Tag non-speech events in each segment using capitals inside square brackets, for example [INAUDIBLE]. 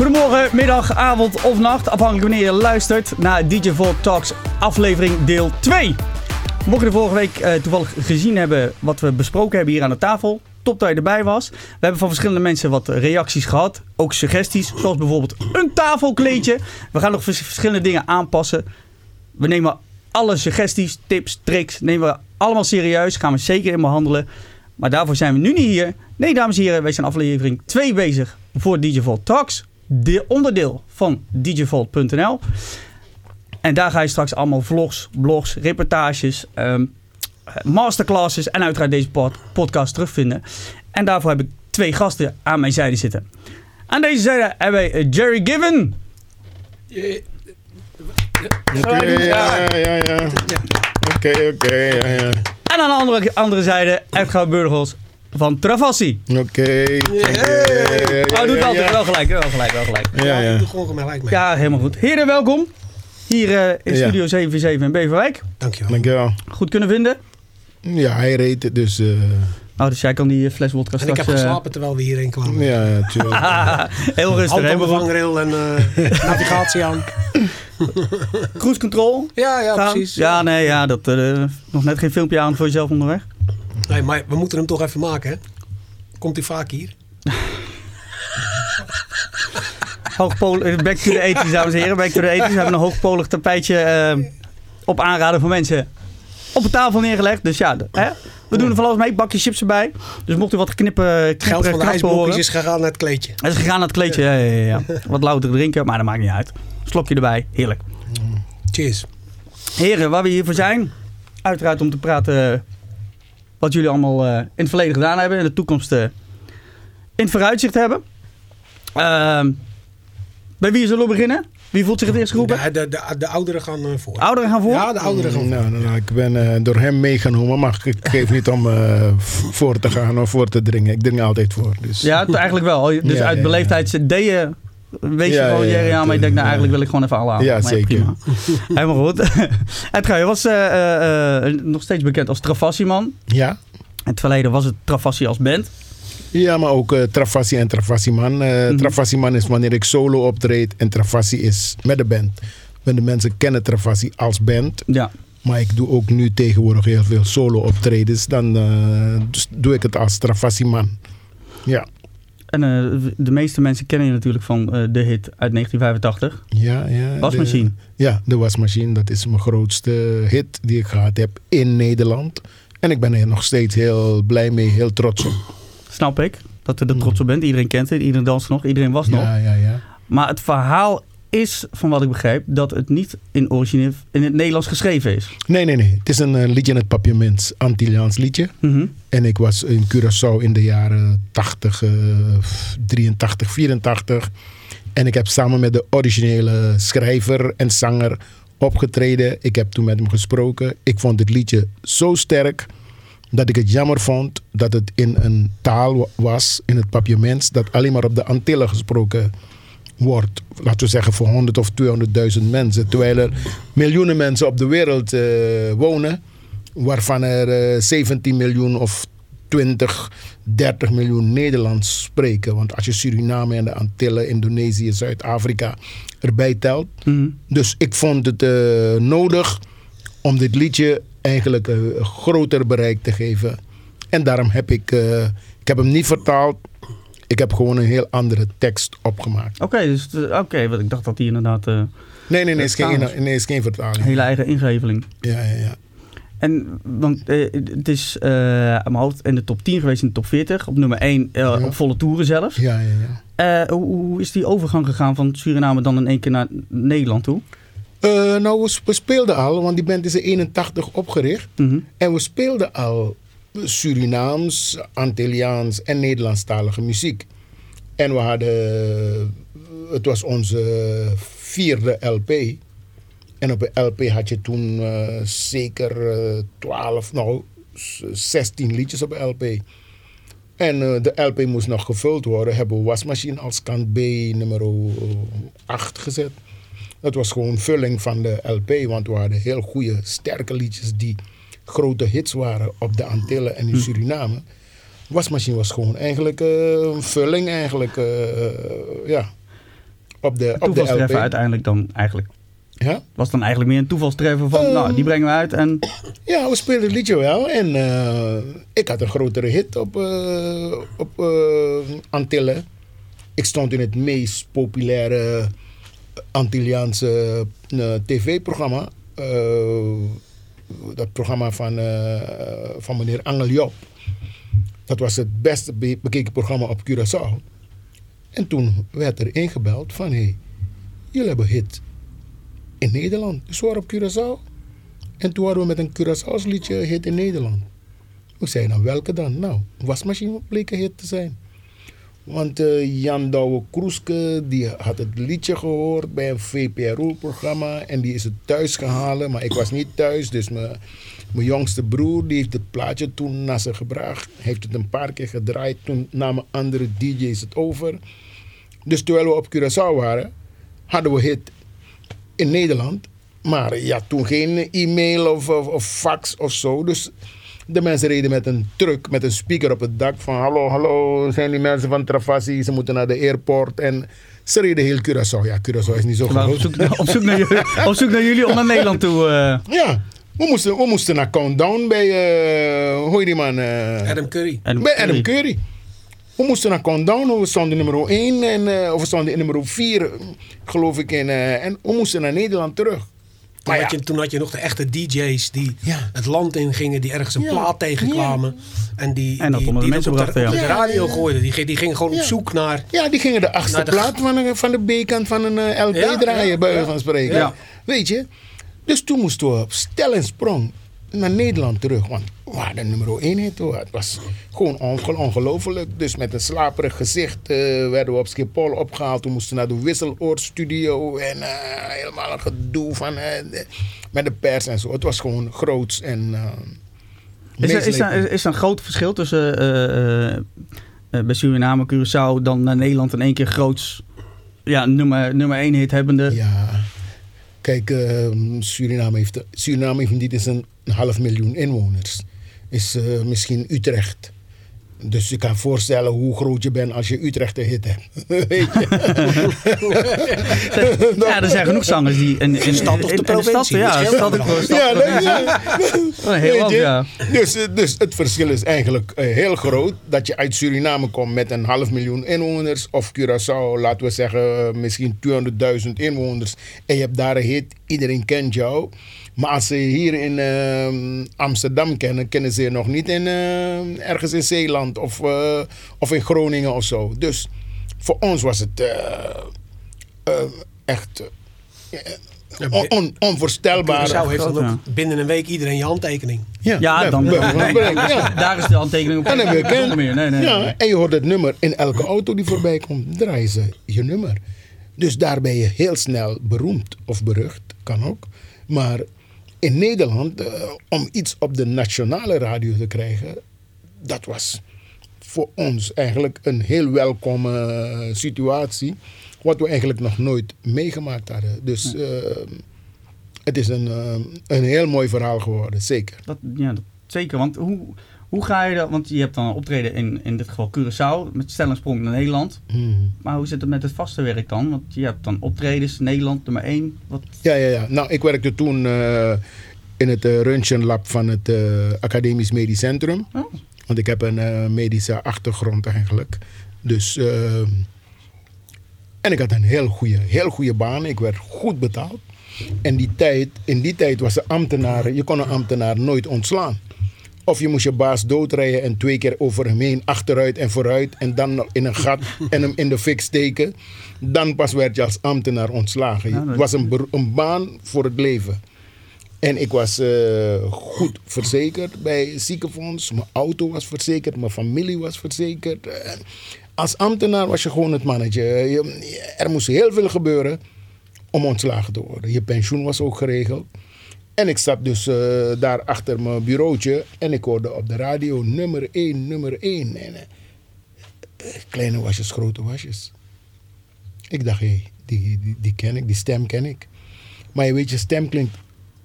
Goedemorgen, middag, avond of nacht, afhankelijk wanneer je luistert naar DJ Volk Talks aflevering deel 2. Mocht je de vorige week uh, toevallig gezien hebben wat we besproken hebben hier aan de tafel, top dat je erbij was. We hebben van verschillende mensen wat reacties gehad, ook suggesties, zoals bijvoorbeeld een tafelkleedje. We gaan nog verschillende dingen aanpassen. We nemen alle suggesties, tips, tricks, nemen we allemaal serieus, gaan we zeker in behandelen. Maar daarvoor zijn we nu niet hier. Nee, dames en heren, wij zijn aflevering 2 bezig voor DJ Vault Talks. De onderdeel van djvault.nl. En daar ga je straks allemaal vlogs, blogs, reportages, um, masterclasses en uiteraard deze podcast terugvinden. En daarvoor heb ik twee gasten aan mijn zijde zitten. Aan deze zijde hebben wij Jerry Given. Oké, ja, ja, ja. Oké, oké, ja, ja. En aan de andere, andere zijde Edgar Burgels van Travassi. Oké. Okay. Oh, doet altijd wel gelijk, wel gelijk, wel gelijk. Ja, ja. Doe gewoon gelijk mee. Ja, helemaal goed. Heren, welkom. Hier uh, in Studio 747 in Beverwijk. Dankjewel. Dankjewel. Goed kunnen vinden? Ja, hij reed het, dus... Uh... Oh, dus jij kan die fles wodka straks... En ik heb geslapen uh... terwijl we hierheen kwamen. Ja, ja, tuurlijk. [LAUGHS] Heel rustig. Vangrail en uh, [LAUGHS] navigatie aan. Cruise control? Ja, ja, gaan. precies. Ja, nee, ja, dat, uh, nog net geen filmpje aan voor jezelf onderweg. Nee, maar we moeten hem toch even maken, hè? Komt hij vaak hier? Hoogpolig, back to the 80s, dames en heren. Back to the 80s. We hebben een hoogpolig tapijtje uh, op aanraden van mensen op de tafel neergelegd. Dus ja, hè? we doen er van alles mee. Bakje chips erbij. Dus mocht u wat knippen, knippen Geld van de is gegaan naar het kleedje. Het is gegaan naar het kleedje, ja, ja, ja. [LAUGHS] Wat louter drinken, maar dat maakt niet uit. Slokje erbij, heerlijk. Cheers. Heren, waar we hier voor zijn. Uiteraard om te praten wat jullie allemaal uh, in het verleden gedaan hebben. En de toekomst uh, in het vooruitzicht hebben. Uh, bij wie zullen we beginnen? Wie voelt zich het eerst geroepen? De, de, de, de, ouderen gaan uh, voor. Ouderen gaan voor? Ja, de ouderen gaan voor. Nou, nou, nou ik ben uh, door hem meegenomen, maar ik geef niet om uh, voor te gaan of voor te dringen. Ik drink altijd voor. Dus. Ja, eigenlijk wel. Dus ja, uit ja, beleefdheid ja. deed je Weet je gewoon, Jerry, aan, maar ik denk, nou eigenlijk wil ik gewoon even alle aan. Ja, zeker. Prima. [LAUGHS] Helemaal goed. [LAUGHS] Edgar, je was uh, uh, nog steeds bekend als Travassi-man. Ja. In het verleden was het Travassi als band. Ja, maar ook uh, Travassi en Travassi-man. Uh, mm Travassi-man is wanneer ik solo optreed en Travassi is met de band. Want de mensen kennen Travassi als band. Ja. Maar ik doe ook nu tegenwoordig heel veel solo optredens. Dan dus doe ik het als Travassi-man. Ja. En uh, de meeste mensen kennen je natuurlijk van uh, de hit uit 1985. Ja, ja. Wasmachine. De, ja, de wasmachine. Dat is mijn grootste hit die ik gehad heb in Nederland. En ik ben er nog steeds heel blij mee, heel trots op. Snap ik, dat je er trots op bent. Iedereen kent het, iedereen danst nog, iedereen was nog. Ja, ja, ja. Maar het verhaal is, van wat ik begrijp, dat het niet in, origineel, in het Nederlands geschreven is. Nee, nee, nee. Het is een uh, liedje in het papiaments, Antilliaans liedje. Mm -hmm. En ik was in Curaçao in de jaren 80, uh, 83, 84. En ik heb samen met de originele schrijver en zanger opgetreden. Ik heb toen met hem gesproken. Ik vond het liedje zo sterk dat ik het jammer vond dat het in een taal was, in het papiaments, dat alleen maar op de Antillen gesproken wordt, laten we zeggen, voor 100 of 200.000 mensen. Terwijl er miljoenen mensen op de wereld uh, wonen, waarvan er uh, 17 miljoen of 20, 30 miljoen Nederlands spreken. Want als je Suriname en de Antillen, Indonesië, Zuid-Afrika erbij telt. Mm -hmm. Dus ik vond het uh, nodig om dit liedje eigenlijk een groter bereik te geven. En daarom heb ik, ik heb hem niet vertaald. Ik heb gewoon een heel andere tekst opgemaakt. Oké, okay, dus oké, okay, want ik dacht dat die inderdaad. Uh, nee, nee, nee, is geen, nee, is geen vertaling. Hele eigen ingeveling. Ja, ja, ja. En want uh, het is uh, aan mijn hoofd in de top 10 geweest in de top 40. Op nummer 1 ja. op volle toeren zelf. Ja, ja, ja. Hoe, hoe, is die overgang gegaan van Suriname dan in één keer naar Nederland toe? Nou, we, we, speelden al, want die band is in 81 opgericht. Mm -hmm. En we speelden al Surinaams, Antilliaans en Nederlandstalige muziek. En we hadden, het was onze vierde LP. En op een LP had je toen uh, zeker uh, 12, nou 16 liedjes op een LP. En uh, de LP moest nog gevuld worden. Hebben we Wasmachine als kant B nummer 8 gezet. Dat was gewoon vulling van de LP, want we hadden heel goede, sterke liedjes die grote hits waren op de Antillen en in Suriname. Wasmachine was gewoon eigenlijk uh, een vulling, eigenlijk, uh, ja. op de, op de LP. uiteindelijk dan eigenlijk. Ja? Was dan eigenlijk meer een toevalstreffer van, Eh. nou, die brengen we uit en... Ja, we speelden het liedje wel. En eh, ik had een grotere hit op, eh, op eh, Antillen. Ik stond in het meest populaire Antilliaanse eh, tv-programma. Dat programma van, eh, van meneer Angel Job. Dat was het beste be- bekeken programma op Curaçao. En toen werd er ingebeld van... Hey, jullie hebben hit in Nederland. Dus waren op Curaçao. En toen hadden we met een Curaçao's liedje hit in Nederland. We zeiden dan welke dan? Nou, wasmachine bleek een hit te zijn. Want eh, Jan Douwe Kroeske die had het liedje gehoord bij een VPRO-programma en die is het thuis gehaald. Maar ik was niet thuis, dus mijn, jongste broer die heeft het plaatje toen naar ze gebracht. Heeft het een paar keer gedraaid, toen namen andere DJ's het over. Dus terwijl we op Curaçao waren, hadden we hit in Nederland. Maar ja, toen geen e-mail of, of, of fax of zo. Dus de mensen reden met een truck, met een speaker op het dak van... Hallo, hallo, zijn die mensen van Travassi? Ze moeten naar de airport. En ze reden heel Curaçao. Ja, Curaçao is niet zo waren op zoek, naar, op, zoek naar [LAUGHS] jullie, op zoek naar jullie om naar Nederland toe. eh, Ja, we moesten, we moesten naar Countdown bij... eh hoe heet die man? eh, Adam Curry. en bij Adam Curry. We moesten naar Countdown, we stonden nummer 1 en of we stonden in nummer 4, geloof ik. In, eh, en we moesten naar Nederland terug. Toen, Maar had je, toen had je nog de echte DJ's die Ja. het land in gingen, die ergens een Ja. plaat tegenkwamen. En die, En dat die, die mensen op brachten, ja. op de Ja, radio ja. gooiden. Die, die gingen gewoon Ja. op zoek naar... Ja, die gingen de achtste de- plaat van, de- van de B-kant van een eh, LP Ja, draaien, ja, bij van spreken. Ja. Weet je? Dus toen moesten we op stel en sprong naar Nederland terug. Want we hadden nummer 1 hit. hoor. Het was gewoon onge- ongelooflijk. Dus met een slaperig gezicht eh, werden we op Schiphol opgehaald. Toen moesten we naar de Wisseloord-studio. En eh, helemaal een gedoe van, eh, de- met de pers en zo. Het was gewoon groots en... Is er, is, er, is er een groot verschil tussen bij Suriname, Curaçao, dan naar Nederland in één keer groots ja, nummer, nummer één hit hebbende? Ja, kijk, eh, Suriname, heeft, Suriname heeft niet eens een, een half miljoen inwoners. Is eh, misschien Utrecht. Dus je kan voorstellen hoe groot je bent als je Utrecht een hit hebt. [LAUGHS] Weet je? [LAUGHS] Ja, er zijn genoeg zangers die in, in, in, stad of de in- in provincie, ja, stad of anders. stad, Ja, dat- provincie. ja. Oh, ja. Dus, eh, dus het verschil is eigenlijk eh, heel groot. Dat je uit Suriname komt met een half miljoen inwoners. Of Curaçao, laten we zeggen, misschien 200.000 inwoners. En je hebt daar een hit, iedereen kent jou. Maar als ze je hier in eh, Amsterdam kennen, kennen ze je nog niet in, eh, ergens in Zeeland of, eh, of in Groningen of zo. Dus voor ons was het echt on- on- onvoorstelbaar. Curaçao heeft dan ook binnen een week iedereen je handtekening. Ja, dan, van spreken, ja. daar is de handtekening op. Dan je Zonder ken. meer. Nee, nee, ja, nee. En je hoort het nummer in elke auto die voorbij komt, draaien ze je nummer. Dus daar ben je heel snel beroemd of berucht, kan ook. Maar in Nederland, eh, om iets op de nationale radio te krijgen, dat was voor ons eigenlijk een heel welkome eh, situatie. Wat we eigenlijk nog nooit meegemaakt hadden. Dus eh, het is een, een heel mooi verhaal geworden, zeker. Dat, ja, dat, zeker. Want hoe, hoe ga je dat? Want je hebt dan een optreden in, in dit geval Curaçao met stel en sprong naar Nederland. Hmm. Maar hoe zit het met het vaste werk dan? Want je hebt dan optredens Nederland nummer één. Wat, Ja, ja, ja. Nou, ik werkte toen eh, in het uh, röntgenlab van het eh, Academisch Medisch Centrum. oh, Want ik heb een medische achtergrond eigenlijk. Dus, en ik had een heel goede, heel goede baan. Ik werd goed betaald. En die tijd, in die tijd was de ambtenaar, je kon een ambtenaar nooit ontslaan. Of je moest je baas doodrijden en twee keer over hem heen, achteruit en vooruit. En dan in een gat en hem in de fik steken. Dan pas werd je als ambtenaar ontslagen. Het was een, een baan voor het leven. En ik was eh, goed verzekerd bij ziekenfonds. Mijn auto was verzekerd, mijn familie was verzekerd. Als ambtenaar was je gewoon het mannetje. Je- er moest heel veel gebeuren om ontslagen te worden. Je pensioen was ook geregeld. En ik zat dus eh, daar achter mijn bureautje en ik hoorde op de radio nummer 1, nummer 1. En, eh, kleine wasjes, grote wasjes. Ik dacht, hé, hey, die, die, die ken ik, die stem ken ik. Maar je weet, je stem klinkt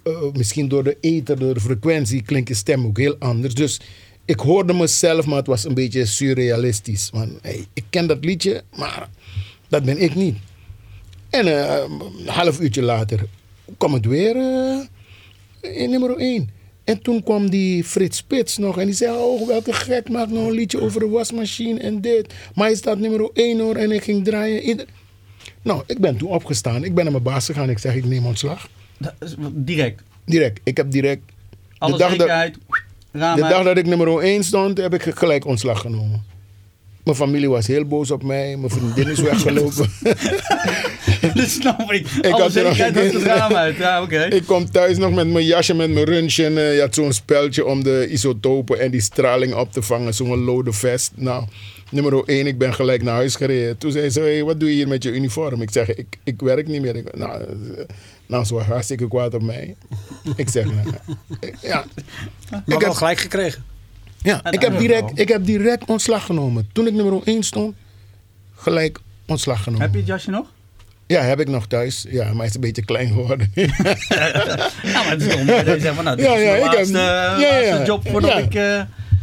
eh, misschien door de ether, door de frequentie, klinkt je stem ook heel anders. Dus ik hoorde mezelf, maar het was een beetje surrealistisch. Want ik ken dat liedje, maar dat ben ik niet. En een half uurtje later kwam het weer nummer 1. En toen kwam die Frits Spits nog en die zei: Oh, welke gek maakt nou een liedje over de wasmachine en dit. Maar hij staat nummer 1 hoor. En ik ging draaien. Nou, ik ben toen opgestaan. Ik ben naar mijn baas gegaan. Ik zeg: Ik neem ontslag. Direct. Direct. Ik heb direct. Alle dag dat-. Raam De uit. dag dat ik nummer 1 stond, heb ik gelijk ontslag genomen. Mijn familie was heel boos op mij. Mijn vriendin is [LAUGHS] weggelopen. [LAUGHS] [LAUGHS] Dat snap ik. Ik Alle zekerheid het raam uit. Ja, oké. [LAUGHS] Ik kom thuis nog met mijn jasje, met mijn röntgen. eh, Je had zo'n speltje om de isotopen en die straling op te vangen. Zo'n lode vest. Nou, nummer 1, ik ben gelijk naar huis gereden. Toen zei ze, hey, wat doe je hier met je uniform? Ik zeg, ik, ik werk niet meer. Ik, nou, eh, nou, ze was hartstikke kwaad op mij. Ik zeg, nou, ik- ja. Maar Ik wel heb, gelijk gekregen. ja, ik, heb direct, ik heb direct ontslag genomen. Toen ik nummer 1 stond, gelijk ontslag genomen. Heb je het jasje nog? Ja, heb ik nog thuis. Ja, maar hij is een beetje klein geworden. [LAUGHS] Ja, maar het is dat je zegt van nou, dit Ja, is ja, mijn ik heb- laatste, ja, laatste job voordat Ja. ik... eh,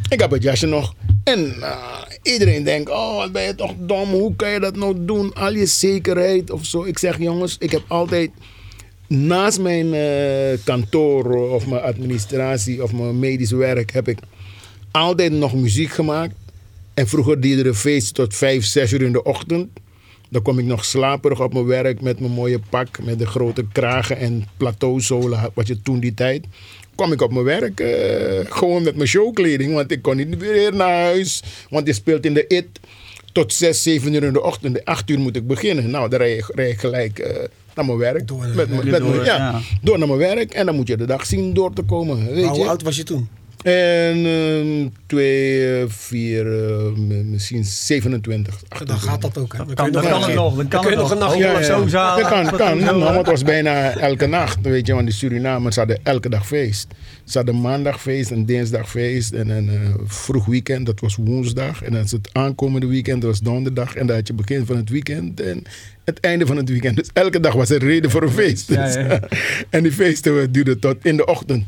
Ik heb het jasje nog. En eh, iedereen denkt, oh wat ben je toch dom, hoe kan je dat nou doen? Al je zekerheid of zo. Ik zeg jongens, ik heb altijd naast mijn eh, kantoor of mijn administratie of mijn medisch werk heb ik altijd nog muziek gemaakt. En vroeger deden er feest tot vijf, zes uur in de ochtend. Dan kom ik nog slaperig op mijn werk met mijn mooie pak, met de grote kragen en plateauzolen, wat je toen die tijd. Kwam ik op mijn werk eh, gewoon met mijn showkleding, want ik kon niet weer naar huis. Want je speelt in de IT tot 6, 7 uur in de ochtend. De 8 uur moet ik beginnen. Nou, dan rij ik, rij ik gelijk eh, naar mijn werk. Door naar met, werk. met mijn- ja, ja. door naar mijn werk. En dan moet je de dag zien door te komen. Weet Maar hoe je? oud was je toen? En ehm, twee, eh, vier, m- misschien 27. Dan 28. gaat dat ook. Hè? Dan kan, dan nog kan een- het nog. Dan kan het nog een nachtje Hopelijk Ja, ja. zo. Dat kan, kan. Nou, het was bijna elke nacht, weet je, want de Surinamers hadden elke dag feest. Ze hadden maandagfeest en dinsdagfeest en een eh, vroeg weekend, dat was woensdag. En dan is het aankomende weekend, dat was donderdag. En dan had je begin van het weekend en het einde van het weekend. Dus elke dag was er reden voor een feest. Ja, ja. [LAUGHS] en die feesten duurden tot in de ochtend.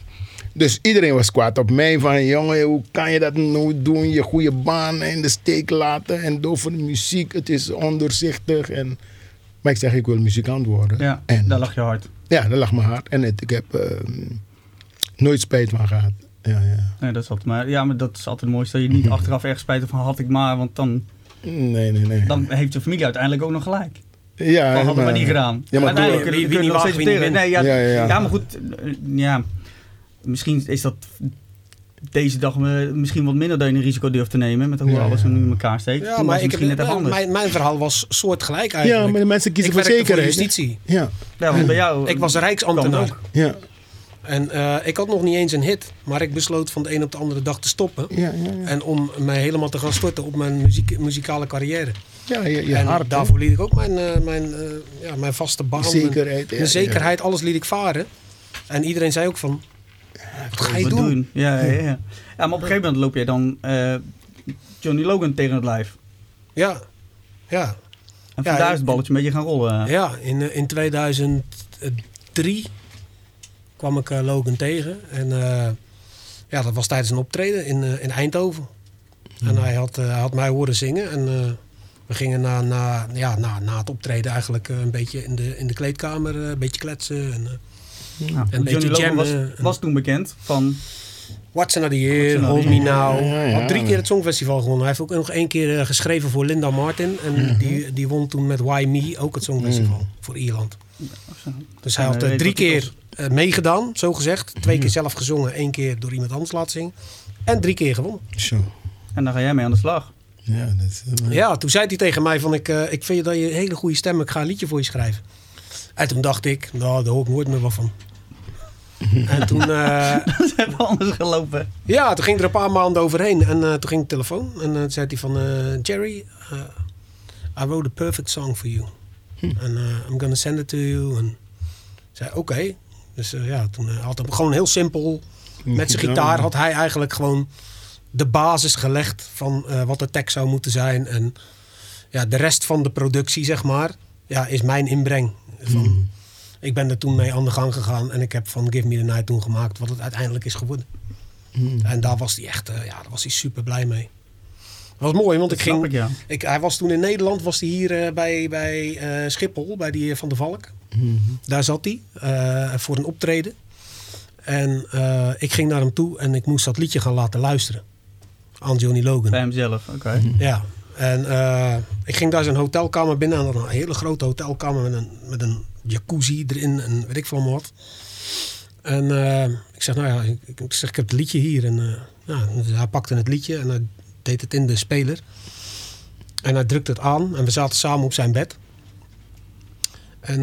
Dus iedereen was kwaad op mij van, jongen, hoe kan je dat nou doen? Je goede baan in de steek laten en de muziek, het is ondoorzichtig. En, maar ik zeg, ik wil muzikant worden. Ja, en, daar lag je hard. Ja, dat lag me hard. En het, ik heb eh, nooit spijt van gehad. Ja, ja. Nee, dat is altijd, maar, ja, maar dat is altijd het mooiste. Dat je niet [LAUGHS] achteraf erg spijt van had ik maar. Want dan, Nee, nee, nee. dan heeft je familie uiteindelijk ook nog gelijk. ja, Van hadden we maar niet gedaan. Ja, maar uiteindelijk door- kun je- wie- wie nog niet steeds mag, wie accepteren. niet Nee, ja, Ja, ja, ja. ja, maar goed. eh, Ja, misschien is dat deze dag misschien wat minder dat je een risico durft te nemen. Met hoe Ja, alles ja. nu in elkaar steekt. Ja, Toen maar was ik heb, misschien net even anders. mijn, mijn verhaal was soortgelijk Ja, eigenlijk. maar de mensen kiezen ik voor zekerheid. justitie. Ja, Ja, want bij jou... Ik was rijksambtenaar. ja, En eh, ik had nog niet eens een hit. Maar ik besloot van de een op de andere dag te stoppen. ja, ja. ja. En om mij helemaal te gaan storten op mijn muziek, muzikale carrière. ja je, je en hart. daarvoor liet ik ook mijn, eh, mijn, eh, ja, mijn vaste baan. Zekerheid, Mijn, ja, zekerheid, alles liet ik varen. En iedereen zei ook van... Wat ga je Wat doen? Ja, ja, ja. [LAUGHS] ja, maar op een gegeven moment loop je dan eh, Johnny Logan tegen het lijf. Ja, ja. En Ja, vandaar ik- is het balletje een beetje gaan rollen. Ja, in, eh, in 2003 kwam ik eh, Logan tegen. En eh, ja, dat was tijdens een optreden in, in Eindhoven. En hij had, hij had mij horen zingen. En eh, we gingen na, na, ja, na, na het optreden eigenlijk een beetje in de, in de kleedkamer eh, een beetje kletsen. En, eh, Ja, een Johnny Logan was, jammen. was toen bekend van... What's Another Year, Hold Me Now. Ja, ja, ja. Had drie keer het Songfestival gewonnen. Hij heeft ook nog één keer eh, geschreven voor Linda Martin. En Mhm. die, die won toen met Why Me ook het Songfestival voor Ierland. Dus hij En, had eh, eh, drie hij keer eh, meegedaan, zo gezegd. Twee Mhm. keer zelf gezongen, één keer door iemand anders laten zingen. En drie keer gewonnen. Zo. En daar ga jij mee aan de slag. Ja, dat eh, Ja, toen zei hij tegen mij van ik, eh, ik vind dat je een hele goede stem hebt. Ik ga een liedje voor je schrijven. En toen dacht ik, nou daar hoor ik nooit meer wat van. en toen, [LAUGHS] eh, Dat is even anders gelopen. ja, toen ging er een paar maanden overheen. En eh, toen ging de telefoon. En eh, toen zei hij van, eh, Jerry, I wrote a perfect song for you. En eh, I'm gonna send it to you. En ik zei, oké. Dus eh, ja, toen eh, had hij gewoon heel simpel... Met zijn gitaar had hij eigenlijk gewoon de basis gelegd van eh, wat de tekst zou moeten zijn. En ja, de rest van de productie, zeg maar, ja, is mijn inbreng. Van, Ik ben er toen mee aan de gang gegaan en ik heb van Give Me The Night toen gemaakt wat het uiteindelijk is geworden. En daar was hij echt, eh, ja, daar was hij super blij mee. Dat was mooi, want Dat ik ging... ik, ja. Ik, hij was toen in Nederland, was hij hier eh, bij, bij eh, Schiphol, bij die Van der Valk. Mhm. Daar zat hij eh, voor een optreden. En eh, ik ging naar hem toe en ik moest dat liedje gaan laten luisteren. Aan Johnny Logan. Bij hemzelf, oké. Ja. En eh, ik ging daar zijn hotelkamer binnen. En dat een hele grote hotelkamer met een, met een jacuzzi erin en weet ik veel wat. En eh, ik zeg, nou ja, ik, ik zeg, ik heb het liedje hier. En eh, ja, dus hij pakte het liedje en hij deed het in de speler. En hij drukte het aan en we zaten samen op zijn bed. En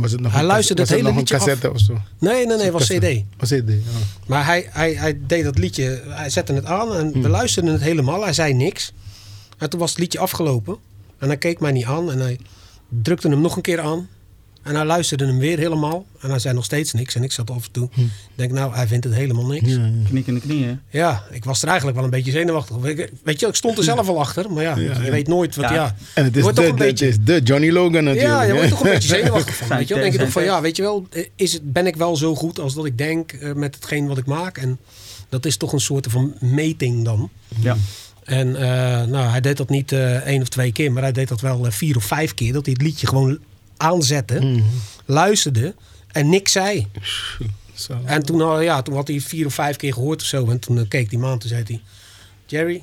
Was het nog hij luisterde was het het hele nog een liedje af. cassette of zo? Nee, nee, nee, het was. CD. Was CD, ja. Maar hij, hij, hij deed dat liedje, hij zette het aan en we luisterden het helemaal. Hij zei niks. En toen was het liedje afgelopen. En hij keek mij niet aan en hij drukte hem nog een keer aan. En hij luisterde hem weer helemaal. En hij zei nog steeds niks. En ik zat af en toe. Ik denk, nou, hij vindt het helemaal niks. Ja. Ja, ja. Knik in de knieën. ik was er eigenlijk wel een beetje zenuwachtig. Weet je, ik stond er zelf al achter. Maar ja, Ja, je ja. weet nooit wat, Ja. ja. En het is, de, toch een het beetje- is de Johnny Logan natuurlijk. Ja, je wordt toch een beetje [LAUGHS] zenuwachtig van. Weet je wel? denk je toch van, ja, weet je wel, is het, ben ik wel zo goed als dat ik denk eh, met hetgeen wat ik maak? En dat is toch een soort van meting dan. Ja. En eh, nou, hij deed dat niet eh één of twee keer, maar hij deed dat wel eh, vier of vijf keer. Dat hij het liedje gewoon aanzette, Mhm. luisterde en niks zei. [LAUGHS] Zo. En toen, ja, toen had hij vier of vijf keer gehoord of zo. En toen keek die man, toen zei hij... Jerry,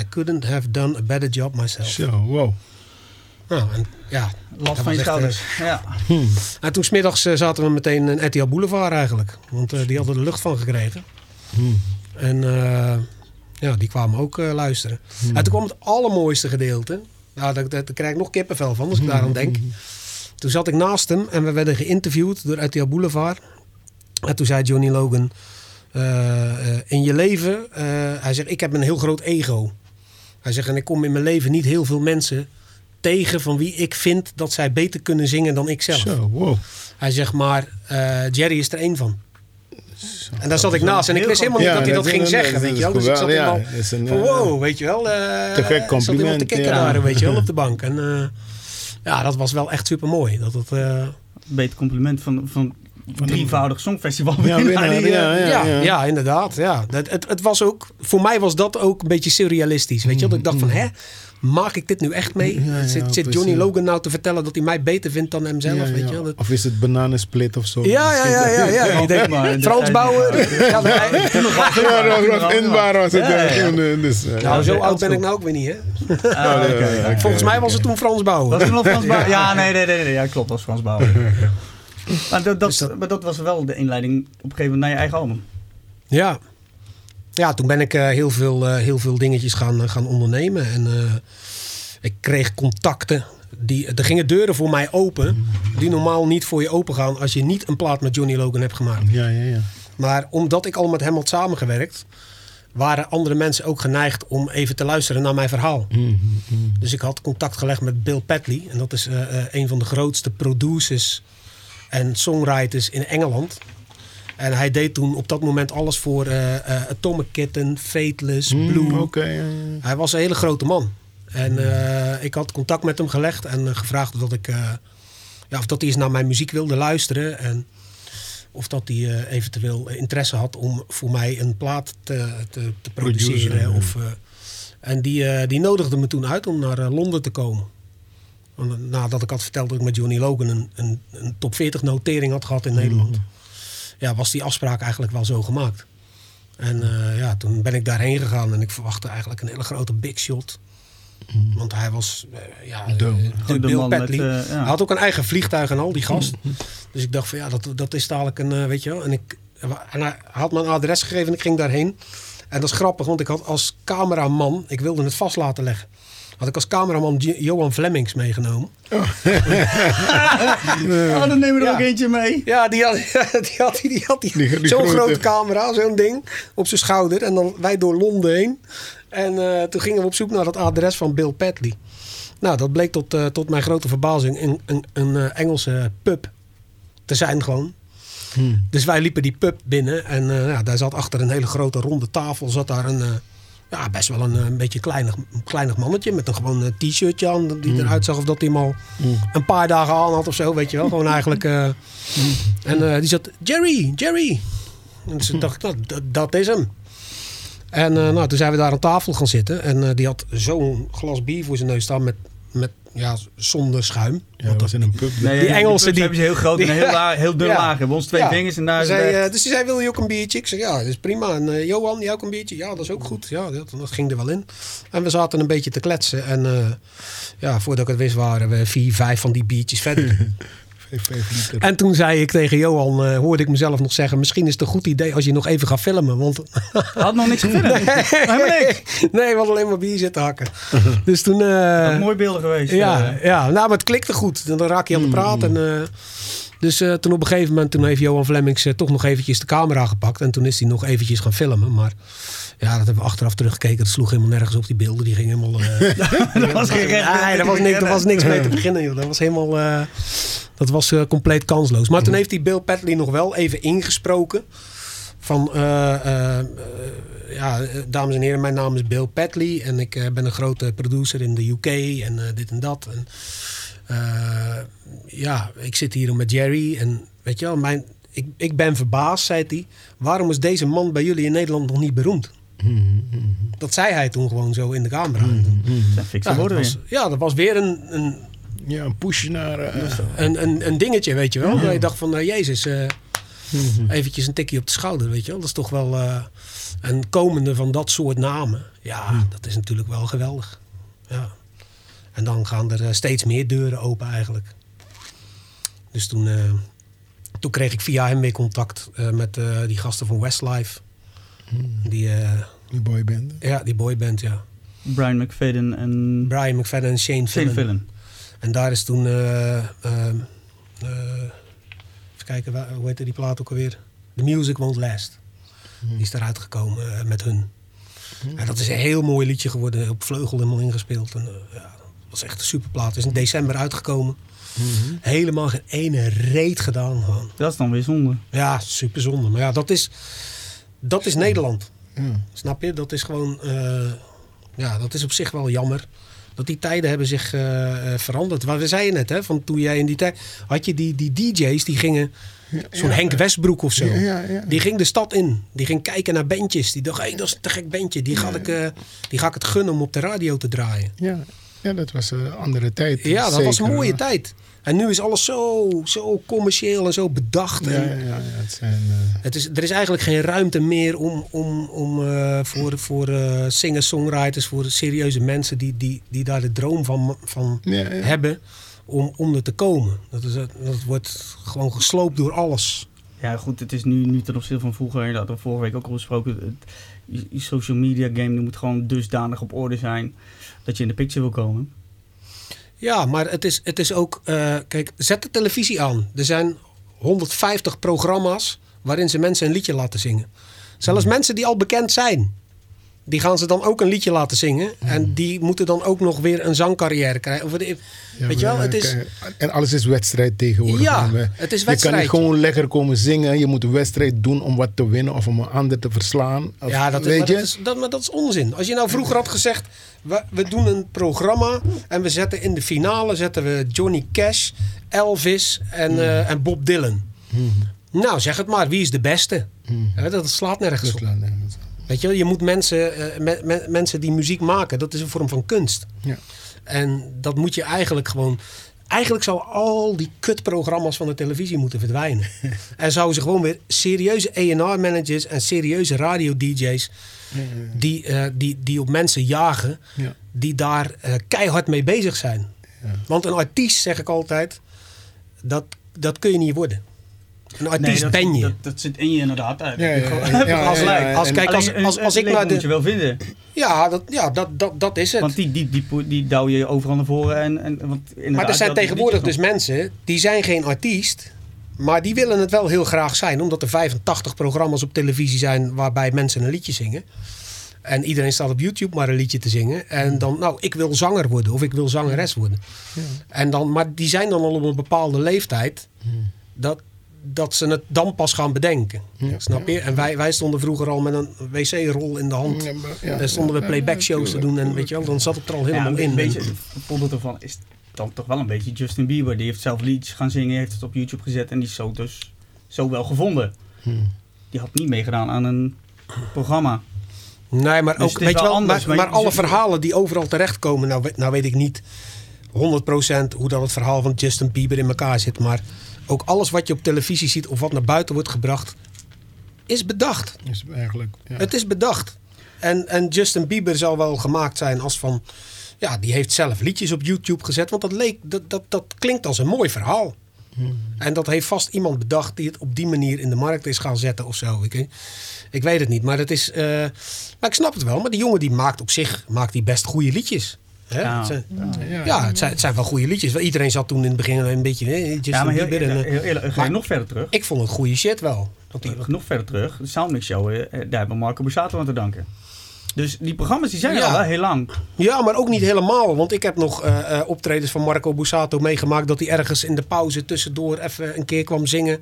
I couldn't have done a better job myself. Zo, wow. Nou, en, ja, Last van je echt, schouders. Ja. En toen smiddags zaten we meteen in Etihad Boulevard eigenlijk. Want eh, die hadden er lucht van gekregen. En eh, ja, die kwamen ook eh, luisteren. En toen kwam het allermooiste gedeelte. Nou, daar, daar, daar krijg ik nog kippenvel van als ik daaraan denk. Toen zat ik naast hem en we werden geïnterviewd door Etihad Boulevard. En toen zei Johnny Logan... eh, eh, in je leven... hij zegt, ik heb een heel groot ego. Hij zegt, en ik kom in mijn leven niet heel veel mensen tegen... van wie ik vind dat zij beter kunnen zingen dan ik zelf. Zo, wow. Hij zegt maar, Jerry is er één van. En daar zat ik naast. En ik wist helemaal niet dat hij dat ging zeggen, dat weet je wel. Dus ik zat helemaal van eh, wow, weet je wel. eh, te gek Ik zat helemaal te compliment, kikken ja. daar, weet je wel, op de [LAUGHS] bank. En eh, ja, dat was wel echt super mooi. Dat het, eh, Beter compliment van, van drievoudig songfestival. Ja, winnaar, Die, eh, ja, ja, ja. ja, inderdaad. Ja. Het, het, het was ook, voor mij was dat ook een beetje surrealistisch. Weet je wel, dat ik dacht van, hè, maak ik dit nu echt mee? Ja, ja, zit, zit. Johnny Logan nou te vertellen dat hij mij beter vindt dan hemzelf? Ja, weet je? Dat- Of is het bananensplit of zo? ja, ja, ja, ja, ja. Je denkt, maar- [LAUGHS] Frans Bauer. Ja, dat inbaar was het. Ja, ja, ja. toen, Nou, zo oud ben ik nou ook weer niet, hè? Ah. [LAUGHS] Volgens mij was het toen Frans Bauer. Was het nog Frans Bauer? Ja, nee, nee, nee, nee. Ja, klopt, dat was Frans Bauer. [LAUGHS] Maar dat, dat, Dus dat- maar dat was wel de inleiding op een gegeven moment naar je eigen album. Ja. Ja, toen ben ik eh, heel, veel, eh, heel veel dingetjes gaan, eh, gaan ondernemen. En ik kreeg contacten. Die, er gingen deuren voor mij open. Die normaal niet voor je open gaan als je niet een plaat met Johnny Logan hebt gemaakt. Ja, ja, ja. Maar omdat ik al met hem had samengewerkt, waren andere mensen ook geneigd om even te luisteren naar mijn verhaal. Dus ik had contact gelegd met Bill Patley. En dat is een van de grootste producers en songwriters in Engeland. En hij deed toen op dat moment alles voor eh, eh, Atomic Kitten, Fateless, Blue. Mm, ja. Hij was een hele grote man. En eh, ik had contact met hem gelegd en eh, gevraagd of, dat ik, ja, of dat hij eens naar mijn muziek wilde luisteren. En of dat hij eventueel interesse had om voor mij een plaat te, te, te produceren. Producer, ja. of, en die, die nodigde me toen uit om naar Londen te komen. Nadat ik had verteld dat ik met Johnny Logan een, een, een top 40 notering had gehad in Nederland. Ja, was die afspraak eigenlijk wel zo gemaakt. En eh, ja, toen ben ik daarheen gegaan en ik verwachtte eigenlijk een hele grote big shot. Want hij was, eh, ja, De- eh, de Bill eh, ja. Hij had ook een eigen vliegtuig en al, die gast. Dus ik dacht van ja, dat, dat is dadelijk een, weet je wel. En, ik, en hij had me een adres gegeven en ik ging daarheen. En dat is grappig, want ik had als cameraman, ik wilde het vast laten leggen. Had ik als cameraman Jo- Johan Flemings meegenomen. [LAUGHS] Oh, dan nemen we er Ja. ook eentje mee. Ja, die had, [LAUGHS] die had, die had die, Die- die zo'n grote. camera, zo'n ding, op zijn schouder. En dan wij door Londen heen. En eh, toen gingen we op zoek naar dat adres van Bill Patley. Nou, dat bleek tot, eh, tot mijn grote verbazing een, een, een eh, Engelse pub te zijn gewoon. Dus wij liepen die pub binnen en eh, ja, daar zat achter een hele grote ronde tafel zat daar een, ja, best wel een, eh, een beetje kleinig, kleinig mannetje met een gewoon eh, t-shirtje aan die eruit zag of dat hij hem al een paar dagen aan had of zo, weet je wel. Gewoon eigenlijk. eh, en eh, die zat, Jerry, Jerry. En dus dacht ik, nou, dat, dat is hem. En nou, toen zijn we daar aan tafel gaan zitten. En die had zo'n glas bier voor zijn neus staan met, met ja, zonder schuim. Ja, dat was in een pub. Nee, Die Engelsen, die- hebben ze heel groot en heel, la- heel dun Ja. Bij ons twee Ja. vingers en daar echt- eh, dus die zei, wil je ook een biertje? Ik zei, ja, dat is prima. En eh, Johan, jij ook een biertje? Ja, dat is ook goed. Ja, dat, dat ging er wel in. En we zaten een beetje te kletsen. En eh, ja, voordat ik het wist waren we vier, vijf van die biertjes verder. [LAUGHS] En toen zei ik tegen Johan, eh, hoorde ik mezelf nog zeggen... misschien is het een goed idee als je nog even gaat filmen. Want Had nog niks gefilmd. [LAUGHS] Helemaal niks. nee, we hadden alleen maar bier zitten hakken. [LAUGHS] dus toen... eh, Wat mooi beelden geweest. ja, eh. ja, nou, maar het klikte goed. Dan raak je aan het praten. En, eh, dus eh, toen op een gegeven moment toen heeft Johan Flemmings eh, toch nog eventjes de camera gepakt. En toen is hij nog eventjes gaan filmen. Maar ja, dat hebben we achteraf teruggekeken. Dat sloeg helemaal nergens op die beelden. Die gingen helemaal... eh, [LAUGHS] Er was geen recht nee, daar was, niks, daar was niks mee te beginnen. Joh. Dat was helemaal... eh, dat was eh, compleet kansloos. Maar toen heeft die Bill Padley nog wel even ingesproken. Van, eh, eh, eh, ja, eh, dames en heren, mijn naam is Bill Padley. En ik eh, ben een grote producer in de UK en eh, dit en dat. En, eh, ja, ik zit hier met Jerry. En weet je wel, mijn, ik, ik ben verbaasd, zei hij. Waarom is deze man bij jullie in Nederland nog niet beroemd? Dat zei hij toen gewoon zo in de camera. Dat fikse Ja, dat woorden was, weer. ja, dat was weer een, een, Ja, een push naar... eh, een, een, een dingetje, weet je wel. Dat je dacht van, eh, jezus, eh, eventjes een tikje op de schouder, weet je wel. Dat is toch wel eh, een komende van dat soort namen. Ja, dat is natuurlijk wel geweldig. Ja. En dan gaan er steeds meer deuren open eigenlijk. Dus toen, eh, toen kreeg ik via hem weer contact eh, met eh, die gasten van Westlife. Die, eh, die boyband. ja, die boyband, ja. Brian McFadden en Brian McFadden en Shane Shane. En daar is toen, eh, ehm, eh, even kijken, waar- hoe heette die plaat ook alweer? The Music Won't Last. Die is eruit gekomen met hun. En dat is een heel mooi liedje geworden, op vleugel helemaal ingespeeld. En, ja, dat was echt een superplaat. Het is in december uitgekomen. Helemaal geen ene reet gedaan. Gewoon. Dat is dan weer zonde. Ja, super zonde. Maar ja, dat is, dat is Nederland. Ja. Snap je? Dat is gewoon, eh, ja, dat is op zich wel jammer. Dat die tijden hebben zich eh, veranderd. Maar we zeiden net, hè, van toen jij in die tijd had je die, die DJ's die gingen, zo'n Henk Westbroek of zo. Ja. Die ging de stad in. Die ging kijken naar bandjes. Die dacht, hé, dat is een te gek bandje. Die ga, ik, die ga ik het gunnen om op de radio te draaien. Ja, ja, dat was een andere tijd. Ja, dat was een mooie tijd. En nu is alles zo, zo commercieel en zo bedacht. Ja, En, ja, ja, het zijn... eh, Het is, er is eigenlijk geen ruimte meer om, om, om, eh, voor, voor eh, singer-songwriters, voor serieuze mensen die, die, die daar de droom van, van Ja, ja. hebben om, om er te komen. Dat, is, het- dat wordt gewoon gesloopt door alles. Ja, goed, het is nu, nu ten opzichte van vroeger, dat hadden we vorige week ook al besproken. Het, je, je social media game die moet gewoon dusdanig op orde zijn dat je in de picture wil komen. Ja, maar het is, het is ook... eh, kijk, zet de televisie aan. Er zijn 150 programma's waarin ze mensen een liedje laten zingen. Zelfs mensen die al bekend zijn. Die gaan ze dan ook een liedje laten zingen. En die moeten dan ook nog weer een zangcarrière krijgen. Of, weet ja, je wel, het is... En alles is wedstrijd tegenwoordig. Ja, het is Je kan wedstrijd. niet gewoon lekker komen zingen. Je moet een wedstrijd doen om wat te winnen of om een ander te verslaan. Of, Ja, dat, weet maar je? dat, is, dat, maar dat is onzin. Als je nou vroeger had gezegd, we, we doen een programma en we zetten in de finale zetten we Johnny Cash, Elvis en, Hmm. eh, en Bob Dylan. Nou, zeg het maar, wie is de beste? Ja, dat slaat nergens Dat op. laat nergens op. Weet je, je moet mensen, eh, me- me- mensen die muziek maken, dat is een vorm van kunst. Ja. En dat moet je eigenlijk gewoon. Eigenlijk zou al die kutprogramma's van de televisie moeten verdwijnen. [LAUGHS] en zouden ze gewoon weer serieuze ER-managers en serieuze radio-DJ's. Die, eh, die, die op mensen jagen, Ja. die daar eh, keihard mee bezig zijn. Ja. Want een artiest, zeg ik altijd, dat, dat kun je niet worden. Een artiest dat, ben je. Dat, dat zit in je inderdaad. uit. Ja, ja, ja, ja, Als- ja, ja, kijk, als- als- ik naar de- moet je wel vinden. Ja, dat, ja dat, dat, dat is het. Want die, die, die, die, die douw je overal naar voren. En, en, want Maar er zijn tegenwoordig dus mensen, die zijn geen artiest. Maar die willen het wel heel graag zijn. Omdat er 85 programma's op televisie zijn waarbij mensen een liedje zingen. En iedereen staat op YouTube maar een liedje te zingen. En dan, nou, ik wil zanger worden of ik wil zangeres worden. En dan, maar die zijn dan al op een bepaalde leeftijd dat, dat ze het dan pas gaan bedenken. Ja. Snap je? En wij, wij stonden vroeger al met een wc-rol in de hand. Ja, ja, en stonden we playback ja, shows te doen. En weet je wel, dan zat het er al Ja, helemaal een in. beetje, het voorbeeld ervan is dan toch wel een beetje Justin Bieber. Die heeft zelf liedjes gaan zingen, heeft het op YouTube gezet en die is zo dus zo wel gevonden. Hmm. Die had niet meegedaan aan een programma. Nee, maar Dus ook, het is weet je wel anders, maar, maar maar je- alle verhalen die overal terechtkomen, nou, weet- nou weet ik niet 100% hoe dat het verhaal van Justin Bieber in elkaar zit, maar ook alles wat je op televisie ziet of wat naar buiten wordt gebracht, is bedacht. Is eigenlijk, ja. Het is bedacht. En, en Justin Bieber zal wel gemaakt zijn als van, ja, die heeft zelf liedjes op YouTube gezet, want dat, leek, dat, dat, dat klinkt als een mooi verhaal. En dat heeft vast iemand bedacht die het op die manier in de markt is gaan zetten of zo. Ik, ik weet het niet, maar het is. eh, maar ik snap het wel. Maar die jongen die maakt op zich maakt die best goede liedjes. Hè? Ja. Het zijn, ja, ja, het zijn, het zijn wel goede liedjes. Wel, Iedereen zat toen in het begin een beetje. eh, Justin Ja, maar heel, eh, heel, heel- ga je maar- nog verder terug. ik vond het goede shit wel. Nog verder terug. De Soundmix Show, eh, daar hebben we Marco Bussato aan te danken. Dus die programma's die zijn Ja. al wel heel lang. Ja, maar ook niet helemaal. Want ik heb nog eh, eh, optredens van Marco Bussato meegemaakt. Dat hij ergens in de pauze tussendoor even een keer kwam zingen.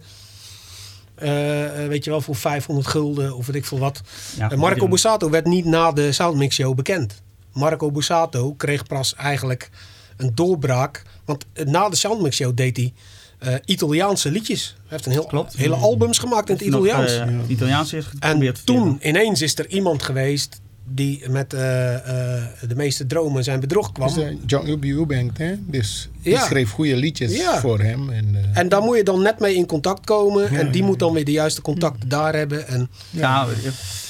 Eh, eh, weet je wel, voor 500 gulden of weet ik veel wat. Ja, En Marco Bussato werd niet na de Soundmix Show bekend. Marco Bussato kreeg pas eigenlijk een doorbraak. Want eh, na de Soundmix Show deed hij eh, Italiaanse liedjes. Hij heeft een heel, Klopt. hele albums gemaakt in het nog, Italiaans. eh, het Italiaans heeft geprobeerd En toen ineens is er iemand geweest die met eh, eh, de meeste dromen zijn bedrog kwam. Dus, John Ubi Eubank, hè? Dus die Ja. schreef goede liedjes Ja. voor hem. En, eh, En daar moet je dan net mee in contact komen. Ja, en die ja, moet dan weer de juiste contacten daar hebben. En Ja,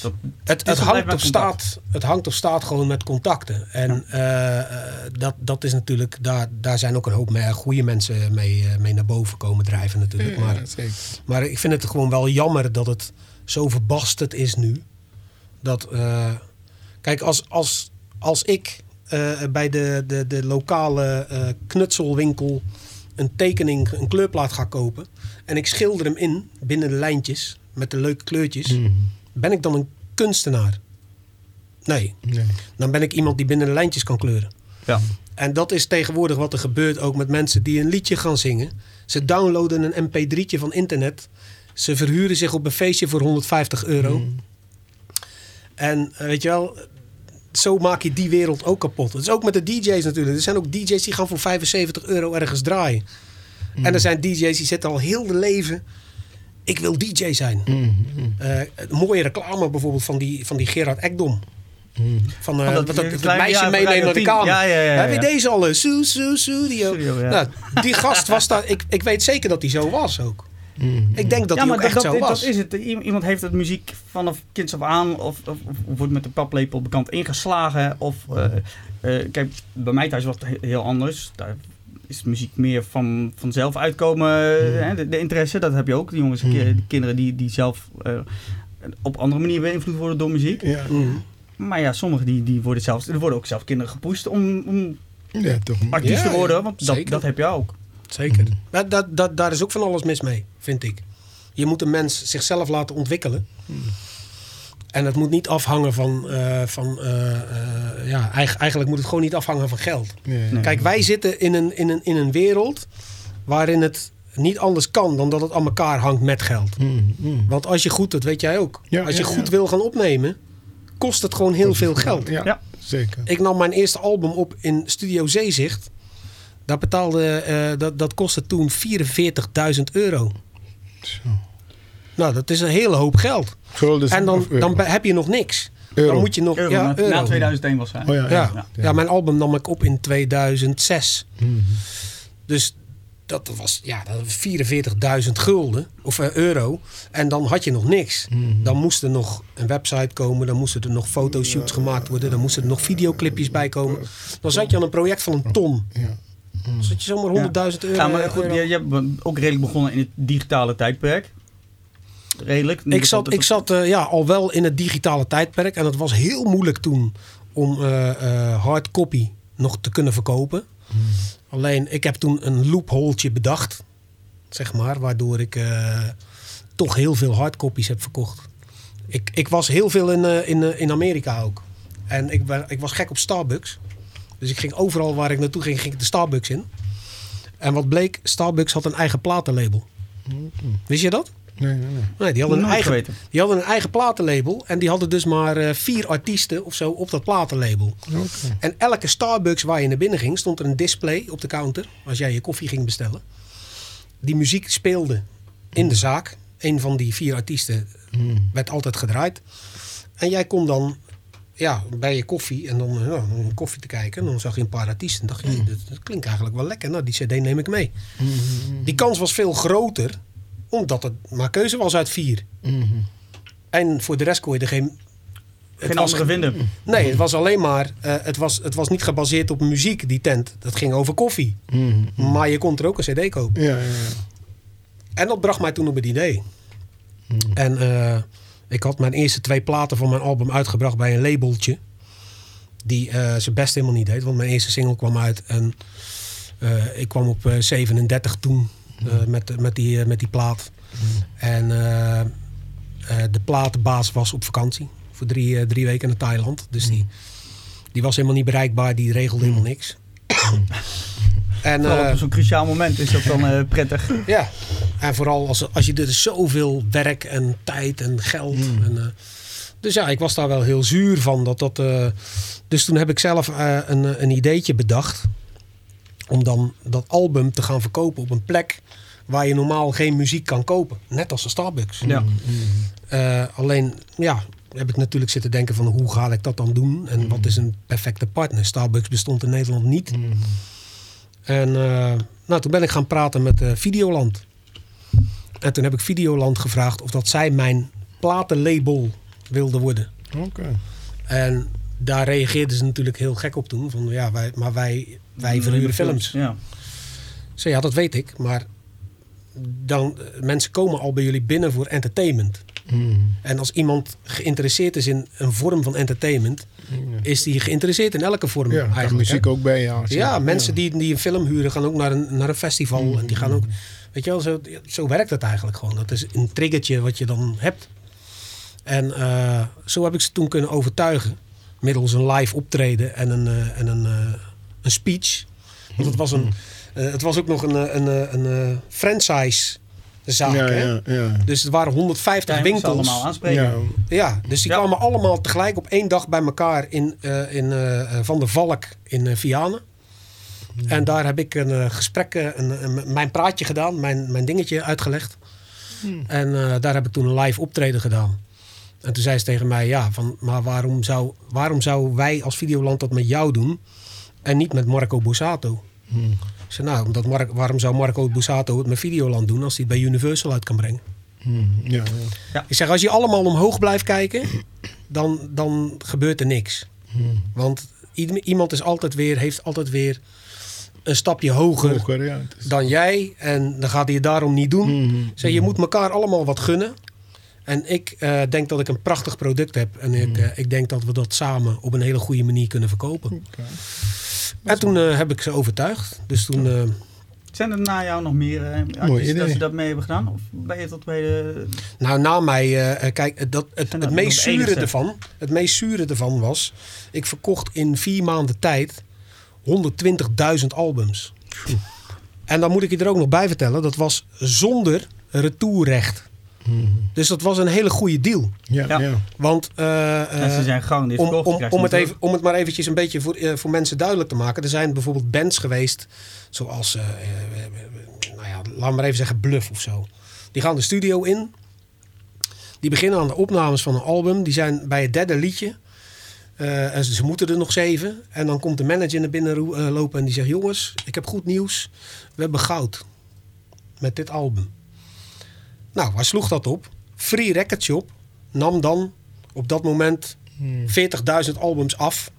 dat, het, is het, een hangt of contact. staat, het hangt of staat gewoon met contacten. En eh, eh, dat, dat is natuurlijk, daar, daar zijn ook een hoop me- goede mensen mee, mee naar boven komen drijven natuurlijk. ja, Maar, zeker. maar ik vind het gewoon wel jammer dat het zo verbasterd is nu. Dat, eh, kijk, als, als, als ik eh, bij de, de, de lokale eh, knutselwinkel een tekening, een kleurplaat ga kopen. En ik schilder hem in binnen de lijntjes met de leuke kleurtjes. Mhm. Ben ik dan een kunstenaar? Nee, Nee. dan ben ik iemand die binnen de lijntjes kan kleuren. ja. En dat is tegenwoordig wat er gebeurt ook met mensen die een liedje gaan zingen. Ze downloaden een mp3'tje van internet. Ze verhuren zich op een feestje voor 150 euro. En eh, weet je wel, zo maak je die wereld ook kapot. Het is ook met de DJ's natuurlijk. Er zijn ook DJ's die gaan voor 75 euro ergens draaien. En er zijn DJ's die zitten al heel de leven. Ik wil DJ zijn. Mhm. Eh, een mooie reclame bijvoorbeeld van die, van die Gerard Ekdom. Van eh, Oh, dat dat, dat meisje ja, meenemen naar de 10. kamer. Ja, ja, ja, ja. Heb je deze al? eh, Su, su, studio. Studio, ja. nou, die gast was daar. Ik, ik weet zeker dat hij zo was ook. Mhm. Ik denk dat ja, maar ook echt dat, zo dat, was. dat is het. Iemand heeft het muziek vanaf kinds af aan of, of, of wordt met de paplepel bekend ingeslagen. Of, eh, eh, kijk, bij mij thuis was het he- heel anders. Daar is muziek meer van vanzelf uitkomen, eh, hè, de, de interesse. Dat heb je ook. Die jongens, en ki- die kinderen die, die zelf eh, op andere manier beïnvloed worden door muziek. Ja. Mhm. Maar ja, sommigen die, die worden zelfs, er worden ook zelf kinderen gepusht om, om ja, toch. artiest Ja, te worden. Want dat, dat heb je ook. Zeker. Maar dat, dat, daar is ook van alles mis mee, vind ik. Je moet een mens zichzelf laten ontwikkelen. En het moet niet afhangen van... eh, van eh, eh, ja, eigen- eigenlijk moet het gewoon niet afhangen van geld. Nee. Kijk, wij zitten in een, in, een, in een wereld waarin het niet anders kan dan dat het aan elkaar hangt met geld. Mhm. Mhm. Want als je goed, dat weet jij ook. Ja, als je ja, goed ja. wil gaan opnemen, kost het gewoon heel veel geld. Ja, Ja. zeker. Ik nam mijn eerste album op in Studio Zeezicht. Dat betaalde, eh, dat, dat kostte toen 44.000 euro. Zo. Nou, dat is een hele hoop geld. Gulden En dan, dan heb je nog niks. Euro. Dan moet je nog... Euro, ja, na, euro. na 2001 was hij. Oh ja, Ja. ja. Ja. mijn album nam ik op in 2006. Mhm. Dus dat was ja, dat was 44.000 gulden of eh, euro. En dan had je nog niks. Dan moest er nog een website komen. Dan moesten er nog fotoshoots gemaakt worden. Dan moesten er nog videoclipjes bij komen. Dan zat je aan een project van een ton. Ja. Zat je zomaar 100.000 euro. Ja, maar goed, euro. je, je hebt ook redelijk begonnen in het digitale tijdperk. Redelijk. Ik zat, ik zat eh, ja, al wel in het digitale tijdperk. En het was heel moeilijk toen om hard copy nog te kunnen verkopen. Alleen, ik heb toen een loopholtje bedacht. Zeg maar, waardoor ik toch heel veel hardcopies heb verkocht. Ik, ik was heel veel in, in, in Amerika ook. En ik, ik was gek op Starbucks. Dus ik ging overal waar ik naartoe ging, ging ik de Starbucks in. En wat bleek, Starbucks had een eigen platenlabel. Wist je dat? Nee, nee, nee. Nee, die hadden, een eigen, die hadden een eigen platenlabel. En die hadden dus maar eh, vier artiesten of zo op dat platenlabel. En elke Starbucks waar je naar binnen ging, stond er een display op de counter. Als jij je koffie ging bestellen. Die muziek speelde in de zaak. Een van die vier artiesten Mhm. werd altijd gedraaid. En jij kon dan ja, bij je koffie en dan ja, dan koffie te kijken. En dan zag je een paar artiesten. En dacht je, hey, dat, dat klinkt eigenlijk wel lekker. Nou, die cd neem ik mee. Die kans was veel groter, omdat het maar keuze was uit vier. En voor de rest kon je er geen... het Geen was andere. Nee, het was alleen maar... eh, het, was, het was niet gebaseerd op muziek, die tent. Dat ging over koffie. Maar je kon er ook een cd kopen. Ja, ja, ja. En dat bracht mij toen op het idee. En eh, ik had mijn eerste twee platen van mijn album uitgebracht bij een labeltje. Die eh zijn best helemaal niet deed. Want mijn eerste single kwam uit. En eh, ik kwam op eh, 37 toen eh, met, met, die, eh, met die plaat. En eh, eh, de platenbaas was op vakantie. Voor drie, eh, drie weken naar Thailand. Dus die, die was helemaal niet bereikbaar. Die regelde helemaal niks. [COUGHS] en, Vooral eh, op zo'n cruciaal moment is dat dan eh, prettig. ja, en vooral als, als je er is zoveel werk en tijd en geld. En, eh, dus ja, ik was daar wel heel zuur van. Dat dat, eh, dus toen heb ik zelf eh, een, een ideetje bedacht. Om dan dat album te gaan verkopen op een plek waar je normaal geen muziek kan kopen. Net als de Starbucks. Ja. Eh, alleen, ja, heb ik natuurlijk zitten denken van hoe ga ik dat dan doen? En wat is een perfecte partner? Starbucks bestond in Nederland niet. En eh, nou, toen ben ik gaan praten met eh, Videoland. En toen heb ik Videoland gevraagd of dat zij mijn platenlabel wilde worden. Oké. En daar reageerden ze natuurlijk heel gek op toen. Van ja, wij, maar wij, wij verhuren films. Ja. Zei, ja, dat weet ik. Maar dan, eh, mensen komen al bij jullie binnen voor entertainment. En als iemand geïnteresseerd is in een vorm van entertainment, is die geïnteresseerd in elke vorm Ja, daar eigenlijk. hè? muziek ook bij. Ja, Ja, mensen Die, die een film huren gaan ook naar een, naar een festival. En die gaan ook. Weet je wel, zo, zo werkt het eigenlijk gewoon. Dat is een triggertje wat je dan hebt. En eh, zo heb ik ze toen kunnen overtuigen. Middels een live optreden en een, eh, en een, eh, een speech. Want het was, een, eh, het was ook nog een, een, een, franchise zaak. Ja, hè? ja, ja. Dus het waren 150 Ja, je moest ze winkels. allemaal aanspreken. Ja. Ja, dus die Ja. kwamen allemaal tegelijk op één dag bij elkaar in, eh, in eh, Van der Valk in eh, Vianen. En daar heb ik een gesprek, een, een- mijn praatje gedaan, mijn, mijn dingetje uitgelegd. En eh, daar heb ik toen een live optreden gedaan. En toen zei ze tegen mij, ja, van, maar waarom zou, waarom zou wij als Videoland dat met jou doen en niet met Marco Borsato? Ik zei, nou, omdat Mar- waarom zou Marco Borsato het met Videoland doen als hij het bij Universal uit kan brengen? Hmm, ja, ja. Ik zeg, als je allemaal omhoog blijft kijken, dan, dan gebeurt er niks. Want i- iemand is altijd weer, heeft altijd weer een stapje hoger Hoger, ja. Het is- dan jij. En dan gaat hij het daarom niet doen. Ik zeg, je moet elkaar allemaal wat gunnen. En ik eh, denk dat ik een prachtig product heb. En ik, eh, ik denk dat we dat samen op een hele goede manier kunnen verkopen. En toen eh, heb ik ze overtuigd. Dus toen... eh, Zijn er na jou nog meer eh, artiesten dat ze dat mee hebben gedaan? Of ben je tot bij de... Nou, na mij, kijk, het- dat, het, meest zure ervan, het meest zure ervan was, ik verkocht in vier maanden tijd 120.000 albums. En dan moet ik je er ook nog bij vertellen, dat was zonder retourrecht. Dus dat was een hele goede deal. Ja, Ja. ja. Want eh, en ze eh, zijn gegarandeerd om, om, het niet even, om het maar eventjes een beetje voor, eh, voor mensen duidelijk te maken. Er zijn bijvoorbeeld bands geweest, zoals, nou ja, laat maar even zeggen Bluff of zo. Die gaan de studio in. Die beginnen aan de opnames van een album. Die zijn bij het derde liedje. Eh, en ze, ze moeten er nog zeven. En dan komt de manager naar binnen lopen en die zegt... Jongens, ik heb goed nieuws. We hebben goud. Met dit album. Nou, waar sloeg dat op? Free Record Shop nam dan op dat moment 40.000 albums af.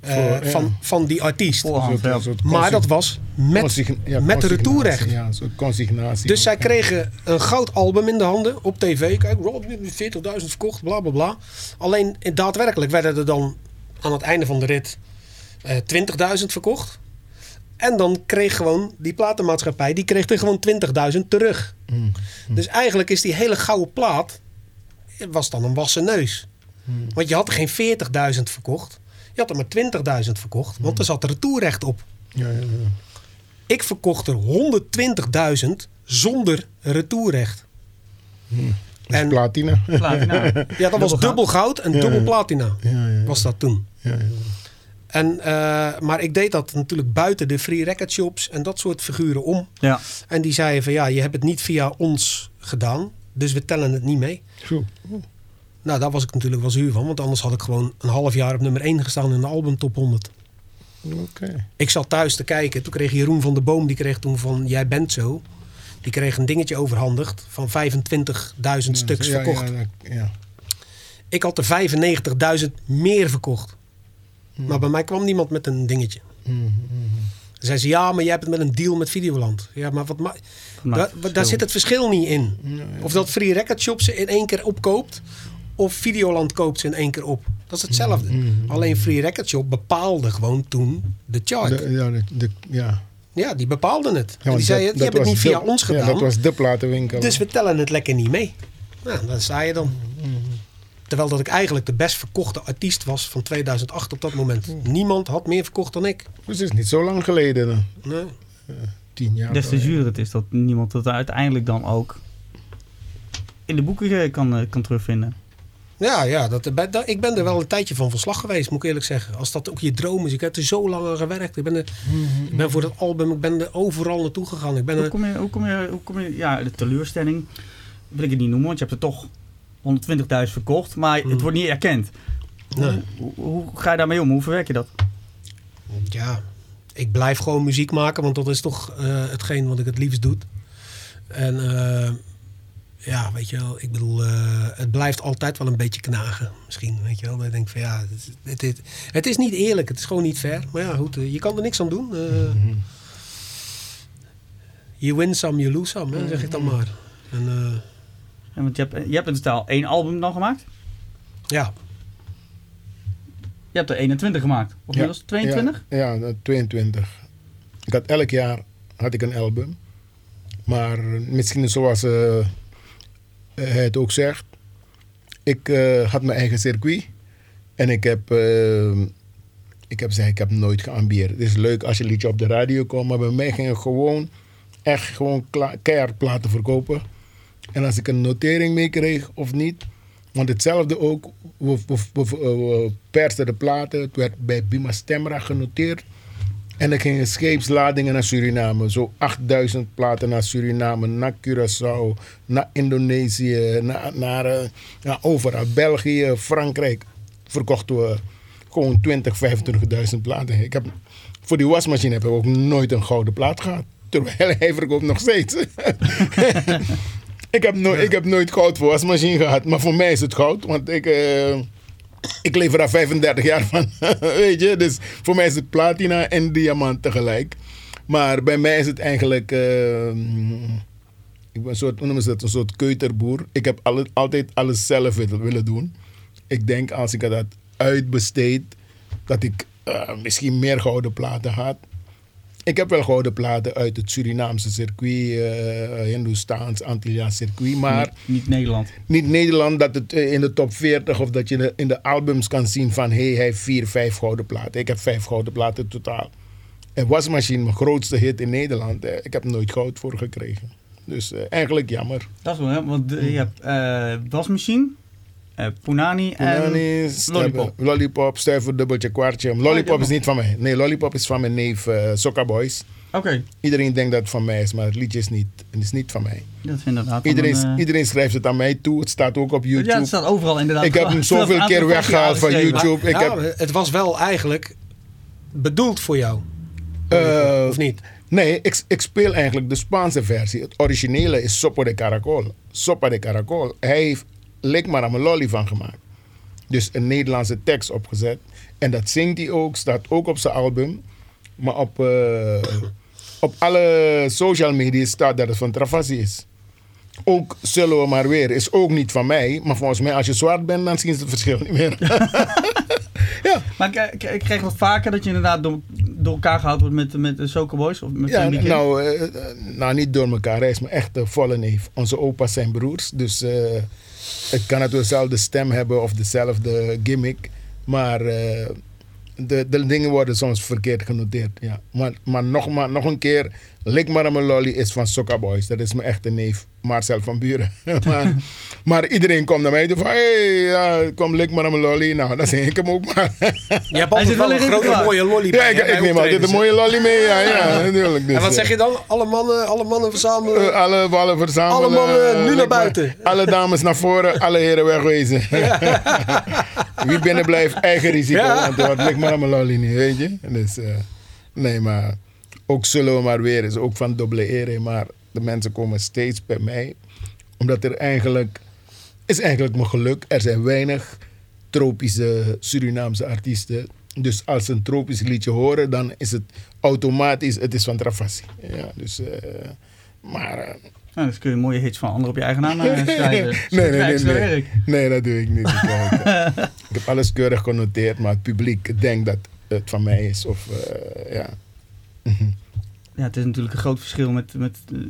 eh, Voor, ja. van, van die artiest. Voorhand, ja. Maar dat was met, ja, met de retourrecht. Ja, consignatie. Dus zij ook, kregen een goud album in de handen op tv. Kijk, Rob, 40.000 verkocht, bla bla bla. Alleen eh, daadwerkelijk werden er dan aan het einde van de rit eh 20.000 verkocht. En dan kreeg gewoon die platenmaatschappij, die kreeg er gewoon 20.000 terug. Hmm. Dus eigenlijk is die hele gouden plaat, was dan een wassen neus. Hmm. Want je had er geen 40.000 verkocht. Je had er maar 20.000 verkocht, want er zat retourrecht op. Ja, ja, ja. Ik verkocht er 120.000 zonder retourrecht. Dus En- platina. Platina. [LAUGHS] Ja, dat was goud. dubbel goud en Ja, dubbel ja. platina. Ja, ja, Was dat toen. ja, ja. En, eh, maar ik deed dat natuurlijk buiten de free record shops en dat soort figuren om. Ja. En die zeiden van ja, je hebt het niet via ons gedaan, dus we tellen het niet mee. Zo. Nou, daar was ik natuurlijk wel zuur van. Want anders had ik gewoon een half jaar op nummer 1 gestaan in de album top 100. Oké. Ik zat thuis te kijken. Toen kreeg Jeroen van der Boom, die kreeg toen van Jij bent zo. Die kreeg een dingetje overhandigd van 25.000 stuks Ja, verkocht. Ja, ja, ja. Ik had er 95.000 meer verkocht. Maar bij mij kwam niemand met een dingetje. Mhm. Dan zei ze, ja, maar jij hebt het met een deal met Videoland. Ja, maar wat ma- daar, zit het verschil niet in. Of dat Free Record Shop ze in één keer opkoopt... of Videoland koopt ze in één keer op. Dat is hetzelfde. Alleen Free Record Shop bepaalde gewoon toen de chart. De- ja, de, de- ja. Ja, die bepaalden het. Ja, die dat- je hebt het niet via ons gedaan. Ja, dat was de platenwinkel. Dus we tellen het lekker niet mee. Nou, dan sta je dan. Terwijl dat ik eigenlijk de best verkochte artiest was van 2008 op dat moment. Niemand had meer verkocht dan ik. Dus het is niet zo lang geleden. eh, Nee. Tien jaar. Des te geleden. zuur het is dat niemand het uiteindelijk dan ook in de boeken eh, kan, eh, kan terugvinden. Ja, ja dat, dat- ik ben er wel een tijdje van verslag geweest, moet ik eerlijk zeggen. Als dat ook je droom is. Ik heb er zo lang aan gewerkt. Ik ben, er, ik ben voor dat album, ik ben er overal naartoe gegaan. Ik ben Hoe kom je, hoe kom je, hoe kom je, ja, de teleurstelling wil ik het niet noemen, want je hebt er toch 120.000 verkocht, maar het wordt niet erkend. Nee. Hoe, hoe ga je daarmee om? Hoe verwerk je dat? ja, ik blijf gewoon muziek maken, want dat is toch eh, hetgeen wat ik het liefst doe. En eh, ja, weet je wel, ik bedoel, eh, het blijft altijd wel een beetje knagen. Misschien, weet je wel. Dat ik denk van ja, het, is- het, het, het is niet eerlijk, het is gewoon niet fair. Maar ja, goed, je kan er niks aan doen. Eh, You win some, you lose some, hè, zeg ik dan maar. En eh, En want je hebt, je hebt in totaal één album dan gemaakt. ja, Je hebt er 21 gemaakt. Of Ja, inmiddels 22? Ja, ja, dat 22. Ik had elk jaar had ik een album. Maar misschien zoals eh, eh, hij het ook zegt. Ik eh, had mijn eigen circuit. En ik heb, eh, ik heb gezegd, ik heb nooit geambieerd. Het is leuk als je liedje op de radio komt. Maar bij mij ging het gewoon, echt gewoon keihard platen verkopen. En als ik een notering meekreeg of niet. Want hetzelfde ook, we, we, persten de platen. Het werd bij Bima Stemra genoteerd. En er gingen scheepsladingen naar Suriname. Zo 8000 platen naar Suriname, naar Curaçao, naar Indonesië, naar, naar, eh, naar overal. België, Frankrijk. Verkochten we gewoon 20, 25.000 platen. Ik heb, voor die wasmachine heb ik ook nooit een gouden plaat gehad. Terwijl hij verkoopt nog steeds. [LAUGHS] ik, heb nooit, ik heb nooit goud voor wasmachine gehad. Maar voor mij is het goud. Want ik... eh, ik leef er al 35 jaar van, [LAUGHS] weet je. Dus voor mij is het platina en diamant tegelijk. Maar bij mij is het eigenlijk... eh, ik ben een soort, hoe noemen dat, een soort keuterboer. Ik heb altijd alles zelf willen, willen doen. Ik denk als ik dat uitbesteed, dat ik eh, misschien meer gouden platen had. Ik heb wel gouden platen uit het Surinaamse circuit, eh Hindoestaans, Antilliaans circuit. Maar Niet Nederland. niet Nederland dat het eh, in de top 40 of dat je de- in de albums kan zien van hé, hey, hij heeft vier, vijf gouden platen. Ik heb vijf gouden platen totaal. En Wasmachine, mijn grootste hit in Nederland, ik heb nooit goud voor gekregen. Dus eigenlijk jammer. Dat is wel, hè? Want je hebt eh wasmachine, eh Punani en Lollipop. Lollipop, stuiver, dubbeltje, kwartje. Lollipop ja, is niet van mij. Nee, Lollipop is van mijn neef uh, Sokka Boys. Oké, Iedereen denkt dat het van mij is, maar het liedje is niet, het is niet van mij. dat is inderdaad. Iedereen, een, eh, iedereen schrijft het aan mij toe. Het staat ook op YouTube. Ja, het staat overal inderdaad. Ik heb hem zoveel keer weggehaald van YouTube. Ik Ja, heb- het was wel eigenlijk bedoeld voor jou. Eh, of niet? Nee, ik, ik speel eigenlijk de Spaanse versie. Het originele is Sopa de Caracol. Sopa de Caracol. Hij heeft Lik een lolly van gemaakt. Dus een Nederlandse tekst opgezet. En dat zingt hij ook, staat ook op zijn album. Maar op, eh, op alle social media staat dat het van Travassi is. Ook zullen we maar weer, is ook niet van mij. Maar volgens mij, als je zwart bent, dan zien ze het verschil niet meer. [LAUGHS] ja, Maar ik, ik, kreeg wat vaker dat je inderdaad door, door elkaar gehaald wordt met, met de Soca Boys. Of met Ja, nou, eh, eh, nou, niet door elkaar. Hij is mijn echte volle neef. Onze opa's zijn broers. Dus het kan het dezelfde stem hebben of dezelfde gimmick. Maar eh, de, de dingen worden soms verkeerd genoteerd. Ja. Maar, maar, nog, maar nog een keer, Lik maar lolly is van Sokka Boys. Dat is mijn echte neef, Marcel van Buren. [LAUGHS] maar, maar iedereen komt naar mij toe van, hé, hey, ja, kom Lik lolly. Nou, dan zeg ik hem ook maar. Je hebt altijd wel een grote klaar. mooie lolly ja, ik, neem altijd een mooie lolly mee. Ja, ja, natuurlijk. Dus, En wat eh, zeg je dan? Alle mannen, alle mannen verzamelen. eh, alle verzamelen. Alle mannen eh, nu naar Lik maar- buiten. Alle dames naar voren, alle heren wegwezen. [LAUGHS] [LAUGHS] Wie binnen blijft, eigen risico. Ja. Want het aan mijn lolly niet, weet je. Dus, eh, nee, maar ook zullen we maar weer eens, ook van dubbele ere. Maar de mensen komen steeds bij mij. Omdat er eigenlijk, is eigenlijk mijn geluk, er zijn weinig tropische Surinaamse artiesten. Dus als ze een tropisch liedje horen, dan is het automatisch, het is van Travassi. Ja, dus, eh, maar... eh, Nou, dus kun je mooie hits van anderen op je eigen naam eh, [LAUGHS] schrijven. nee, nee, nee, nee. werk. Nee, dat doe ik niet. Ik, [LAUGHS] ik heb alles keurig genoteerd, maar het publiek denkt dat het van mij is. Of, ja. Ja, het is natuurlijk een groot verschil met, met eh,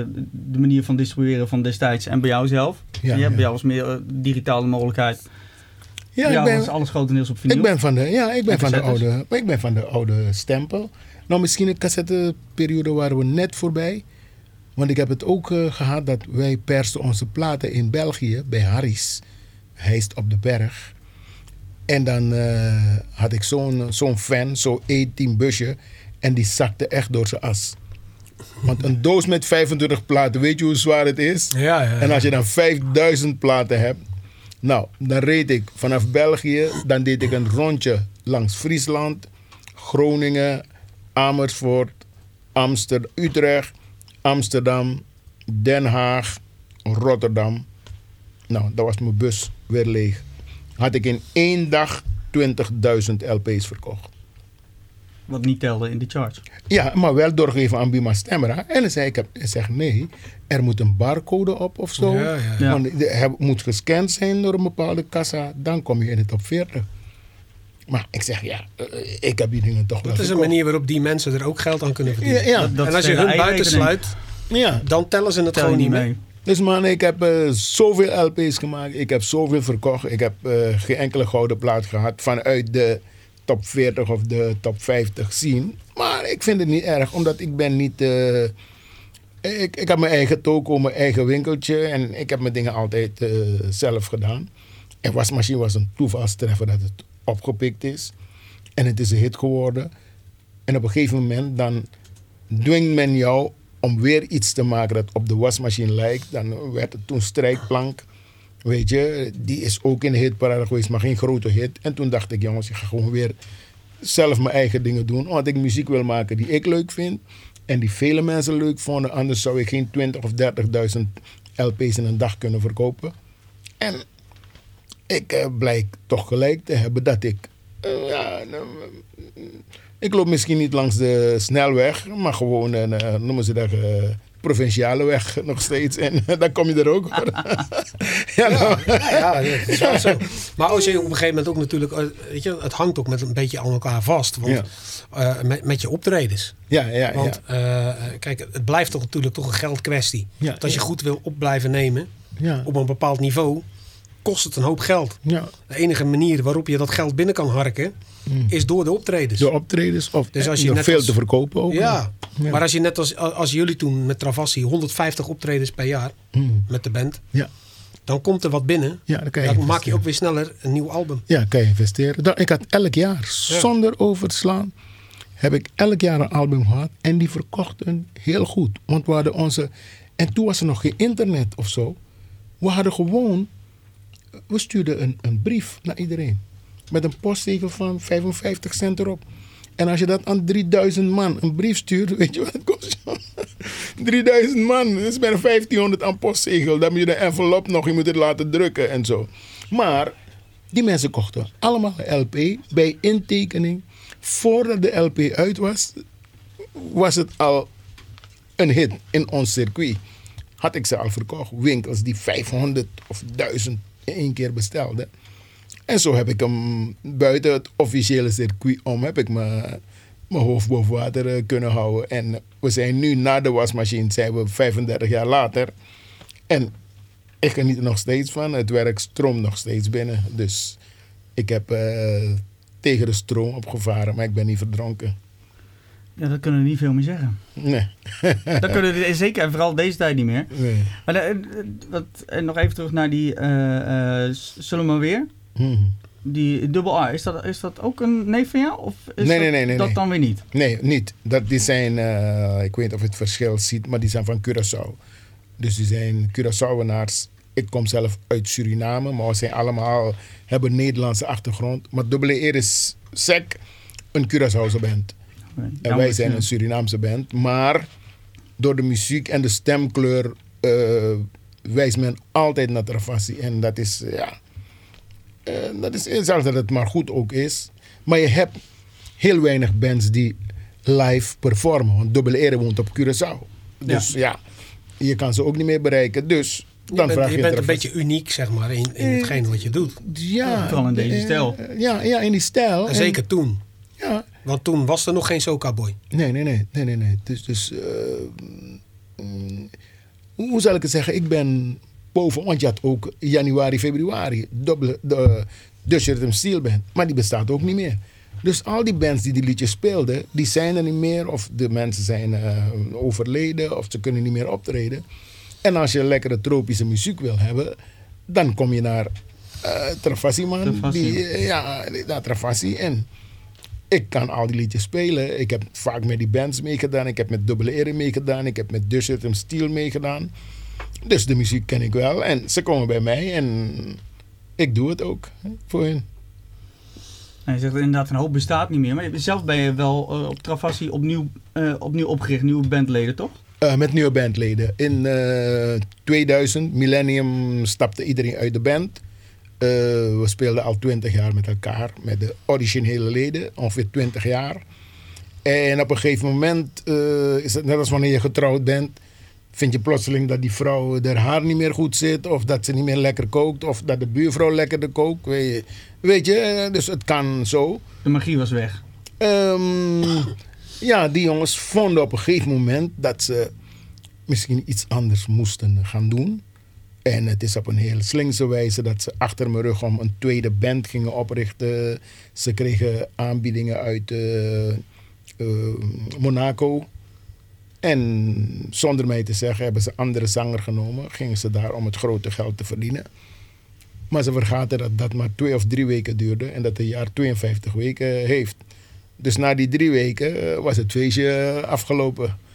eh, de manier van distribueren van destijds en bij jou zelf. Ja, je hebt bij jou was meer eh, digitale mogelijkheid. Ja, ik jou was ben, alles grotendeels op vinyl. ik ben van de, ja, ik ben En van de, oude, ik ben van de oude stempel. Nou, misschien een cassetteperiode waren we net voorbij. Want ik heb het ook eh, gehad dat wij persten onze platen in België bij Harry's. Heist op de berg. En dan had ik zo'n zo'n fan, zo'n E-team busje. En die zakte echt door zijn as. Want een doos met 25 platen, weet je hoe zwaar het is? Ja, ja. En als je dan 5000 platen hebt. Nou, dan reed ik vanaf België. Dan deed ik een rondje langs Friesland, Groningen, Amersfoort, Amsterdam, Utrecht, Amsterdam, Den Haag, Rotterdam. Nou, dat was mijn bus weer leeg. Had ik in één dag 20.000 LP's verkocht. Wat niet telde in de charts. Ja, maar wel doorgegeven aan Bima Stemra. En dan zei ik, ik zeg nee, er moet een barcode op of zo. Ja, ja. Ja. Want de- het moet gescand zijn door een bepaalde kassa. Dan kom je in de top 40. Maar ik zeg, ja, eh, ik heb die dingen toch wel Dat is een manier waarop die mensen er ook geld aan kunnen verdienen. Ja, ja. Dat- dat en als je hun buiten sluit, ja. dan tellen ze het Tel gewoon niet mee. Dus man, ik heb eh, zoveel LP's gemaakt. Ik heb zoveel verkocht. Ik heb eh, geen enkele gouden plaat gehad vanuit de top 40 of de top 50 zien. Maar ik vind het niet erg, omdat ik ben niet... eh, ik, ik heb mijn eigen toko, mijn eigen winkeltje. En ik heb mijn dingen altijd eh, zelf gedaan. En wasmachine was een toevalstreffer dat het opgepikt is. En het is een hit geworden. En op een gegeven moment dan dwingt men jou om weer iets te maken dat op de wasmachine lijkt. Dan werd het toen strijkplank. Weet je, die is ook in de hitparade geweest, maar geen grote hit. En toen dacht ik, jongens, ik ga gewoon weer zelf mijn eigen dingen doen. Omdat ik muziek wil maken die ik leuk vind. En die vele mensen leuk vonden. Anders zou ik geen 20 of 30.000 LP's in een dag kunnen verkopen. En ik eh, blijk toch gelijk te hebben dat ik. eh, ja, nou, eh, ik loop misschien niet langs de snelweg, maar gewoon eh, noemen ze dat, provinciale weg nog steeds. En dan kom je er ook. hoor. [LAUGHS] ja, nou, Ja, ja, dat is wel zo. Maar als je op een gegeven moment ook natuurlijk, eh, weet je, het hangt ook met een beetje aan elkaar vast. Want Ja. eh, met, met je optredens. ja, ja, Want ja. eh, kijk, het blijft toch natuurlijk toch een geldkwestie. Ja, Want als je ja. goed wil op blijven nemen ja, op een bepaald niveau, kost het een hoop geld. ja. De enige manier waarop je dat geld binnen kan harken, is door de optredens. De optredens of Dus als je nog net veel als- te verkopen ook. Ja. Ja. maar als je net als, als jullie toen met Travassi 150 optredens per jaar Hmm. met de band, Ja, dan komt er wat binnen. ja, dan maak je ook weer sneller een nieuw album. Ja, kan je investeren. Dan, ik had elk jaar, zonder over te slaan, heb ik elk jaar een album gehad. En die verkochten heel goed. Want we hadden onze... En toen was er nog geen internet of zo. We hadden gewoon... We stuurden een, een brief naar iedereen. Met een postzegel van 55 cent erop. En als je dat aan 3000 man een brief stuurt, weet je wat het kost? [LAUGHS] 3000 man, dat is bijna 1500 aan postzegel. Dan moet je de envelop nog, je moet het laten drukken en zo. Maar die mensen kochten allemaal LP bij intekening. Voordat de LP uit was, was het al een hit in ons circuit. Had ik ze al verkocht. Winkels die 500 of 1000 in één keer bestelden. En zo heb ik hem buiten het officiële circuit om, heb ik mijn, mijn hoofd boven water eh, kunnen houden. En we zijn nu na de wasmachine, zijn we 35 jaar later. En ik geniet er nog steeds van. Het werk stroomt nog steeds binnen. Dus ik heb eh, tegen de stroom opgevaren, maar ik ben niet verdronken. Ja, dat kunnen we niet veel meer zeggen. Nee. [LAUGHS] Dat kunnen we zeker, en vooral deze tijd niet meer. nee. Maar eh, eh, wat, en nog even terug naar die eh eh, Zullen we maar weer. Mhm. Die dubbel A, is dat, is dat ook een neef van jou? Of is Nee, dat, nee, nee, nee, dat dan weer niet? Nee, niet. Dat, die zijn, eh, ik weet niet of je het verschil ziet, maar die zijn van Curaçao. Dus die zijn Curaçaoenaars. Ik kom zelf uit Suriname, maar we zijn allemaal, hebben Nederlandse achtergrond. Maar Dubbele Eer is sec een Curaçaose band. En wij zijn een Surinaamse band. Maar door de muziek en de stemkleur eh, wijst men altijd naar Travassi. En dat is, eh, ja... eh, dat is zelfs dat het maar goed ook is. Maar je hebt heel weinig bands die live performen. Want Dubbele Ere woont op Curaçao. Dus ja. je kan ze ook niet meer bereiken. Dus Je dan bent, vraag je je, bent een beetje uniek, zeg maar, in, in hetgeen wat je doet. Ja, Vooral in deze eh, stijl. Ja, ja, in die stijl. En En- zeker toen. ja, Want toen was er nog geen Soca Boy. Nee, nee, nee, nee, nee, nee. Dus, dus eh, mm, hoe zal ik het zeggen? Ik ben boven, want je had ook januari, februari, dubbele, de Dutch Rhythm Steel Band, maar die bestaat ook niet meer. Dus al die bands die die liedjes speelden, die zijn er niet meer, of de mensen zijn eh, overleden, of ze kunnen niet meer optreden. En als je lekkere tropische muziek wil hebben, dan kom je naar eh Travassi, man. Travassi. Die, eh, ja, naar Travassi. En ik kan al die liedjes spelen. Ik heb vaak met die bands meegedaan. Ik heb met Dubbele Ere meegedaan. Ik heb met Rhythm Steel meegedaan. Dus de muziek ken ik wel. En ze komen bij mij en ik doe het ook hè, voor hen. En je zegt inderdaad, een hoop bestaat niet meer. Maar zelf ben je wel eh, op Travassi opnieuw, eh, opnieuw opgericht, nieuwe bandleden, toch? Eh, met nieuwe bandleden. In eh, 2000, Millennium, stapte iedereen uit de band. Eh, we speelden al 20 jaar met elkaar. Met de originele leden, ongeveer 20 jaar. En op een gegeven moment eh, is het net als wanneer je getrouwd bent. Vind je plotseling dat die vrouw haar haar niet meer goed zit. Of dat ze niet meer lekker kookt. Of dat de buurvrouw lekkerder kookt. Weet je, weet je eh, dus het kan zo. De magie was weg. Ehm, ja, die jongens vonden op een gegeven moment dat ze misschien iets anders moesten gaan doen. En het is op een heel slinkse wijze dat ze achter mijn rug om een tweede band gingen oprichten. Ze kregen aanbiedingen uit eh, eh, Monaco. En zonder mij te zeggen hebben ze andere zanger genomen. Gingen ze daar om het grote geld te verdienen. Maar ze vergaten dat dat maar twee of drie weken duurde. En dat een jaar 52 weken heeft. Dus na die drie weken eh, was het feestje afgelopen.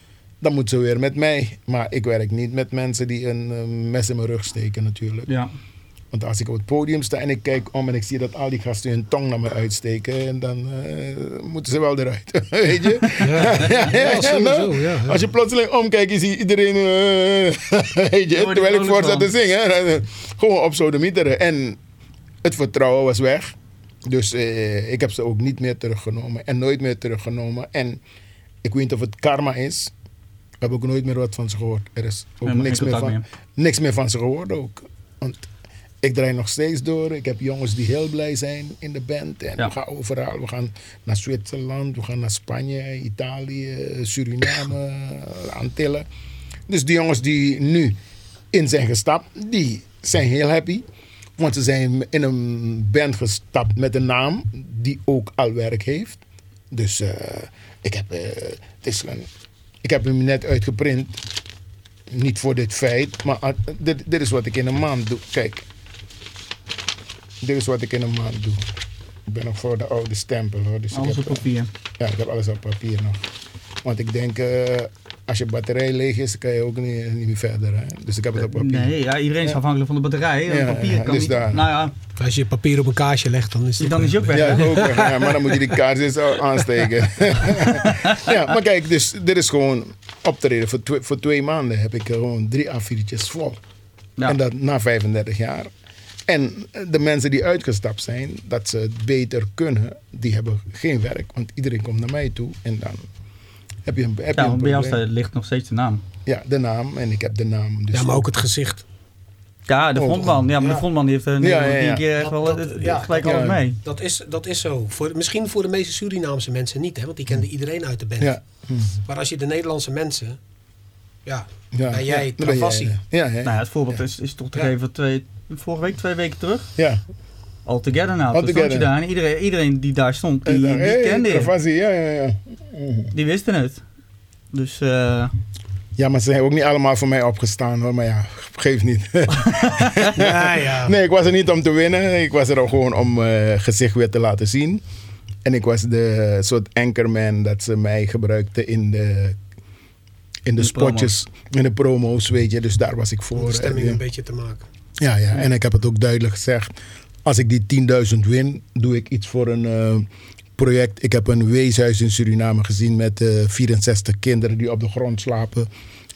Dan moet ze weer met mij. Maar ik werk niet met mensen die een eh, mes in mijn rug steken natuurlijk. Ja. Want als ik op het podium sta en ik kijk om en ik zie dat al die gasten hun tong naar me uitsteken, en dan eh, moeten ze wel eruit. [LAUGHS] Weet je? Ja, [LAUGHS] nou, ja, ja. Als je plotseling omkijkt, je ziet iedereen. eh, [LAUGHS] weet je, terwijl ik voor zat te zingen. dan, Gewoon op sodemieteren. En het vertrouwen was weg. Dus ik heb ze ook niet meer teruggenomen. En nooit meer teruggenomen. En ik weet niet of het karma is. Heb ook nooit meer wat van ze gehoord. Er is ook niks meer, van, meer. niks meer van ze gehoord ook. Want ik draai nog steeds door. Ik heb jongens die heel blij zijn in de band. En Ja. we gaan overal. We gaan naar Zwitserland, we gaan naar Spanje, Italië, Suriname, Antillen. Dus die jongens die nu in zijn gestapt, die zijn heel happy. Want ze zijn in een band gestapt met een naam die ook al werk heeft. Dus eh, ik, heb, eh, het is een, ik heb hem net uitgeprint. Niet voor dit feit, maar ah, dit, dit is wat ik in een maand doe. Kijk. Dit is wat ik in een maand doe. Ik ben nog voor de oude stempel hoor. Dus ik Alles heb, op papier. ja, ik heb alles op papier nog. Want ik denk, eh, als je batterij leeg is, kan je ook niet, niet meer verder. Hè? Dus ik heb het op papier. Nee, ja, iedereen is Ja. afhankelijk van de batterij. Ja, papier ja, kan dus niet. daar. Nou ja, Als je papier op een kaarsje legt, dan is het dan ook is je ook weg. Ja, hè? ook weg. Ja, maar dan moet je die kaars eens aansteken. [LAUGHS] ja, maar kijk, dus dit is gewoon optreden. Voor twee, voor twee maanden heb ik gewoon drie A4'tjes vol. Ja. En dat na 35 jaar. En de mensen die uitgestapt zijn, dat ze het beter kunnen, die hebben geen werk. Want iedereen komt naar mij toe en dan heb je een, heb je Ja, een bij jou staat- ligt nog steeds de naam. Ja, de naam. En ik heb de naam. Dus Ja, maar ook het gezicht. Ja, de Oh, frontman. Ja, maar ja. de frontman die heeft een Ja, ja, ja. keer echt wel dat- het- het- ja, gelijk alles ja. mee. Dat is, dat is zo. Voor, misschien voor de meeste Surinaamse mensen niet, hè, want die kenden iedereen uit de band. Ja. Hm. Maar als je de Nederlandse mensen, ja, Ja, ben jij Travassi. Ja, ja. Nou ja, het voorbeeld is, is toch te Ja. geven twee, vorige week, twee weken terug. ja. All Together nou. All Together. daar en iedereen, iedereen die daar stond, die, die hey, kende je. Travassi, ja, ja, ja. Mhm. Die wisten het. Dus eh, Ja, maar ze zijn ook niet allemaal voor mij opgestaan hoor. Maar ja, geeft niet. [LAUGHS] Ja, ja. nee, ik was er niet om te winnen. Ik was er ook gewoon om eh, gezicht weer te laten zien. En ik was de soort anchorman dat ze mij gebruikten in de, in de, de spotjes, in de promo's, weet je. Dus daar was ik Om voor. de stemming En, een beetje te maken. ja, ja, en ik heb het ook duidelijk gezegd. Als ik die 10.000 win, doe ik iets voor een eh, project. Ik heb een weeshuis in Suriname gezien met eh 64 kinderen die op de grond slapen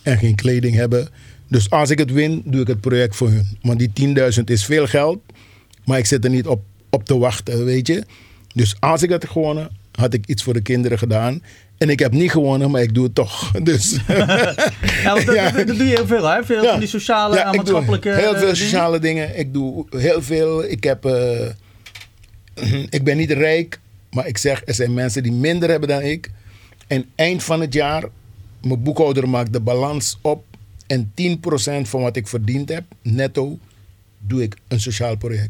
en geen kleding hebben. Dus als ik het win, doe ik het project voor hun. Want die 10.000 is veel geld, maar ik zit er niet op, op te wachten, weet je. Dus als ik het gewonnen, had ik iets voor de kinderen gedaan. En ik heb niet gewonnen, maar ik doe het toch. [LAUGHS] Dus [LAUGHS] ja, dat, [LAUGHS] Ja. dat, dat doe je heel veel, hè? Veel Ja. van die sociale en maatschappelijke heel veel sociale dingen. Ik doe heel veel. Ik heb. eh, [CLEARS THROAT] ik ben niet rijk, maar ik zeg, er zijn mensen die minder hebben dan ik. En eind van het jaar, mijn boekhouder maakt de balans op. En 10% van wat ik verdiend heb, netto, doe ik een sociaal project.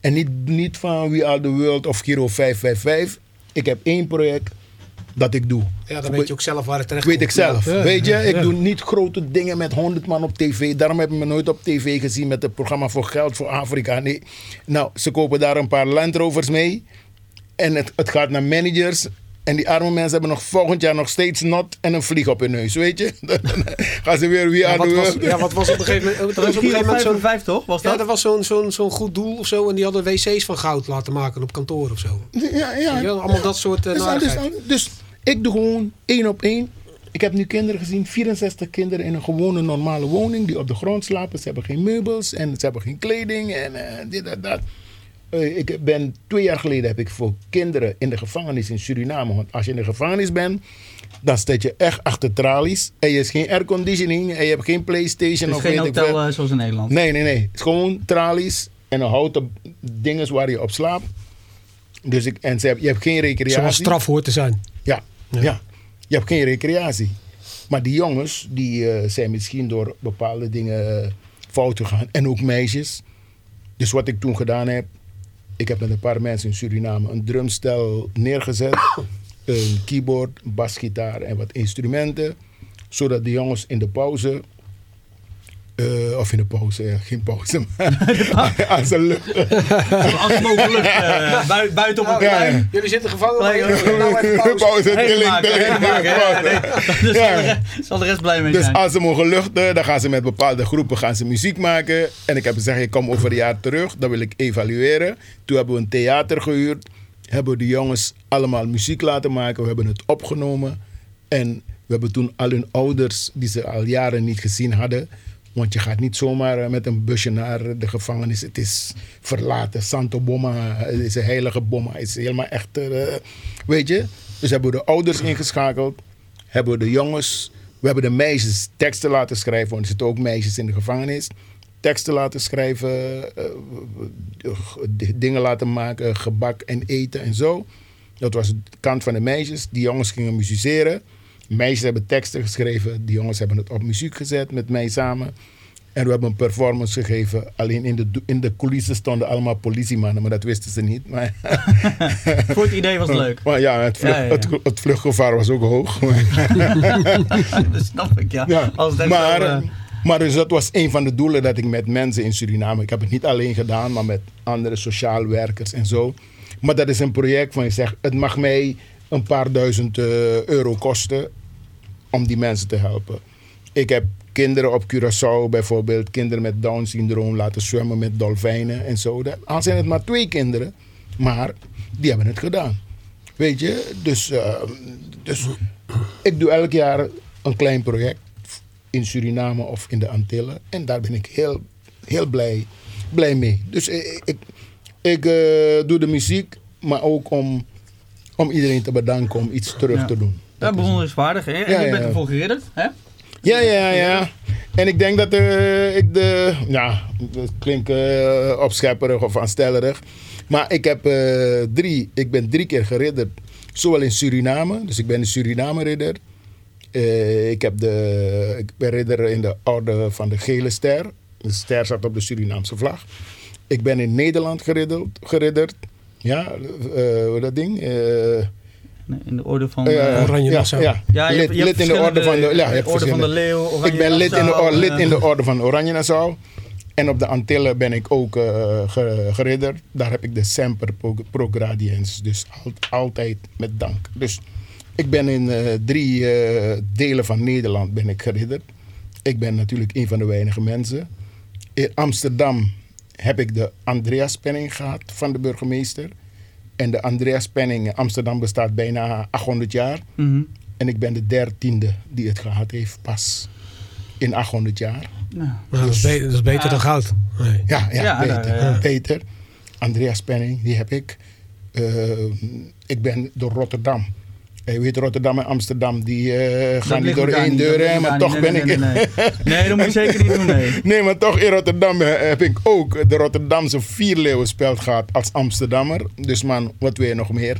En niet, niet van We Are The World of Giro 555. Ik heb één project dat ik doe. Ja, dan weet je ook zelf waar het terecht Weet ik zelf. Ja, Weet je, ik ja. doe niet grote dingen met 100 man op tv. Daarom heb je me nooit op tv gezien met het programma voor geld voor Afrika. Nee. Nou, ze kopen daar een paar Land Rovers mee. En het, het gaat naar managers. En die arme mensen hebben nog volgend jaar nog steeds not en een vlieg op hun neus, weet je? [LAUGHS] Dan gaan ze weer wie Ja, aan wat de was, world. ja, wat was op een gegeven moment... Er was op een gegeven moment zo'n 5 toch? Was Ja, dat? dat was zo'n zo'n zo'n goed doel of zo. En die hadden wc's van goud laten maken op kantoor of zo. Ja, ja. Ja, allemaal dat soort uh, Dus, dus, dus ik doe gewoon één op één. Ik heb nu kinderen gezien, 64 kinderen in een gewone normale woning die op de grond slapen. Ze hebben geen meubels en ze hebben geen kleding en eh, dit en dat. Eh, ik ben twee jaar geleden heb ik voor kinderen in de gevangenis in Suriname. Want als je in de gevangenis bent, dan sta je echt achter tralies. En je hebt geen airconditioning en je hebt geen PlayStation Dus of geen weet ik veel. hotel eh, zoals in Nederland. Nee, nee, nee. Het is gewoon tralies en een houten dinges waar je op slaapt. Dus ik, en ze heb, je hebt geen recreatie. Zoals straf hoort te zijn. Ja. Je hebt geen recreatie. Maar die jongens, die eh, zijn misschien door bepaalde dingen eh, fout gegaan. En ook meisjes. Dus wat ik toen gedaan heb, ik heb met een paar mensen in Suriname een drumstel neergezet. [COUGHS] een keyboard, basgitaar en wat instrumenten. Zodat de jongens in de pauze, eh, of in de pauze, ja, geen pauze, maar [LAUGHS] [LAUGHS] aan zijn lucht. Als mogelijk eh, [LAUGHS] bui- buiten op een Ja, plein. ja. Jullie zitten gevangen, maar Nee, jullie- nou even pauze. tilling, tilling, maken, ja, zal de re- zal de rest blij mee Dus zijn. als ze mogen luchten, dan gaan ze met bepaalde groepen gaan ze muziek maken. En ik heb gezegd, ik kom over een jaar terug. Dan wil ik evalueren. Toen hebben we een theater gehuurd. Hebben we de jongens allemaal muziek laten maken. We hebben het opgenomen. En we hebben toen al hun ouders, die ze al jaren niet gezien hadden. Want je gaat niet zomaar eh, met een busje naar de gevangenis. Het is verlaten. Santo Bomma het is een heilige bomma. Het is helemaal echt, eh, weet je. Dus hebben we de ouders ingeschakeld hebben we de jongens, we hebben de meisjes teksten laten schrijven, want er zitten ook meisjes in de gevangenis. Teksten laten schrijven, eh, eh, dingen laten maken, gebak en eten en zo. Dat was de kant van de meisjes. Die jongens gingen musiceren. Meisjes hebben teksten geschreven. Die jongens hebben het op muziek gezet met mij samen. En we hebben een performance gegeven. Alleen in de, in de coulissen stonden allemaal politiemannen, maar dat wisten ze niet. Maar, [LAUGHS] Voor het idee was leuk. maar ja, het, vlucht, Ja, ja, ja. Het, het vluchtgevaar was ook hoog. [LAUGHS] dat snap ik, ja. Als maar, eh, maar dus dat was een van de doelen dat ik met mensen in Suriname. Ik heb het niet alleen gedaan, maar met andere sociaal werkers en zo. Maar dat is een project van je zegt, het mag mij een paar duizend eh, euro kosten om die mensen te helpen. Ik heb kinderen op Curaçao bijvoorbeeld, kinderen met Down syndroom laten zwemmen met dolfijnen en zo. Al zijn het maar twee kinderen, maar die hebben het gedaan. Weet je, dus, eh, dus ik doe elk jaar een klein project in Suriname of in de Antillen. En daar ben ik heel, heel blij, blij mee. Dus ik, ik, ik eh, doe de muziek, maar ook om, om iedereen te bedanken om iets terug Ja. te doen. Ja, Dat is- bewonderenswaardig. Hè? En je bent ervoor geridderd, hè? ja, ja, ja. En ik denk dat eh, ik de. Ja, het klinkt eh, opschepperig of aanstellerig. Maar ik heb eh, drie. Ik ben drie keer geridderd. Zowel in Suriname. Dus ik ben een Suriname-ridder. Ik, heb de, ik ben ridder in de orde van de gele ster. De ster zat op de Surinaamse vlag. Ik ben in Nederland geriddeld, geridderd. Ja, hoe dat ding? Eh, In de orde van... eh, eh, Oranje ja, Nassau. ja. Ja, je lid, hebt- je hebt lid in de orde van de, ja, je hebt eh, orde van de leeuw, Oranje ik ben lid in, de, or- lid in de eh, orde van Oranje Nassau. En op de Antillen ben ik ook eh, ge- geridderd. Daar heb ik de Semper Pro- Progradiens. Dus al- altijd met dank. Dus ik ben in eh, drie eh, delen van Nederland ben ik geridderd. Ik ben natuurlijk een van de weinige mensen. In Amsterdam heb ik de Andreas Penning gehad van de burgemeester. En de Andreas Penning in Amsterdam bestaat bijna 800 jaar. mhm. En ik ben de dertiende die het gehad heeft pas in 800 jaar. Nou, dat, is be- dat is beter Ja. dan goud. Nee. Ja, ja, Ja, beter. nou, ja. beter. Andreas Penning, die heb ik. Eh, ik ben door Rotterdam. Je weet, Rotterdam en Amsterdam, die eh, gaan niet door één niet, deur, hè, maar toch ben Nee, ik... nee, nee, nee. Nee, dat moet je zeker niet doen, nee. [LAUGHS] Nee, maar toch in Rotterdam eh, heb ik ook de Rotterdamse vierleeuwenspeld gehad als Amsterdammer. Dus man, wat wil je nog meer?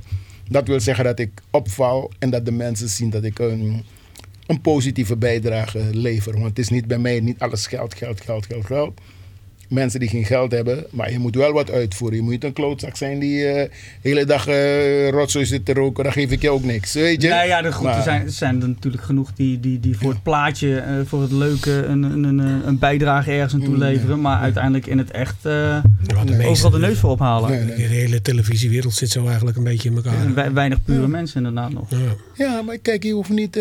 Dat wil zeggen dat ik opval en dat de mensen zien dat ik een, een positieve bijdrage lever. Want het is niet bij mij niet alles geld, geld, geld, geld, geld. Mensen die geen geld hebben, maar je moet wel wat uitvoeren. Je moet niet een klootzak zijn die eh, de hele dag eh rotzooi zit te roken. Dan geef ik je ook niks, weet je? Nou ja, de- goed, er zijn, er zijn er natuurlijk genoeg die, die, die voor het plaatje, eh, voor het leuke, een, een, een, een bijdrage ergens aan Mm, toeleveren. Maar uiteindelijk in het echt eh, Ja, de overal meeste- de neus voor ophalen. Nee, nee. De hele televisiewereld zit zo eigenlijk een beetje in elkaar. Wei- Weinig pure mensen inderdaad nog. Ja. Ja, maar kijk, je hoeft niet.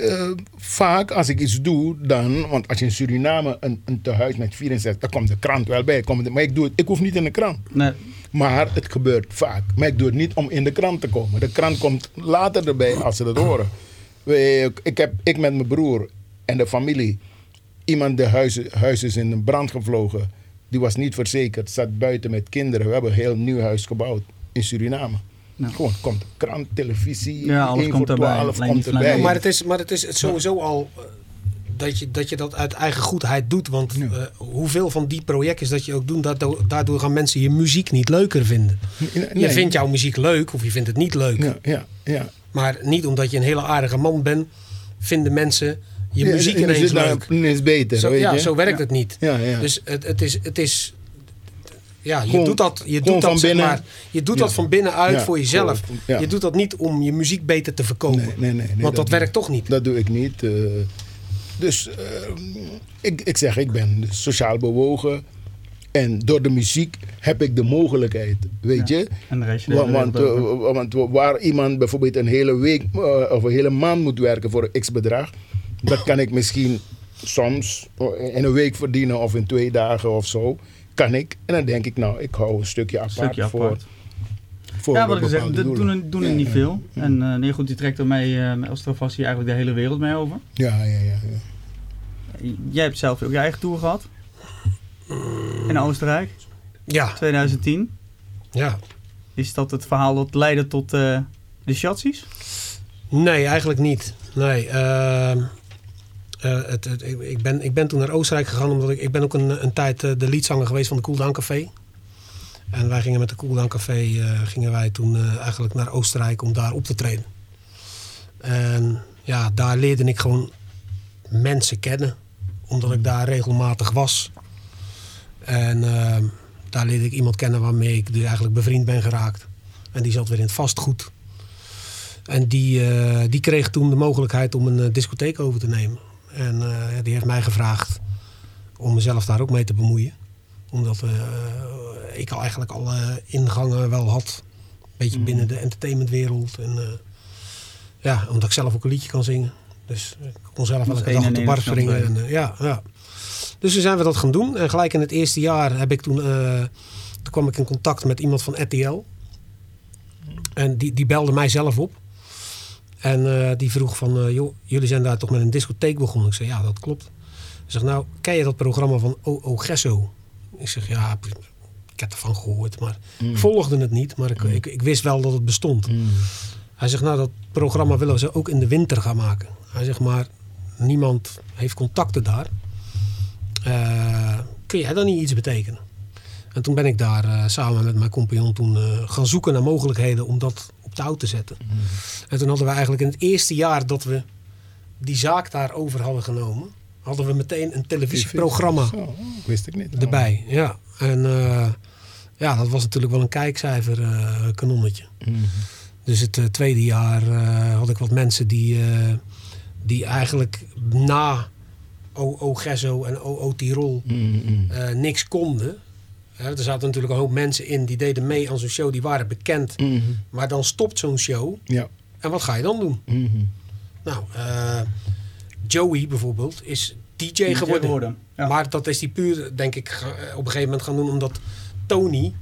Eh, vaak als ik iets doe, dan. Want als je in Suriname een, een tehuis met 64. dan komt de krant wel bij. Komt de- maar ik, doe het, ik hoef niet in de krant. Nee, Maar het gebeurt vaak. Maar ik doe het niet om in de krant te komen. De krant komt later erbij als ze dat horen. We- Ik, heb, ik met mijn broer en de familie. Iemand de huis, huis is in een brand gevlogen. Die was niet verzekerd. Zat buiten met kinderen. We hebben een heel nieuw huis gebouwd in Suriname. Nou. Gewoon komt krant, televisie. Ja, alles 1 komt voor erbij. 12 Alleen komt erbij. vanuit- Maar het is, maar het is het sowieso al eh, dat je, dat je dat uit eigen goedheid doet. Want Ja. eh, hoeveel van die projecten dat je ook doet, daardoor, daardoor gaan mensen je muziek niet leuker vinden. Nee, Je vindt jouw muziek leuk of je vindt het niet leuk. Ja, ja, ja. Maar niet omdat je een hele aardige man bent, vinden mensen je Ja, muziek ineens leuk. Ineens beter, Zo, weet ja, je? zo werkt Ja. het niet. Ja, ja. Dus het, het is. Het is ja, je doet dat, je doet dat, van zeg binnen. maar, je doet Ja. dat van binnenuit Ja, voor jezelf. ja. Je doet dat niet om je muziek beter te verkopen. Nee, nee, nee, nee, want dat, werkt toch niet. Dat doe ik niet. eh. dus eh, ik, ik zeg, ik ben sociaal bewogen. En door de muziek heb ik de mogelijkheid, weet Ja. je. en Want, want, eh, want waar iemand bijvoorbeeld een hele week of een hele maand moet werken voor een x-bedrag, dat kan ik misschien soms in een week verdienen of in twee dagen of zo. Kan ik. En dan denk ik, nou, ik hou een stukje apart, stukje voor, apart. voor Ja, wat ik zeg, doen, er- doen er Ja, niet ja. veel. En eh, nee, goed, die trekt er mee eh, met Elstrafassi eigenlijk de hele wereld mee over. Ja, ja, ja. ja. Jij hebt zelf ook je eigen tour gehad. In Oostenrijk, Ja, 2010. ja. Is dat het verhaal dat leidde tot eh, de Shatsies? Nee, eigenlijk niet. Nee. ehm, eh, het, ik, ben, ik ben toen naar Oostenrijk gegaan omdat ik, ik ben ook een, een tijd eh, de liedzanger geweest van de Cool Down Café. En wij gingen met de Cool Down Café eh, gingen wij toen eigenlijk naar Oostenrijk om daar op te treden. En ja, daar leerde ik gewoon mensen kennen, omdat ik daar regelmatig was. En ehm, daar leerde ik iemand kennen waarmee ik dus eigenlijk bevriend ben geraakt. En die zat weer in het vastgoed. En die, die kreeg toen de mogelijkheid om een discotheek over te nemen. En eh, die heeft mij gevraagd om mezelf daar ook mee te bemoeien. Omdat eh, ik al eigenlijk alle ingangen wel had. Een beetje binnen de entertainmentwereld. En eh, ja, omdat ik zelf ook een liedje kan zingen. Dus ik kon zelf elke dag op de bar springen. En, ja, ja. Dus toen zijn we dat gaan doen. En gelijk in het eerste jaar heb ik toen, toen kwam ik in contact met iemand van RTL. En die, die belde mij zelf op. En eh, die vroeg van, eh, joh, jullie zijn daar toch met een discotheek begonnen? Ik zei, ja, dat klopt. Hij zegt, nou, ken je dat programma van O.O. Gesso? Ik zeg, ja, ik heb ervan gehoord, maar ik volgde het niet. Maar ik, ik, ik wist wel dat het bestond. Hij zegt, nou, dat programma willen ze ook in de winter gaan maken. Hij zegt, maar niemand heeft contacten daar. Eh, kun jij dan niet iets betekenen? En toen ben ik daar samen met mijn compagnon toen gaan zoeken naar mogelijkheden om dat op touw te zetten. En toen hadden we eigenlijk in het eerste jaar dat we die zaak daar over hadden genomen, hadden we meteen een televisieprogramma Zo, wist ik niet. erbij. Ja, en eh, ja, dat was natuurlijk wel een kijkcijfer eh, kanonnetje. Mhm. Dus het eh, tweede jaar had ik wat mensen die, die eigenlijk na OO Gesso en OO Tirol Mhm, niks konden. Hè, er zaten natuurlijk een hoop mensen in die deden mee aan zo'n show, die waren bekend. Mhm. Maar dan stopt zo'n show. Ja. En wat ga je dan doen? Mhm. Nou, eh, Joey bijvoorbeeld is DJ, geworden. Ja. Maar dat is die puur, denk ik, ga- op een gegeven moment gaan doen omdat Tony,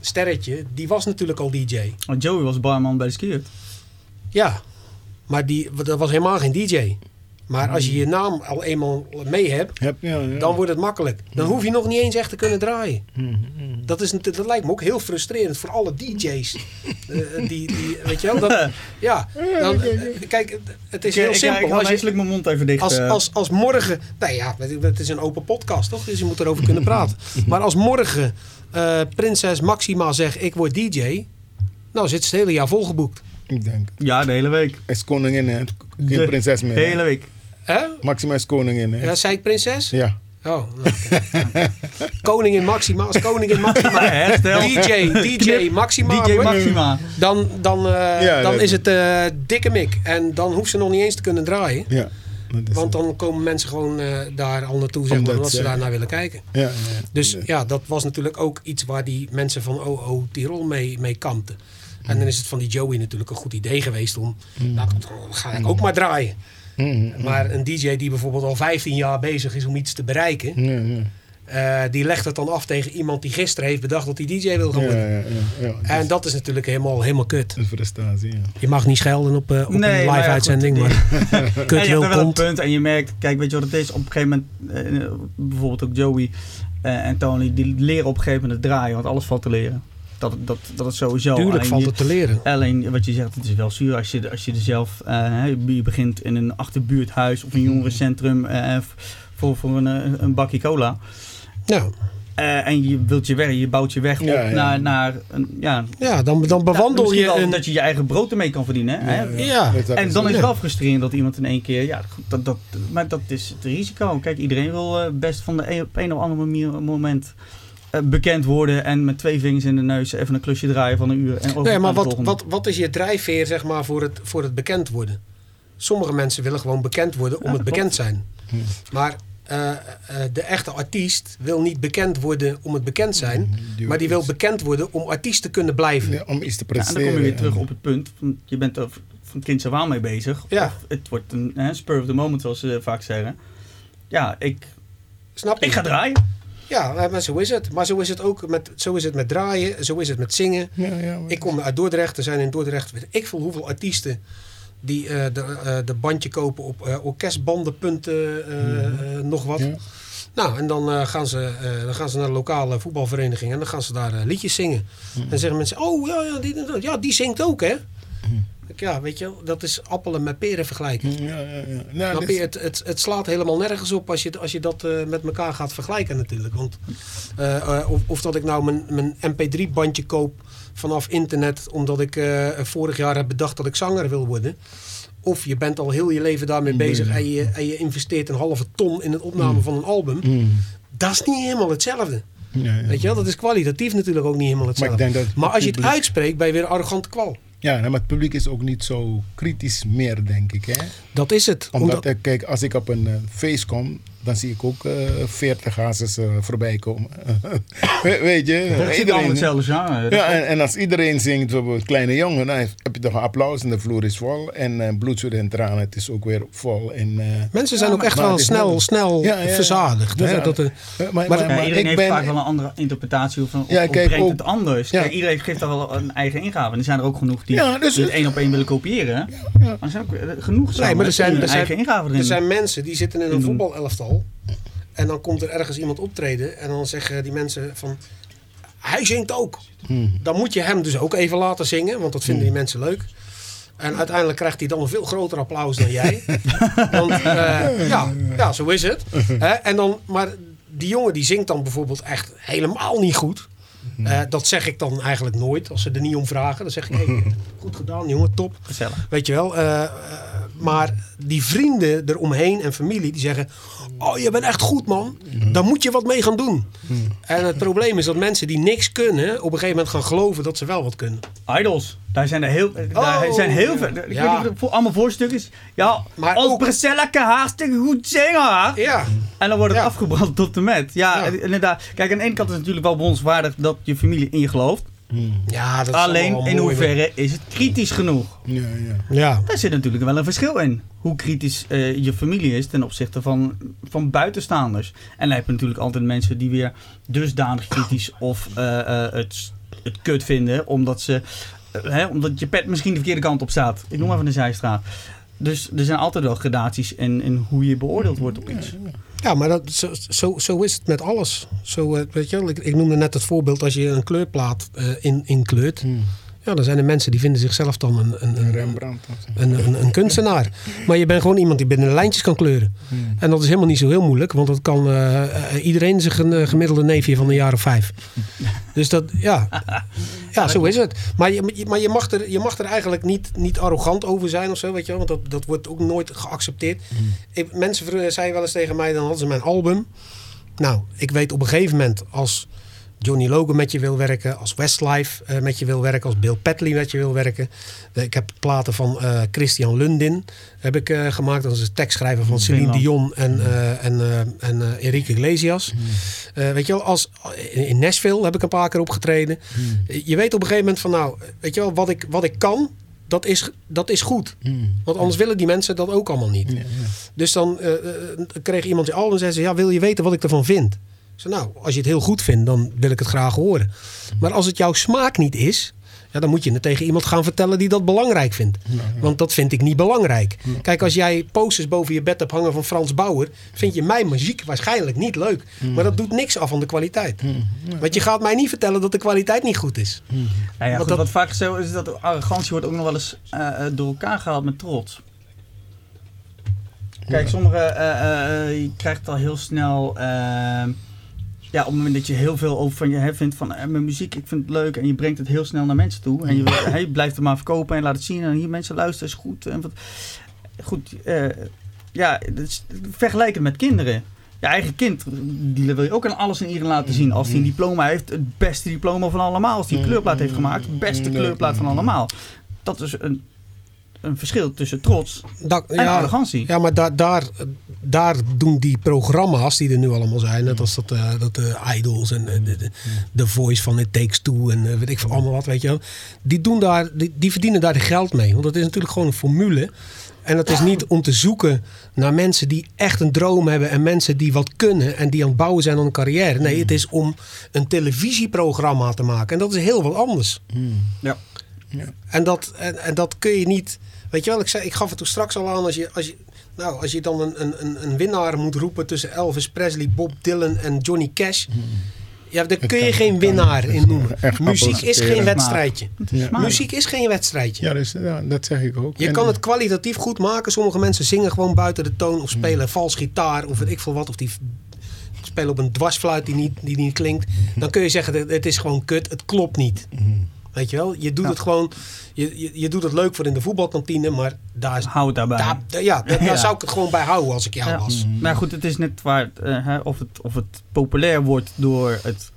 sterretje, die was natuurlijk al DJ. Want Joey was barman bij de skier. Ja, maar die, dat was helemaal geen DJ. Maar als je je naam al eenmaal mee hebt, Heb, ja, ja. dan wordt het makkelijk. Dan hoef je nog niet eens echt te kunnen draaien. Mhm. Dat, is, dat lijkt me ook heel frustrerend voor alle DJ's. [LAUGHS] Eh, die, die, weet je wel? Dat, ja, dan, kijk, het is heel ik- simpel. Ik Als je, mijn mond even dicht. als, eh. als, als morgen, nou ja, het- is een open podcast toch? Dus je moet erover kunnen praten. [LAUGHS] Maar als morgen eh, prinses Maxima zegt ik word DJ, nou zit ze het hele jaar volgeboekt. Ik denk. Ja, de hele week. Is koningin, De prinses meer. De hele week. Hè? Maxima is koningin, hè? Ja, zei ik prinses? Ja. Oh, nou, koningin Maxima. Als koningin Maxima Herstel. DJ, DJ Maxima DJ Maxima. dan, dan, eh, Ja, dan is het eh, dikke mik. En dan hoeft ze nog niet eens te kunnen draaien. Ja. Want dan komen mensen gewoon eh, daar al naartoe, zeg maar, Omdat ze daar naar willen kijken. Ja, ja. Dus ja, dat was natuurlijk ook iets waar die mensen van OO Tirol mee, mee kampten. En dan is het van die Joey natuurlijk een goed idee geweest om, nou, dan ga ik ook maar draaien. Mhm. Maar een DJ die bijvoorbeeld al 15 jaar bezig is om iets te bereiken, Ja, ja. eh, die legt het dan af tegen iemand die gisteren heeft bedacht dat hij DJ wil gaan Ja, worden. ja, ja, ja. En dat is natuurlijk helemaal, helemaal kut. Een frustratie, ja. Je mag niet schelden op, eh, op Nee, een live uitzending, maar En [LAUGHS] kut je wil hebt er wel een punt en je merkt, kijk, weet je wat het is? Op een gegeven moment, eh, bijvoorbeeld ook Joey eh, en Tony, die leren op een gegeven moment het draaien, want alles valt te leren. Dat, dat, dat is sowieso. Tuurlijk Alleen valt het te leren. Alleen wat je zegt, het is wel zuur als je, als je er zelf, eh, hè, je begint in een achterbuurthuis of een jongerencentrum eh, voor, voor een, eh, een bakje cola. Nou, Eh, en je wilt je weg, je bouwt je weg op Ja, ja. naar, naar een, ja, ja, dan, dan bewandel misschien je wel een... dat je je eigen brood ermee kan verdienen. Hè? Ja. En dan is het. het wel frustrerend dat iemand in één keer, ja, dat, dat, maar dat is het risico. Kijk, iedereen wil best van de een, op een of andere manier, moment bekend worden en met twee vingers in de neus even een klusje draaien van een uur. En over Nee, maar wat, wat, wat is je drijfveer zeg maar, voor, het, voor het bekend worden? Sommige mensen willen gewoon bekend worden om Ja, het bekend zijn. Maar eh, eh, de echte artiest wil niet bekend worden om het bekend zijn. Die Maar die wil iets- bekend worden om artiest te kunnen blijven. Ja, om iets te Ja, en presteren. dan kom je weer terug op het punt, van, je bent er van kinds af aan mee bezig. Ja. Of het wordt een hè, spur of the moment, zoals ze vaak zeggen. Ja, ik, Snap je? ik ga draaien. Ja, eh, maar zo is het. Maar zo is het ook met, zo is het met draaien. Zo is het met zingen. Ja, ja, Ik kom uit Dordrecht. Er zijn in Dordrecht weet ik veel hoeveel artiesten die eh, de, eh, de bandje kopen op eh, orkestbandenpunten, nog wat. Ja. Nou, en dan, gaan ze, dan gaan ze naar de lokale voetbalvereniging en dan gaan ze daar liedjes zingen. En zeggen mensen, oh ja, ja, die, ja, die zingt ook hè. Ik, Ja, weet je, dat is appelen met peren vergelijken. Ja, ja, ja. Nou, Snap dit- je? Het, het, het slaat helemaal nergens op als je, als je dat eh, met elkaar gaat vergelijken natuurlijk. Want, eh, eh, of, of dat ik nou mijn, mijn mp3-bandje koop vanaf internet omdat ik vorig jaar heb bedacht dat ik zanger wil worden. Of je bent al heel je leven daarmee bezig en je, en je investeert een halve ton in het opname van een album. Mm. Dat is niet helemaal hetzelfde. Ja, ja. Weet je wel? Dat is kwalitatief natuurlijk ook niet helemaal Maar hetzelfde. dat Maar als je het uitspreekt, ben je weer een arrogante kwal. Ja, nou, maar het publiek is ook niet zo kritisch meer, denk ik. Hè? Dat is het. Omdat, Omdat- kijk, als ik op een eh, feest kom, dan zie ik ook eh 40 hazes eh, voorbij komen. [LAUGHS] We- weet je? Zit allemaal hetzelfde genre. Ja, en, en als iedereen zingt, bijvoorbeeld Kleine Jongen, dan heb je toch een applaus en de vloer is vol. En eh bloed, en tranen, het is ook weer vol. En, eh, Mensen zijn ja, ook echt wel snel, snel Ja, ja, ja. verzadigd. Hè? Dat, eh, Eh, maar, Maar- maar, Ja, maar iedereen ik heeft ben... vaak wel een andere interpretatie of, of, Ja, of kijk, brengt ook- het anders. Ja. Kijk, iedereen geeft daar wel een eigen ingave. En er zijn er ook genoeg die, Ja, dus die het het- één op één willen kopiëren. Ja. Maar er zijn ook genoeg Nee, maar er zijn- er een zijn- eigen ingave erin er zijn mensen die zitten in een doen. En dan komt er ergens iemand optreden. En dan zeggen die mensen van... Hij zingt ook. Hmm. Dan moet je hem dus ook even laten zingen. Want dat vinden die mensen leuk. En uiteindelijk krijgt hij dan een veel groter applaus dan jij. [LAUGHS] want eh, ja, ja, zo is het. En dan, maar die jongen die zingt dan bijvoorbeeld echt helemaal niet goed. Eh, dat zeg ik dan eigenlijk nooit. Als ze er niet om vragen. Dan zeg ik, hey, [LAUGHS] goed gedaan jongen, top. Gezellig. Weet je wel. eh, Maar die vrienden eromheen en familie die zeggen: Oh, je bent echt goed, man. Daar moet je wat mee gaan doen. En het probleem is dat mensen die niks kunnen, op een gegeven moment gaan geloven dat ze wel wat kunnen. Idols. Daar zijn er heel, daar Oh, zijn heel veel. ja. Ik Ja. weet niet, voor allemaal voorstukjes. Ja, Maar als ook- Priscilla kan hartstikke goed zingen. Ja, En dan wordt het Ja. afgebrand tot de met. Ja, Ja. inderdaad. Kijk, aan de ene kant is het natuurlijk wel bewonderenswaardig dat je familie in je gelooft. Ja dat is Alleen, in hoeverre is het kritisch genoeg? Ja, ja. maar- Ja, Daar zit natuurlijk wel een verschil in. Hoe kritisch eh, je familie is ten opzichte van, van buitenstaanders. En dan heb je natuurlijk altijd mensen die weer dusdanig kritisch of eh, eh, het, het kut vinden. Omdat, ze, hè, omdat je pet misschien de verkeerde kant op staat. Ik noem even een zijstraat. Dus er zijn altijd wel gradaties in, in hoe je beoordeeld wordt op iets. ja maar dat, zo, zo, zo is het met alles. Zo, eh, weet je ik, ik noemde net het voorbeeld als je een kleurplaat eh, in, inkleurt. Ja, dan zijn er mensen die vinden zichzelf dan een, een, Een Rembrandt. een, een, een kunstenaar. Maar je bent gewoon iemand die binnen de lijntjes kan kleuren. En dat is helemaal niet zo heel moeilijk, want dat kan eh, eh, iedereen zich een eh, gemiddelde neefje van een jaar of vijf. [LAUGHS] Dus dat, ja, ja zo is het. Maar je, maar je, mag, er, je mag er eigenlijk niet, niet arrogant over zijn of zo, weet je wel, want dat, dat wordt ook nooit geaccepteerd. Ik, mensen zeiden wel eens tegen mij, dan hadden ze mijn album. Nou, ik weet op een gegeven moment als Johnny Logan met je wil werken, als Westlife eh, met je wil werken, als Bill Petley met je wil werken. Eh, ik heb platen van eh, Christian Lundin heb ik, gemaakt. Dat is de tekstschrijver van Celine. Dion en, en, en Enrique Iglesias. Eh, weet je wel, als, in, Nashville heb ik een paar keer opgetreden. Je weet op een gegeven moment van nou, weet je wel, wat ik, wat ik kan, dat is, dat is goed. Want anders willen die mensen dat ook allemaal niet. Ja, ja. Dus dan kreeg iemand je album en zei ze, ja, wil je weten wat ik ervan vind? Ik zei, nou, als je het heel goed vindt, dan wil ik het graag horen. Maar als het jouw smaak niet is, ja, dan moet je het tegen iemand gaan vertellen die dat belangrijk vindt. Want dat vind ik niet belangrijk. Kijk, als jij posters boven je bed hebt hangen van Frans Bauer, vind je mijn muziek waarschijnlijk niet leuk. Maar dat doet niks af van de kwaliteit. Want je gaat mij niet vertellen dat de kwaliteit niet goed is. Nou ja, Want goed, dat- wat vaak zo is dat arrogantie wordt ook nog wel eens eh, eh, door elkaar gehaald met trots. Kijk, sommige, eh, eh, eh, je krijgt al heel snel, ja, op het moment dat je heel veel over van je hè, vindt van eh, mijn muziek, ik vind het leuk en je brengt het heel snel naar mensen toe en je, blijft het maar verkopen en laat het zien en hier mensen luisteren is goed. En wat, goed, eh, ja, is- vergelijk het met kinderen. Je eigen kind, die wil je ook aan alles en iedereen laten zien. Als hij een diploma heeft, het beste diploma van allemaal. Als hij een kleurplaat heeft gemaakt, het beste kleurplaat van allemaal. Dat is een, een verschil tussen trots Dat, en arrogantie. Ja, maar daar, daar, daar doen die programma's die er nu allemaal zijn, net als dat, eh, dat eh, Idols en eh, de, de, de Voice van It Takes Two en eh, weet ik veel allemaal wat, weet je wel. Die, doen daar, die, die verdienen daar de geld mee. Want dat is natuurlijk gewoon een formule. En dat is niet om te zoeken naar mensen die echt een droom hebben en mensen die wat kunnen en die aan het bouwen zijn aan een carrière. Nee, het is om een televisieprogramma te maken. En dat is heel wat anders. Ja. En dat, en, en dat kun je niet. Weet je wel, ik, zei, ik gaf het toen straks al aan. Als je, als je, nou, als je dan een, een, een, een winnaar moet roepen tussen Elvis Presley, Bob Dylan en Johnny Cash. Ja, daar kun je kan- geen kan- winnaar in noemen. echt Muziek is en geen wedstrijdje. Muziek is geen wedstrijdje. Ja, dus, ja, dat zeg ik ook. Je En- kan het kwalitatief goed maken. Sommige mensen zingen gewoon buiten de toon of spelen vals gitaar of weet ik veel wat. Of die spelen op een dwarsfluit die niet, die niet klinkt. Dan kun je zeggen, het- het is gewoon kut, het klopt niet. Weet je wel? Je doet Ja. het gewoon, je, je, je doet het leuk voor in de voetbalkantine, maar daar, is- Hou daarbij. daar, daar- ja, daar, zou ik het gewoon bij houden als ik jou Ja. was. Maar goed, het is net waar het, eh, hè, of, het, of het populair wordt door het,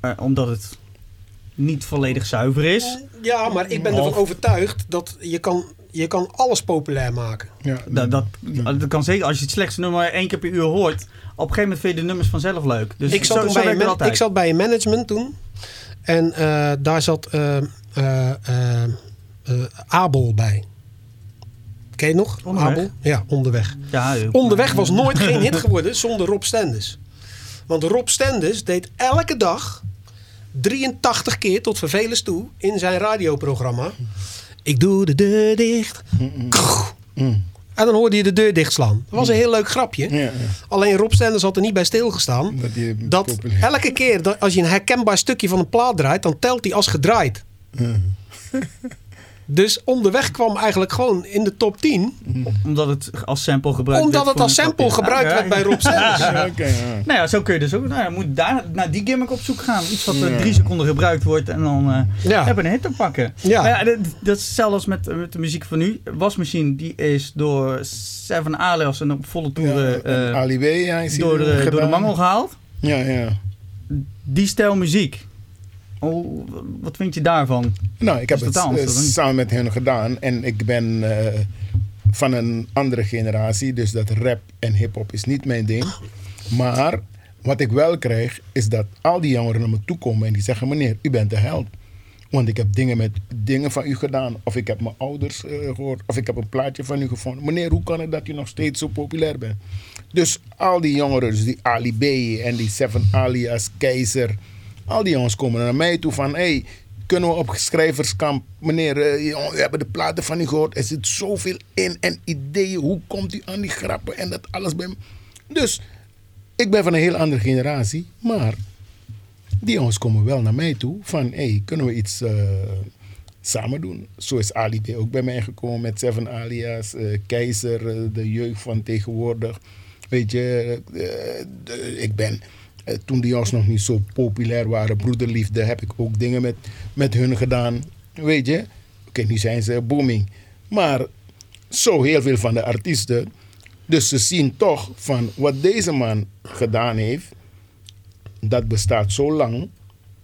eh, omdat het niet volledig zuiver is. Ja, maar ik ben ervan overtuigd dat je kan, je kan alles populair maken. Ja, Dat, dat, dat kan zeker, als je het slechtste nummer één keer per uur hoort, op een gegeven moment vind je de nummers vanzelf leuk. Dus ik, zat zo, bij een ik zat bij een management toen. En eh, daar zat eh, eh, Abel bij. Ken je nog? Onderweg. Abel? Ja, onderweg. ja. Onderweg was nooit geen hit geworden zonder Rob Stenders. Want Rob Stenders deed elke dag 83 keer tot vervelens toe in zijn radioprogramma. Ik doe de deur dicht. En dan hoorde je de deur dichtslaan. Dat was een heel leuk grapje. Ja, ja. Alleen Rob Stenders had er niet bij stilgestaan. Dat die Dat populair- elke keer dat als je een herkenbaar stukje van een plaat draait, dan telt die als gedraaid. [LAUGHS] Dus onderweg kwam eigenlijk gewoon in de top 10. Omdat het als sample gebruikt Omdat werd het voor als sample gebruikt werd bij. Rob Sanders. Ja, oké, ja. Nou ja, zo kun je dus ook. Nou ja, moet daar naar die gimmick op zoek gaan. Iets wat eh, Ja. drie seconden gebruikt wordt en dan eh Ja. hebben we een hit te pakken. Ja. Maar ja, dat, dat is hetzelfde als met, met de muziek van nu. Wasmachine die is door Seven Alias en op volle toeren eh, is door, de, hier door de mangel gehaald. Ja, ja. Die stijl muziek. Oh, wat vind je daarvan? Nou, ik heb het eh, samen met hen gedaan. En ik ben eh, van een andere generatie. Dus dat rap en hip-hop is niet mijn ding. Maar wat ik wel krijg, is dat al die jongeren naar me toe komen en die zeggen: Meneer, u bent de held. Want ik heb dingen, met, dingen van u gedaan. Of ik heb mijn ouders eh, gehoord. Of ik heb een plaatje van u gevonden. Meneer, hoe kan het dat u nog steeds zo populair bent? Dus al die jongeren, dus die Ali B en die Seven Alias, Keizer. Al die jongens komen naar mij toe van... Hey, kunnen we op schrijverskamp... Meneer, eh, we hebben de platen van u gehoord. Er zit zoveel in en ideeën. Hoe komt u aan die grappen en dat alles bij? Dus ik ben van een heel andere generatie. Maar die jongens komen wel naar mij toe van... Hey, kunnen we iets eh, samen doen? Zo is Ali B ook bij mij gekomen met Seven Alias. eh, Keizer, de jeugd van tegenwoordig. Weet je, ik ben... eh, toen die jongens nog niet zo populair waren, broederliefde, heb ik ook dingen met, met hun gedaan. Weet je, oké, nu zijn ze booming. Maar zo heel veel van de artiesten. Dus ze zien toch van wat deze man gedaan heeft, dat bestaat zo lang.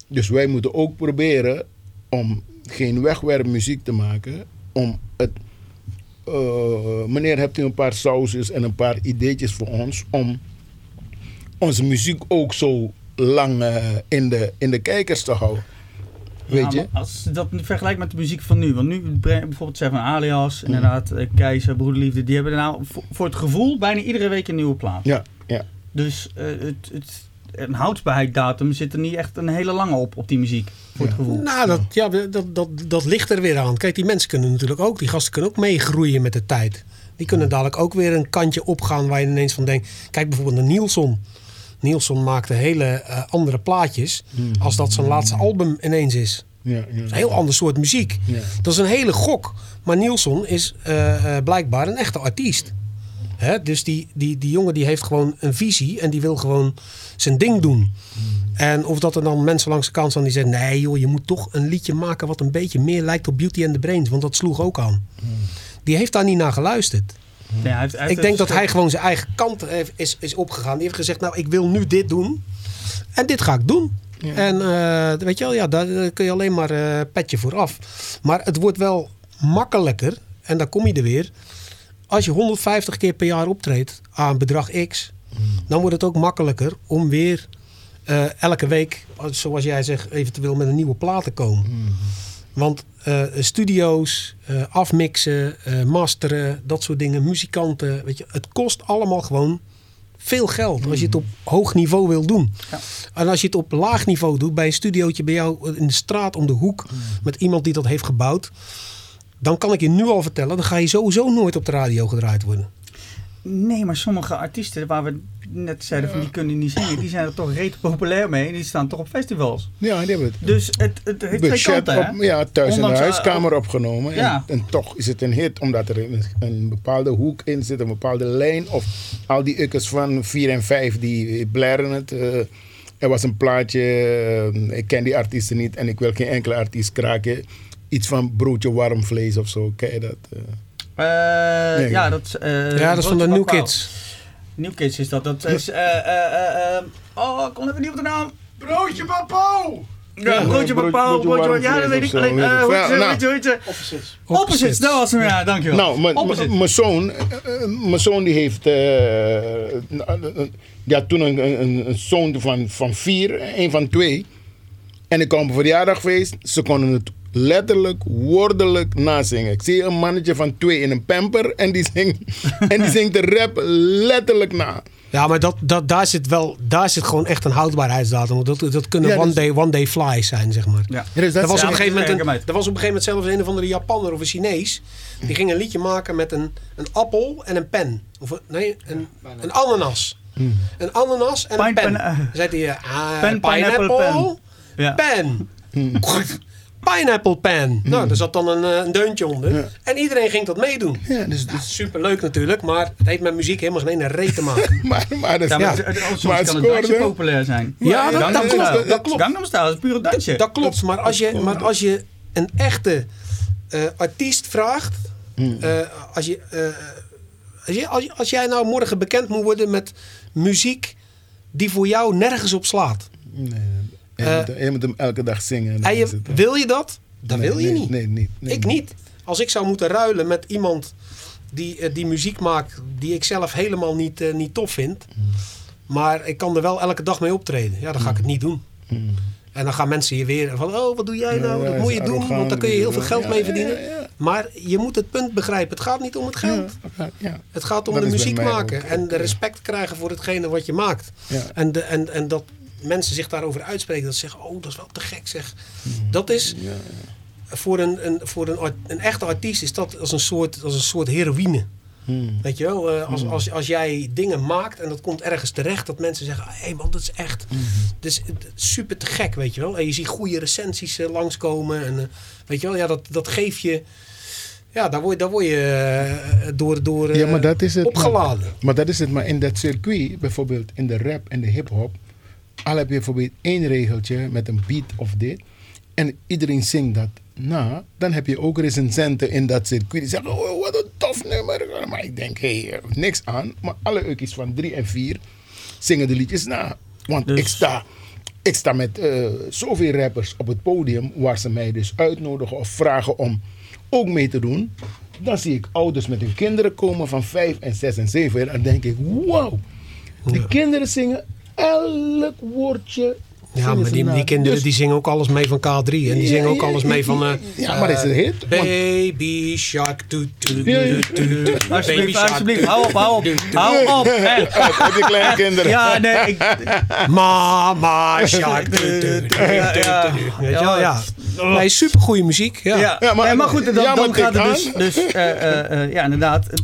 Dus wij moeten ook proberen om geen wegwerpmuziek te maken. Om het. eh, meneer, hebt u een paar sausjes en een paar ideetjes voor ons om onze muziek ook zo lang eh, in, de, in de kijkers te houden? Weet Ja, je? als je dat vergelijkt met de muziek van nu. Want nu bijvoorbeeld Seven Alias, inderdaad, eh, Keizer, Broederliefde. Die hebben nou voor, voor het gevoel bijna iedere week een nieuwe plaat. Ja, ja. Dus eh, het, het, een houdbaarheidsdatum zit er niet echt een hele lange op, op die muziek. Voor het gevoel. Nou, dat, ja, dat, dat, dat ligt er weer aan. Kijk, die mensen kunnen natuurlijk ook, die gasten kunnen ook meegroeien met de tijd. Die kunnen dadelijk ook weer een kantje opgaan waar je ineens van denkt. Kijk bijvoorbeeld naar Nielsen. Nielsen maakte hele eh, andere plaatjes als dat zijn laatste album ineens is. ja, ja. Dat is een heel ander soort muziek. Ja. Dat is een hele gok. Maar Nielsen is eh, eh, blijkbaar een echte artiest. Hè? Dus die, die, die jongen die heeft gewoon een visie en die wil gewoon zijn ding doen. En of dat er dan mensen langs de kant staan die zeggen... nee joh, je moet toch een liedje maken wat een beetje meer lijkt op Beauty and the Brains. Want dat sloeg ook aan. Die heeft daar niet naar geluisterd. Nee, hij heeft- hij heeft Ik denk dat hij gewoon zijn eigen kant heeft, is, is opgegaan. Die heeft gezegd, nou ik wil nu dit doen. En dit ga ik doen. En eh, weet je wel, ja, daar daar kun je alleen maar eh petje voor af. Maar het wordt wel makkelijker, en daar kom je er weer. Als je 150 keer per jaar optreedt aan bedrag X, dan wordt het ook makkelijker om weer eh, elke week, zoals jij zegt, eventueel met een nieuwe plaat te komen. Want eh, studio's, eh, afmixen, eh, masteren, dat soort dingen, muzikanten, weet je, het kost allemaal gewoon veel geld als je het op hoog niveau wil doen. Ja. En als je het op laag niveau doet, bij een studiootje bij jou in de straat om de hoek, met iemand die dat heeft gebouwd, dan kan ik je nu al vertellen, dan ga je sowieso nooit op de radio gedraaid worden. Nee, maar sommige artiesten waar we net zeiden van die kunnen niet zingen, die zijn er toch reet populair mee en die staan toch op festivals. Ja, die hebben het Dus het, het heeft twee budget kanten, hè? op, ja, thuis in de eh, huiskamer opgenomen. ja. En, en toch is het een hit, omdat er een, een bepaalde hoek in zit, een bepaalde lijn. Of al die ukkers van 4 en 5 die blaren het. eh, er was een plaatje, eh, ik ken die artiesten niet en ik wil geen enkele artiest kraken. Iets van broodje warm vlees of zo, ken je dat? Nee. ja, dat is... eh, ja, dat is van de New. Kids. New Kids is dat. Dat is... eh, eh, eh, eh, oh, ik kon even niet op de naam. Broodje papo! Ja, Ja, broodje brood- bepaald. broodje ja, dat weet ik. Alleen, weet ik veel. hoe heet ze, Nou. Opposites. Opposites, dat was hem. Ja, dankjewel. Nou, mijn- zoon, mijn zoon die heeft, eh, die had toen een, een, een zoon van, van vier, een van twee. En ik kwam op een verjaardagfeest, ze konden het letterlijk, woordelijk nazingen. Ik zie een mannetje van twee in een pamper en die zingt, [LAUGHS] en die zingt de rap letterlijk na. Ja, maar dat, dat, daar, zit wel, daar zit gewoon echt een houdbaarheidsdatum. Dat, dat kunnen Ja, one, dus- day, one day flies zijn, zeg maar. Ja. Ja, dus dat Er was, Ja, op een gegeven dat moment een, er was op een gegeven moment zelfs een of andere Japanner of een Chinees. Die ging een liedje maken met een, een appel en een pen. Of een, nee, een, een ananas. Een ananas en een Pine- pen. pen- Dan zei hij, ah, pen, pineapple, pineapple, Ja. pen. [LAUGHS] Pineapple Pan. Nou, daar zat dan een, eh, een deuntje onder. Ja. En iedereen ging dat meedoen. Ja, dus, dus, Superleuk natuurlijk, maar het heeft met muziek helemaal geen reet te maken. [LAUGHS] maar, maar, dat, Ja, ja, maar het- het- soms maar het kan een dansje populair zijn. Ja, dat- Gangnam dat klopt, dat klopt. Gangnam Style is puur een dansje. Dat klopt, maar als je, maar als je een echte eh, artiest vraagt... Hmm. eh, als, je, eh, als, je, als, als jij nou morgen bekend moet worden met muziek die voor jou nergens op slaat... Nee, je, Eh, moet, je moet hem elke dag zingen. En dan je, eh, wil je dat? Dat nee, wil je nee, niet. Nee, niet. nee, ik niet. Als ik zou moeten ruilen met iemand die, eh, die muziek maakt die ik zelf helemaal niet, eh, niet tof vind. Hmm. Maar ik kan er wel elke dag mee optreden. Ja, dan ga ik het niet doen. Hmm. En dan gaan mensen je weer van, oh, wat doe jij nou? Ja, dat moet je doen, want daar kun je heel veel geld ja, mee verdienen. ja. Maar je moet het punt begrijpen. Het gaat niet om het geld. Het gaat om Dat de muziek maken ook, en de respect krijgen voor hetgene wat je maakt. Ja. En, de, en, en dat mensen zich daarover uitspreken. Dat ze zeggen, oh, dat is wel te gek zeg. Hmm. Dat is, voor, een, een, voor een, art- een echte artiest is dat als een soort, als een soort heroïne. Hmm. Weet je wel, eh, als, als, als jij dingen maakt en dat komt ergens terecht, dat mensen zeggen: hé hey man, dat is echt dat is, het is super te gek, weet je wel. En je ziet goede recensies eh, langskomen. En eh, weet je wel, ja, dat, dat geeft je. Ja, daar word, je- daar word je door, door Ja, maar dat is het. opgeladen. Maar, maar dat is het. Maar in dat circuit, bijvoorbeeld in de rap en de hip-hop, al heb je bijvoorbeeld één regeltje met een beat of dit. En iedereen zingt dat na. Dan heb je ook recensenten in dat circuit die zeggen: Oh, wat een tof nummer. Maar ik denk: hé, hey, niks aan. Maar alle ukkies van drie en vier zingen de liedjes na. Want Dus- ik sta. Ik sta met eh, zoveel rappers op het podium waar ze mij dus uitnodigen of vragen om ook mee te doen. Dan zie ik ouders met hun kinderen komen van 5 en 6 en 7. En dan denk ik, wow. Die kinderen zingen elk woordje. Ja, maar die, die kinderen Dus- die zingen ook alles mee van K3. En die Ja, zingen ook alles mee van... ja, eh, ja, maar is het een hit? Baby shark. toet, toet, baby Alsjeblieft, alsjeblieft. Hou op, hou op. Hou op. [LAUGHS] hè. Heb je kleine kinderen? Ja, nee. Ik, Mama shark. Ja, ja. toet, toet. Weet je wel, ja. Nee, supergoeie muziek. Ja. ja. Maar- goed, dan, ja, dan gaat het dus... dus eh, eh, eh, ja, inderdaad. Het,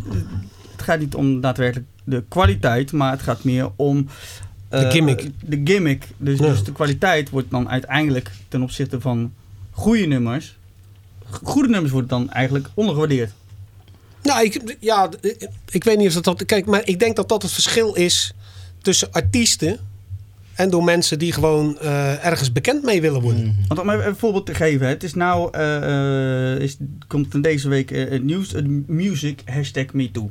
het gaat niet om daadwerkelijk de kwaliteit, maar het gaat meer om... eh, De gimmick. De gimmick. Dus, Ja. dus de kwaliteit wordt dan uiteindelijk ten opzichte van goede nummers... Goede nummers worden dan eigenlijk ondergewaardeerd. Nou, ik, ja, ik, weet niet of dat, dat... Kijk, maar ik denk dat dat het verschil is tussen artiesten... en door mensen die gewoon eh, ergens bekend mee willen worden. Want om even een voorbeeld te geven. hè. Het is nou... eh, eh, is, komt in deze week eh, het nieuws. Het music hashtag MeToo.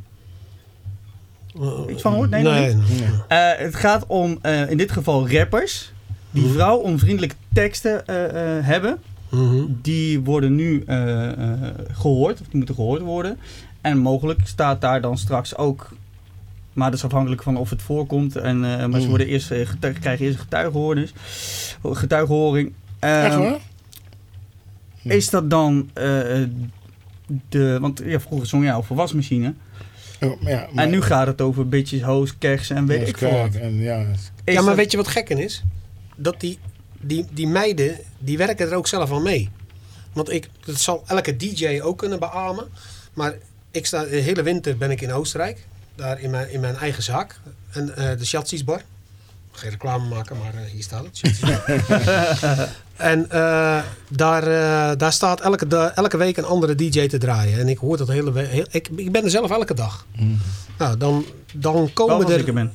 Iets van gehoord? Nee, nog nee, niet? nee. Eh, het gaat om eh, in dit geval rappers. Die Mhm. vrouwonvriendelijke teksten eh, eh, hebben. Mhm. Die worden nu eh, eh, gehoord. Of die moeten gehoord worden. En mogelijk staat daar dan straks ook... Maar dat is afhankelijk van of het voorkomt. En, eh, maar ze Mhm. worden eerst, krijgen eerst een getuigenhoornis. Getuigenhoring. Echt Ehm, waar? is dat dan eh, de... Want ja, vroeger zong jij over wasmachine. Oh, ja, maar- en nu gaat het over bitches, hoes, kers en weet Ja, ik veel ja, Is ja, maar dat- weet je wat gekken is? Dat die, die, die meiden, die werken er ook zelf aan mee. Want ik, dat zal elke DJ ook kunnen beamen. Maar ik sta, de hele winter ben ik in Oostenrijk. Daar in mijn, in mijn eigen zaak. En eh de Schatzis bar. Geen reclame maken, maar eh, hier staat het. [LAUGHS] En eh, daar, eh, daar staat elke, elke week een andere DJ te draaien. En ik hoor dat hele week. Ik, ik ben er zelf elke dag. Nou, dan, dan komen er...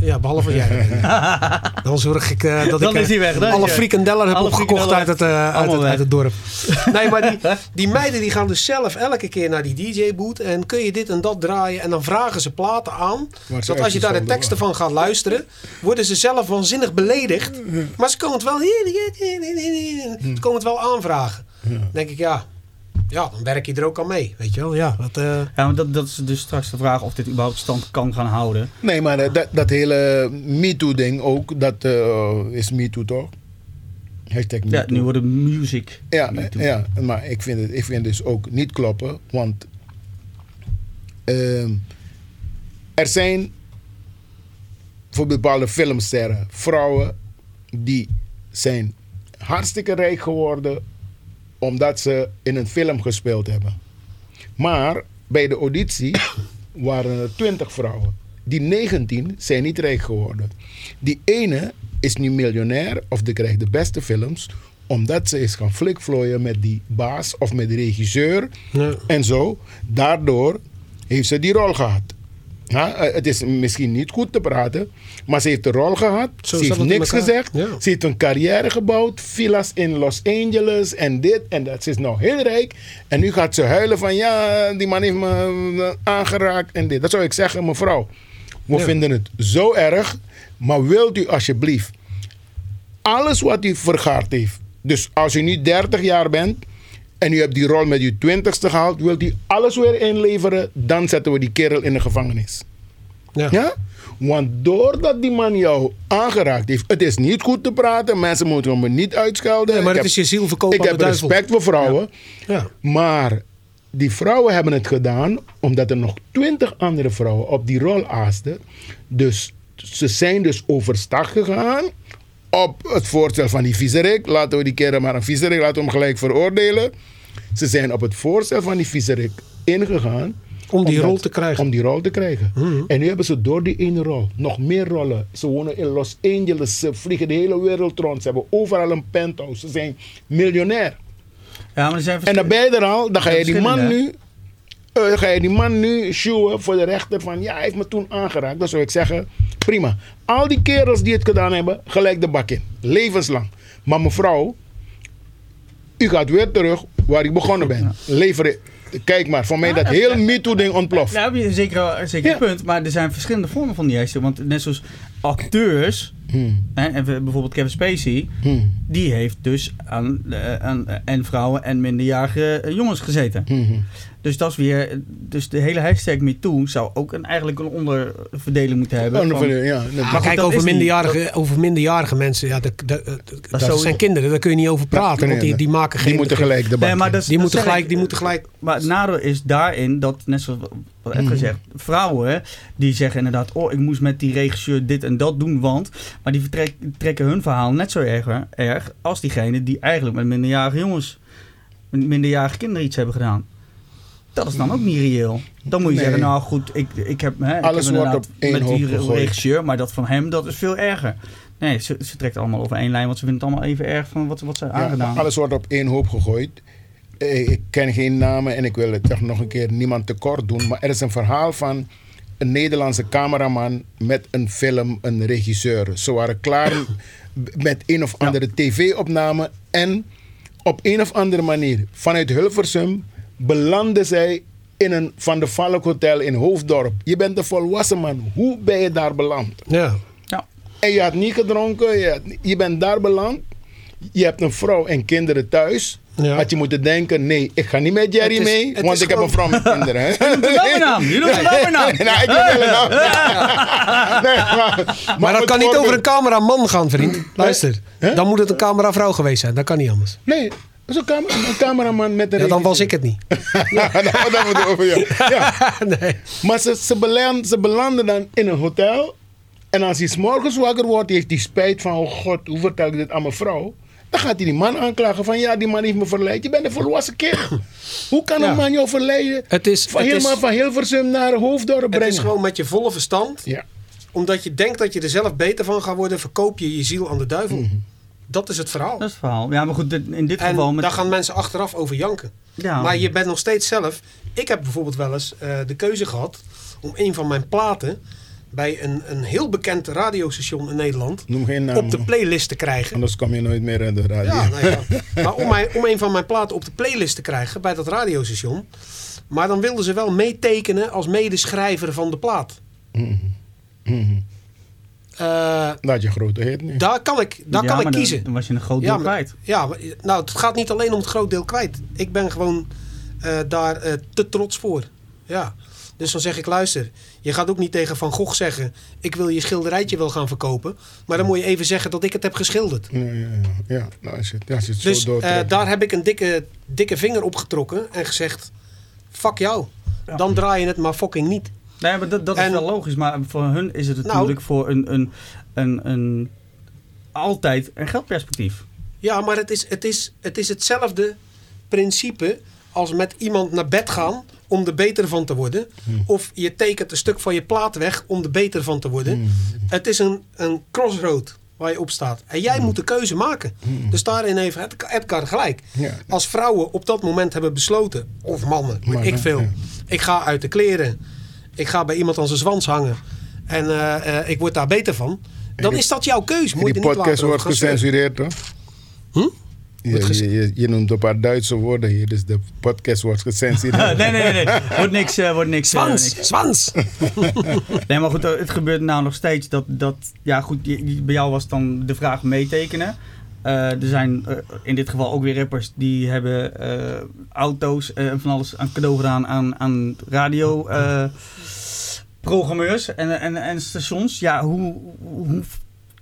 Ja, behalve jij. [LAUGHS] dan zorg ik eh, dat Dan ik eh, hij weg, is alle frikandellen heb alle opgekocht uit het, eh, uit, het, uit het dorp. [LAUGHS] Nee, maar die, die meiden die gaan dus zelf elke keer naar die DJ-boot. En kun je dit en dat draaien. En dan vragen ze platen aan. Dat als je daar de teksten van gaat luisteren. Worden ze zelf waanzinnig beledigd. Maar ze komen het wel, [LAUGHS] ze komen het wel aanvragen. Dan denk ik, ja. Ja, dan werk je er ook aan mee. Weet je wel, ja. Dat, eh, Ja, maar dat, dat is dus straks de vraag of dit überhaupt stand kan gaan houden. Nee, maar dat, dat hele MeToo-ding ook, dat eh, is MeToo toch? Hashtag MeToo. Ja, nu wordt het music. Ja, ja, maar ik vind het ik vind dus ook niet kloppen, want ehm, er zijn voor bepaalde filmsterren vrouwen die zijn hartstikke rijk geworden omdat ze in een film gespeeld hebben. Maar bij de auditie [COUGHS] waren er 20 vrouwen. Die 19 zijn niet rijk geworden. Die ene is nu miljonair of die krijgt de beste films omdat ze is gaan flikvlooien met die baas of met de regisseur Ja. en zo. Daardoor heeft ze die rol gehad. Ja, eh, het is misschien niet goed te praten, maar ze heeft een rol gehad. Zo ze heeft niks gezegd. Ja. Ze heeft een carrière gebouwd, villas in Los Angeles en dit en dat. Ze is nou heel rijk en nu gaat ze huilen van ja, die man heeft me eh, aangeraakt en dit. Dat zou ik zeggen, mevrouw. We Ja. vinden het zo erg, maar wilt u alsjeblieft alles wat u vergaard heeft. Dus als u nu 30 jaar bent en u hebt die rol met uw 20ste gehaald, wilt u alles weer inleveren, dan zetten we die kerel in de gevangenis. Ja. Ja? Want doordat die man jou aangeraakt heeft, het is niet goed te praten, mensen moeten me niet uitschelden. Maar Ik het heb- is je ziel verkopen Ik heb duivel. respect voor vrouwen, Ja. maar die vrouwen hebben het gedaan omdat er nog twintig andere vrouwen op die rol aasten. Dus ze zijn dus overstag gegaan op het voorstel van die viezerik. Laten we die kerel maar een viezerik, laten we hem gelijk veroordelen. Ze zijn op het voorstel van die viezerik ingegaan. Om die omdat- rol te krijgen. Om die rol te krijgen. En nu hebben ze door die ene rol nog meer rollen. Ze wonen in Los Angeles, ze vliegen de hele wereld rond. Ze hebben overal een penthouse. Ze zijn miljonair. Ja, maar zijn En dan ben je er al, dan ga je die man nu, eh, ga je die man nu showen voor de rechter van ja, hij heeft me toen aangeraakt. Dan zou ik zeggen, prima. Al die kerels die het gedaan hebben, gelijk de bak in. Levenslang. Maar mevrouw, u gaat weer terug waar u begonnen bent. Leveren. Kijk maar, voor mij dat heel [LAUGHS] MeToo-ding ontploft. Nou, heb je zeker, wel- zeker Ja. een punt. Maar er zijn verschillende vormen van die. Want net zoals acteurs, Hmm. hè, en bijvoorbeeld Kevin Spacey, Hmm. die heeft dus aan, eh, aan en vrouwen en minderjarige eh, jongens gezeten. Hmm. Dus dat is weer, dus de hele hashtag MeToo zou ook een, eigenlijk een onderverdeling moeten hebben. Oh, van- ja, ja, Maar kijk, over niet- minderjarige, over minderjarige mensen, ja, dat, dat, dat, dat sowieso- zijn kinderen, daar kun je niet over praten. want die, die maken geen... Die moeten gelijk de Nee, maar die dat moeten gelijk, ik- die moeten gelijk... Maar het nadeel is daarin dat, net zoals wat. Ed gezegd, vrouwen die zeggen inderdaad, oh ik moest met die regisseur dit en dat doen, want, maar die vertrek- trekken hun verhaal net zo erg, erg als diegene die eigenlijk met minderjarige jongens, met minderjarige kinderen iets hebben gedaan. Dat is dan ook niet reëel. Dan moet je Nee. zeggen, nou goed, ik, ik heb, hè, ik Alles heb wordt op één met die gegooid. regisseur, maar dat van hem, dat is veel erger. Nee, ze, ze trekt allemaal over één lijn, want ze vinden het allemaal even erg van wat, wat ze Ja, aangedaan. alles wordt op één hoop gegooid. Eh, Ik ken geen namen en ik wil het toch nog een keer niemand tekort doen. Maar er is een verhaal van een Nederlandse cameraman met een film, een regisseur. Ze waren klaar [COUGHS] met een of andere tv-opname. En op een of andere manier, vanuit Hilversum, belanden zij in een Van de Valk Hotel in Hoofddorp. Je bent een volwassen man. Hoe ben je daar beland? Ja. Ja. En je had niet gedronken, je, had- je bent daar beland. Je hebt een vrouw en kinderen thuis. Ja. Had je moeten denken, nee, ik ga niet met Jerry is- mee, want ik heb een vrouw met kinderen. Hè? Je noemt wel mijn naam, je noemt wel mijn naam. [LAUGHS] nou, ik wil een naam. [LAUGHS] Nee, maar, Maar dat kan niet over een cameraman gaan, vriend. Luister, dan moet het een cameravrouw geweest zijn. Dat kan niet anders. Nee, is een, cam- een cameraman met een Ja, dan was ik het niet. [LAUGHS] Ja, nou, dat moet over jou. [LAUGHS] Ja. nee. Maar ze, ze, belanden, ze belanden dan in een hotel. En als hij 's morgens wakker wordt, heeft hij spijt van... Oh god, hoe vertel ik dit aan mijn vrouw? Dan gaat hij die man aanklagen van... Ja, die man heeft me verleid. Je bent een volwassen kerel. [LAUGHS] Hoe kan Ja. een man jou verleiden? Het is, Van het, helemaal is, van Hilversum naar Hoofddorp het brengen. is gewoon met je volle verstand. Ja. Omdat je denkt dat je er zelf beter van gaat worden, verkoop je je ziel aan de duivel. Mhm. Dat is het verhaal. Dat is het verhaal. Ja, maar goed, in dit En geval met... daar gaan mensen achteraf over janken. Ja. Maar je bent nog steeds zelf. Ik heb bijvoorbeeld wel eens eh, de keuze gehad om een van mijn platen bij een, een heel bekend radiostation in Nederland Noem geen naam. op de playlist te krijgen. Anders kom je nooit meer aan de radio. Ja, nou ja. Maar om, mijn, om een van mijn platen op de playlist te krijgen bij dat radiostation. Maar dan wilden ze wel meetekenen als medeschrijver van de plaat. Mhm. Eh, Laat je grote hit nu. daar kan ik, daar Ja, kan ik dan- kiezen. Dan was je een groot Ja, deel maar- kwijt. Ja, maar, nou, het gaat niet alleen om het groot deel kwijt. Ik ben gewoon eh, daar eh, te trots voor. Ja. Dus dan zeg ik, luister, je gaat ook niet tegen Van Gogh zeggen... ik wil je schilderijtje wel gaan verkopen. Maar dan moet je even zeggen dat ik het heb geschilderd. Ja, ja, ja. ja nou, als je, ja, het Dus zo eh, daar heb ik een dikke, dikke vinger op getrokken en gezegd... fuck jou, Ja. dan draai je het maar fucking niet. Nee, maar dat, dat is wel logisch. Maar voor hun is het Nou- natuurlijk voor een, een, een, een, altijd een geldperspectief. Ja, maar het is, het, is, het is hetzelfde principe als met iemand naar bed gaan om er beter van te worden. Of je tekent een stuk van je plaat weg om er beter van te worden. Het is een, een crossroad. waar je op staat. En jij moet de keuze maken. Dus daarin heeft Ed- Edgar gelijk. Ja. Als vrouwen op dat moment hebben besloten, of mannen, maar ik veel. ja. Ik ga uit de kleren. Ik ga bij iemand aan zijn zwans hangen. En eh, eh, ik word daar beter van. Dan die- is dat jouw keuze. Moet je Die podcast wordt gecensureerd, toch? Hm? Je, je, je, je noemt een paar Duitse woorden hier, dus de podcast wordt gecensureerd. [LAUGHS] nee, nee, nee, nee. Wordt niks. eh, wordt niks, Zwans, niks. zwans. [LAUGHS] Nee, maar goed, het gebeurt nou nog steeds dat, dat ja goed, bij jou was dan de vraag meetekenen. Eh, er zijn eh, in dit geval ook weer rappers die hebben eh, auto's en van alles aan cadeau gedaan aan, aan radio programmeurs en, en, en stations. Ja, hoe, hoe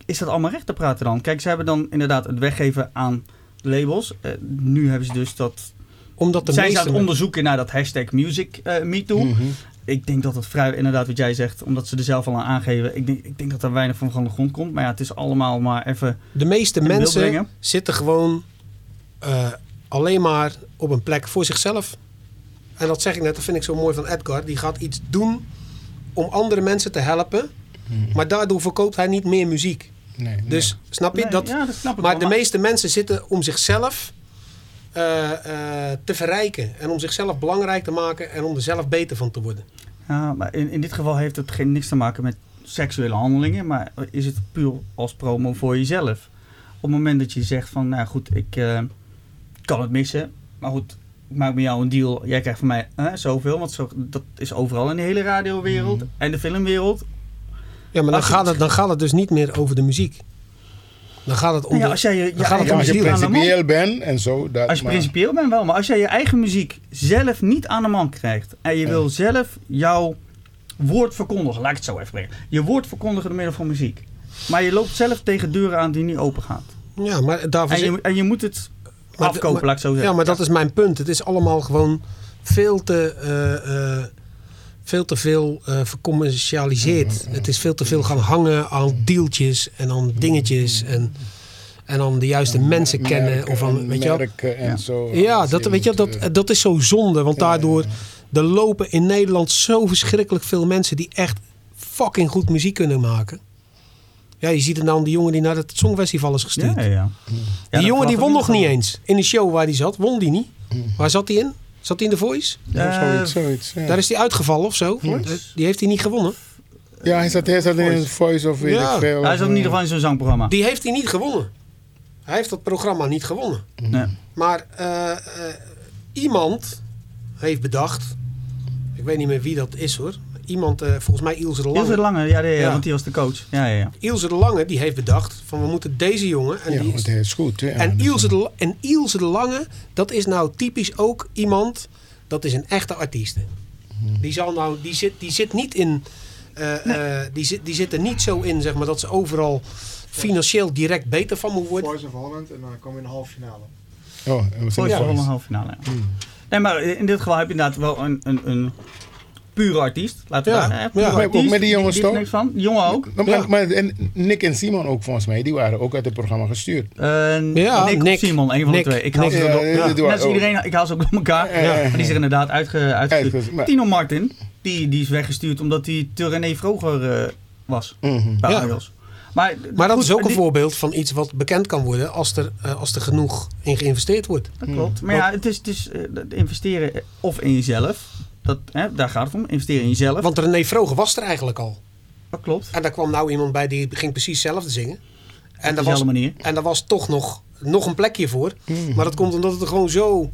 is dat allemaal recht te praten dan? Kijk, ze hebben dan inderdaad het weggeven aan labels. Nu hebben ze dus dat... Omdat de zijn ze aan het onderzoeken naar dat hashtag music eh, me too. Mhm. Ik denk dat het vrij, inderdaad wat jij zegt, omdat ze er zelf al aan aangeven. Ik denk, ik denk dat er weinig van van de grond komt. Maar ja, het is allemaal maar even... De meeste mensen zitten gewoon eh, alleen maar op een plek voor zichzelf. En dat zeg ik net, dat vind ik zo mooi van Edgar. Die gaat iets doen om andere mensen te helpen. Maar daardoor verkoopt hij niet meer muziek. Nee, nee. Dus snap je? Nee, dat, ja, dat snap ik maar wel, de meeste mensen zitten om zichzelf eh, eh, te verrijken. En om zichzelf belangrijk te maken. En om er zelf beter van te worden. Ja, maar in, in dit geval heeft het geen, niks te maken met seksuele handelingen. Maar is het puur als promo voor jezelf. Op het moment dat je zegt van, nou goed, ik eh, kan het missen. Maar goed, ik maak met jou een deal. Jij krijgt van mij eh, zoveel. Want zo, dat is overal in de hele radiowereld en de filmwereld. Ja, maar dan gaat, het, dan gaat het dus niet meer over de muziek. Dan gaat het om Nou ja, als jij je, je gaat het om als je principieel bent en zo. Dat, Als je maar- principieel bent wel, maar als jij je eigen muziek zelf niet aan de man krijgt en je Ja. wil zelf jouw woord verkondigen, laat ik het zo even brengen. Je woord verkondigen door middel van muziek. Maar je loopt zelf tegen deuren aan die niet open gaan. Ja, maar daarvoor En je, en je moet het Maar- afkopen, maar- laat ik zo zeggen. Ja, maar dat is mijn punt. Het is allemaal gewoon veel te, eh, eh, veel, te veel eh vercommercialiseerd. Het is veel te veel gaan hangen aan dealtjes en aan dingetjes. En, en dan de juiste mensen kennen. Of aan, weet je wel. merken en Ja. zo. Ja, dat, weet je, dat, eh, dat is zo zonde. Want daardoor er lopen in Nederland zo verschrikkelijk veel mensen die echt fucking goed muziek kunnen maken. Ja, je ziet het nou aan die jongen die naar het Songfestival is gestuurd. ja, ja, ja. die jongen die won nog niet eens. eens. In de show waar hij zat, won die niet. Waar zat hij in? Zat hij in de Voice? ja, Eh, zoiets, zoiets. Ja. Daar is hij uitgevallen of zo. Voice? Die heeft hij niet gewonnen. ja, hij zat, hij zat in een voice of weet Ja. ik veel. Hij is ook in ieder geval in zo'n zangprogramma. Die heeft hij niet gewonnen. Hij heeft dat programma niet gewonnen. Nee. Maar eh, eh, iemand heeft bedacht. Ik weet niet meer wie dat is hoor. Iemand, eh, volgens mij Ilse de Lange. Ilse de Lange, ja, ja, ja, Ja. want die was de coach. Ja, ja, ja. Ilse de Lange die heeft bedacht van we moeten deze jongen. En, Ja, die want is, hij is goed. Ja, en, dus, Ilse de, La- en Ilse de Lange, dat is nou typisch ook iemand. Dat is een echte artiest. Die, zal nou, die, zit, die zit niet in. eh, eh, die, zit, die zit er niet zo in, zeg maar, dat ze overal financieel direct beter van moet worden. Voice of Holland en dan kom je in de halve finale. Oh, en we zijn Voor de ja. Voice. een halve finale. Ja. Nee, maar in dit geval heb je inderdaad wel een, een, een pure artiest. Laten we Ja, daar, hè, ja. ook met die jongens die, die toch? niks van. Die jongen ook. Maar, Ja. maar, en Nick en Simon ook volgens mij, die waren ook uit het programma gestuurd. Eh, Ja, Nick, Nick. of Simon, een van Nick. de twee. Ik haal ze ja, door. Net als iedereen, ik haal ze ook door elkaar. Ja, ja, ja. Maar die is er inderdaad uitge, uitgestuurd. Maar- Tino Martin, die, die is weggestuurd omdat hij te René Vroger eh, was. Mhm. Bij. Argos. Maar, Maar dat goed, is ook een die- voorbeeld van iets wat bekend kan worden als er, eh, als er genoeg in geïnvesteerd wordt. Dat klopt. Maar ja, het is, het is eh, investeren of in jezelf. Dat, hè, daar gaat het om. Investeren in jezelf. Want René Vroger was er eigenlijk al. dat klopt. En daar kwam nou iemand bij die ging precies hetzelfde zingen. En daar was, dezelfde manier. en daar was toch nog, nog een plekje voor. Maar dat komt omdat het er gewoon zo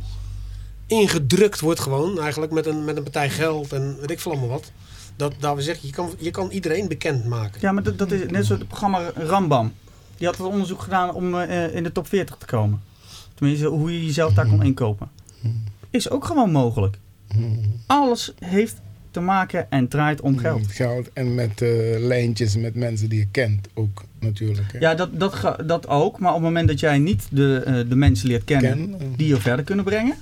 ingedrukt wordt gewoon. Eigenlijk met een, met een partij geld en weet ik veel allemaal wat. Dat, dat we zeggen, je kan, je kan iedereen bekend maken. Ja, maar dat, dat is net zoals het programma Rambam. Die had het onderzoek gedaan om eh, in de top 40 te komen. Tenminste, hoe je jezelf daar kon inkopen. Is ook gewoon mogelijk. Alles heeft te maken en draait om geld. Met geld en met eh, lijntjes met mensen die je kent ook natuurlijk. hè. Ja, dat, dat, dat ook. Maar op het moment dat jij niet de, eh, de mensen leert kennen Ken, eh. die je verder kunnen brengen,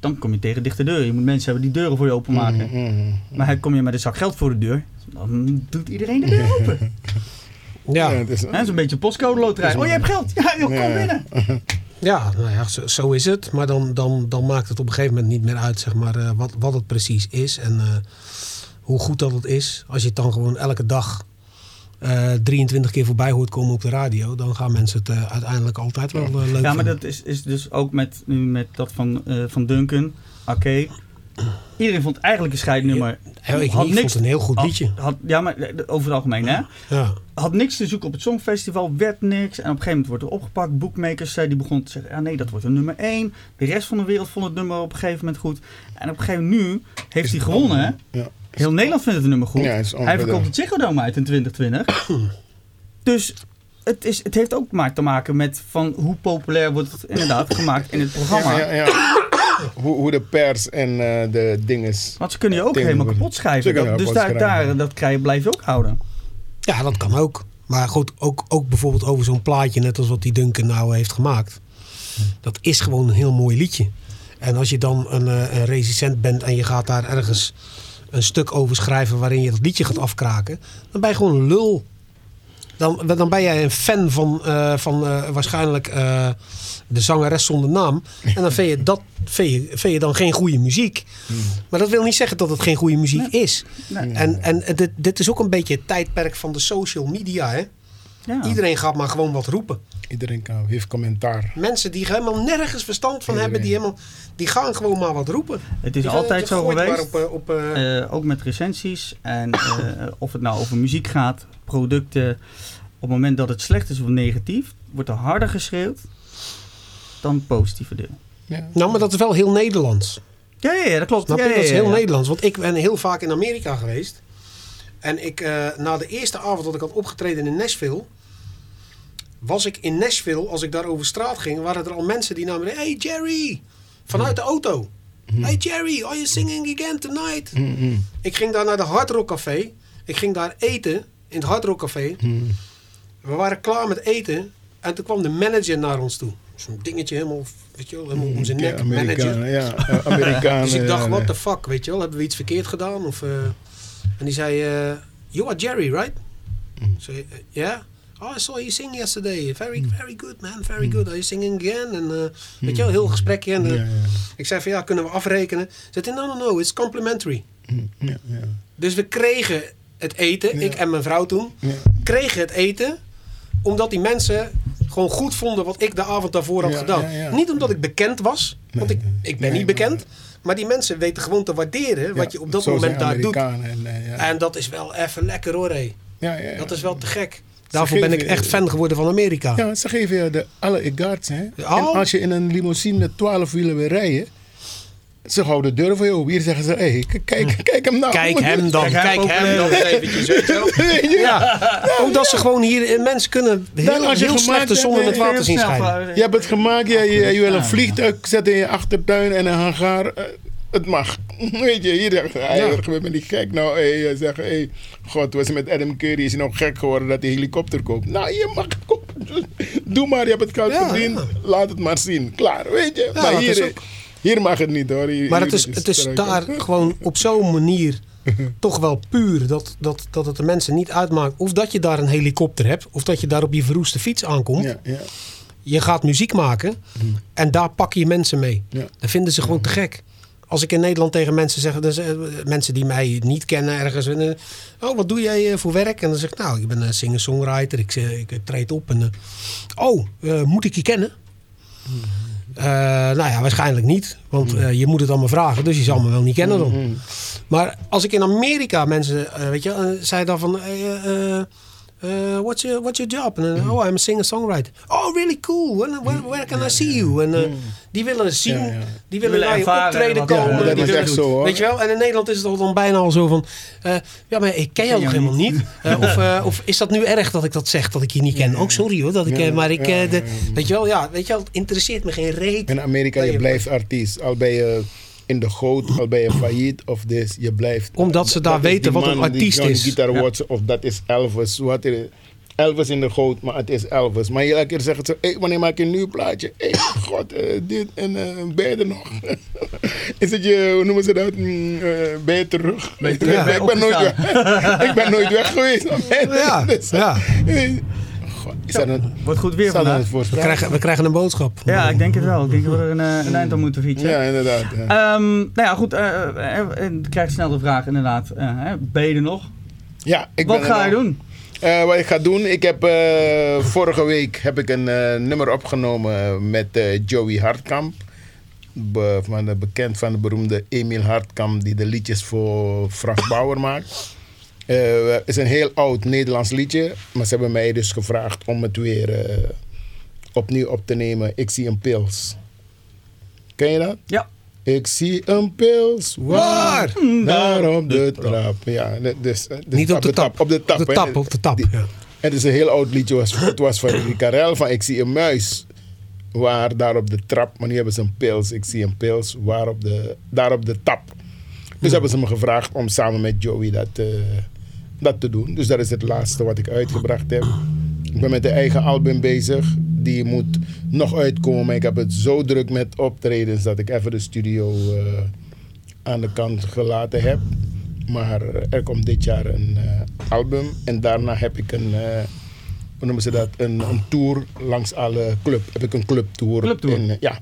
dan kom je tegen dichte deuren. Je moet mensen hebben die deuren voor je openmaken. Mhm, mhm. Maar kom je met een zak geld voor de deur, dan doet iedereen de deur open. Ja, Ja, het is- Hè, Zo'n beetje postcode loterij. Oh, je hebt geld. Ja, joh, kom Ja. binnen. [LAUGHS] ja, nou ja zo, zo is het. Maar dan, dan, dan maakt het op een gegeven moment niet meer uit zeg maar, eh, wat, wat het precies is. En eh, hoe goed dat het is. Als je het dan gewoon elke dag eh, 23 keer voorbij hoort komen op de radio, dan gaan mensen het eh, uiteindelijk altijd wel eh, leuk Ja, maar vinden. dat is, is dus ook met, nu met dat van, eh, van Duncan. Oké. Iedereen vond eigenlijk een scheidnummer. Ja, ik, ik vond het een heel goed liedje. Had, had- ja, maar eh, over het algemeen, hè? Ja. Had niks te zoeken op het Songfestival, werd niks. En op een gegeven moment wordt er opgepakt. Bookmakers eh, die begonnen te zeggen: ja, nee, dat wordt een nummer 1. De rest van de wereld vond het nummer op een gegeven moment goed. En op een gegeven moment nu heeft hij gewonnen. hè? Ja. Heel Nederland vindt het nummer goed. Ja, het is hij verkoopt het Ziggo Dome uit in 2020. dus het, is, het heeft ook maar te maken met van hoe populair wordt het inderdaad gemaakt in het programma. Ja, ja, ja. Hoe, hoe de pers en eh, de dinges. Want ze kunnen je ook Dingen helemaal kapot schrijven. Dat- dus kapot daar, schrijven. daar, dat krijg je, blijf je ook houden. ja, dat kan ook. Maar goed, ook, ook bijvoorbeeld over zo'n plaatje, net als wat die Duncan nou heeft gemaakt. Dat is gewoon een heel mooi liedje. En als je dan een, eh, een recensent bent en je gaat daar ergens een stuk over schrijven waarin je dat liedje gaat afkraken, dan ben je gewoon een lul. Dan, dan ben jij een fan van, eh, van eh, waarschijnlijk eh, de zangeres zonder naam. En dan vind je, dat, vind je, vind je dan geen goede muziek. Maar dat wil niet zeggen dat het geen goede muziek is. Nee. En, en dit, dit is ook een beetje het tijdperk van de social media. Hè? Ja. Iedereen gaat maar gewoon wat roepen. Iedereen kan, heeft commentaar. Mensen die helemaal nergens verstand van hebben, die, helemaal, die gaan gewoon maar wat roepen. Het is Die altijd zo geweest. Op, eh, op, eh, Eh, ook met recensies. En eh, [COUGHS] of het nou over muziek gaat, producten. Op het moment dat het slecht is of negatief, wordt er harder geschreeuwd dan het positieve deel. Ja. nou, maar dat is wel heel Nederlands. Ja, ja, ja dat klopt. Ja, ja, Dat is heel. Nederlands. Want ik ben heel vaak in Amerika geweest. En ik, eh, na de eerste avond dat ik had opgetreden in Nashville... was ik in Nashville, als ik daar over straat ging... waren er al mensen die namen... Hey Jerry! Vanuit de auto. Hey Jerry, are you singing again tonight? Mm-mm. Ik ging daar naar de Hard Rock Café. Ik ging daar eten in het Hard Rock Café. Mm. We waren klaar met eten. En toen kwam de manager naar ons toe. Zo'n dingetje helemaal, weet je wel, helemaal om zijn Ja, nek. Manager. Ja. Amerikanen. [LAUGHS] Dus ik dacht, what the fuck, weet je wel, hebben we iets verkeerd gedaan? Of, eh, en die zei, eh, you are Jerry, right? Mm. So, eh, yeah. Oh, I saw you sing yesterday. Very, very good, man. Very good. Are you singing again? En eh, weet je wel, heel gesprekje. En, eh. Ja, ja. Ik zei van, ja, kunnen we afrekenen? Ze zei, no, no, no, it's complimentary. Ja. Dus we kregen het eten, ik en mijn vrouw toen, kregen het eten omdat die mensen gewoon goed vonden wat ik de avond daarvoor had gedaan. Niet omdat ik bekend was, want ik, ik ben Nee, niet bekend. Maar die mensen weten gewoon te waarderen wat je op dat moment daar doet. En, eh, ja. En dat is wel even lekker hoor, hé. ja, ja, ja. Dat is wel te gek. Daarvoor ben ik echt fan geworden van Amerika. Ja, ze geven je de alle egards, hè. Oh. En als je in een limousine met 12 wielen wil rijden, ze houden de deur voor je open. Hier zeggen ze, hey, kijk, kijk hem nou. Kijk hem dan, Kijk hem kijk hem dan eventjes. weet je wel. [LAUGHS] Ja. Ook dat ze gewoon hier, eh, mensen kunnen Dan heel, als je heel hebt, zonnen eh, met water zien schijnen. Je hebt het gemaakt, je, je, je wil een vliegtuig zetten in je achtertuin en een hangaar. Eh, Het mag. [LAUGHS] Weet je, hier zegt hij, Ja. gebeurt me niet gek. Nou, hey, je zegt, hey, god, was met Adam Curry, is hij nog gek geworden dat hij helikopter koopt. Nou, je mag kopen. [LAUGHS] Doe maar, je hebt het geld Ja, verdiend. Laat het maar zien. Klaar, weet je. Ja, maar het hier, ook- hier mag het niet hoor. Hier- Maar het is, het is daar [LAUGHS] gewoon op zo'n manier toch wel puur dat, dat, dat het de mensen niet uitmaakt. Of dat je daar een helikopter hebt, of dat je daar op je verroeste fiets aankomt. Ja, ja. Je gaat muziek maken en daar pak je mensen mee. Ja. Dat vinden ze gewoon te gek. Als ik in Nederland tegen mensen zeg, zeggen mensen die mij niet kennen ergens. en, eh, oh, wat doe jij eh, voor werk? En dan zeg ik, nou, ik ben een singer-songwriter. Ik, eh, ik treed op. En, eh, oh, eh, moet ik je kennen? Eh, nou ja, waarschijnlijk niet. Want eh, je moet het allemaal vragen, dus je zal me wel niet kennen dan. Maar als ik in Amerika mensen, eh, weet je, eh, zei dan van, eh, what's, your, what's your job? En dan, oh, I'm a singer-songwriter. Oh, really cool. When, where, where can I see you? En eh, die willen zien, Ja, ja. die willen naar je optreden komen. dat die is echt zo, hoor. Weet je wel? En in Nederland is het al dan bijna al zo van, eh, ja, maar ik ken jou nog helemaal niet. Eh, of, [LAUGHS] eh, of is dat nu erg dat ik dat zeg, dat ik je niet ken? Oh, sorry hoor, dat ik, maar ik, ja, eh, de- ja, ja. weet je wel, ja, weet je wel, het interesseert me geen reet. In Amerika, je blijft artiest. Al ben je in de goot, al ben je failliet of dit, je blijft. Omdat ze daar Dat is weten wat een artiest is. Guitar Ja. Of dat is Elvis. Wat er, Elvis in de goot, maar het is Elvis. Maar elke keer zeggen ze, hey, wanneer maak je een nieuw plaatje? Hey, god, eh, dit en eh ben je er nog? [LAUGHS] is het je, hoe noemen ze dat? Mm, eh, ben je terug? Ben je terug? Ik, ben nooit weg, [LAUGHS] ik ben nooit weg geweest. Ja, [LAUGHS] Dus, ja. God, is dat een, Wordt goed weer vandaag. We krijgen, we krijgen een boodschap. Ja, ik denk het wel. Ik denk dat we er een, eh, een eind aan moeten fietsen. Ja, inderdaad. ja. Ehm, nou ja, goed. eh, ik krijg snel de vraag inderdaad. eh, hè, ben je er nog? Ja, ik Wat ben er ga je nog. doen? Eh, wat ik ga doen, ik heb eh, vorige week heb ik een eh, nummer opgenomen met eh, Joey Hartkamp. Be- van de, bekend van de beroemde Emil Hartkamp die de liedjes voor Frank Bauer maakt. Eh, Het is een heel oud Nederlands liedje, maar ze hebben mij dus gevraagd om het weer eh, opnieuw op te nemen. Ik zie een pils. Ken je dat? Ja. Ik zie een pils. Waar? Daar op de trap. Ja, dus, dus Niet op de tap. Op de tap. Op de tap, op de tap. Ja. Het is een heel oud liedje. Was, het was van Rudy Karel van Ik zie een muis. Waar daar op de trap. Maar nu hebben ze een pils. Ik zie een pils. Waar op de, daar op de tap. Dus hebben ze me gevraagd om samen met Joey dat, eh, dat te doen. Dus dat is het laatste wat ik uitgebracht heb. Ik ben met de eigen album bezig. Die moet nog uitkomen. Maar ik heb het zo druk met optredens dat ik even de studio eh, aan de kant gelaten heb. Maar er komt dit jaar een eh, album. En daarna heb ik een, eh, hoe noemen ze dat? Een, een tour langs alle club. Heb ik een clubtour. Clubtour? In, ja,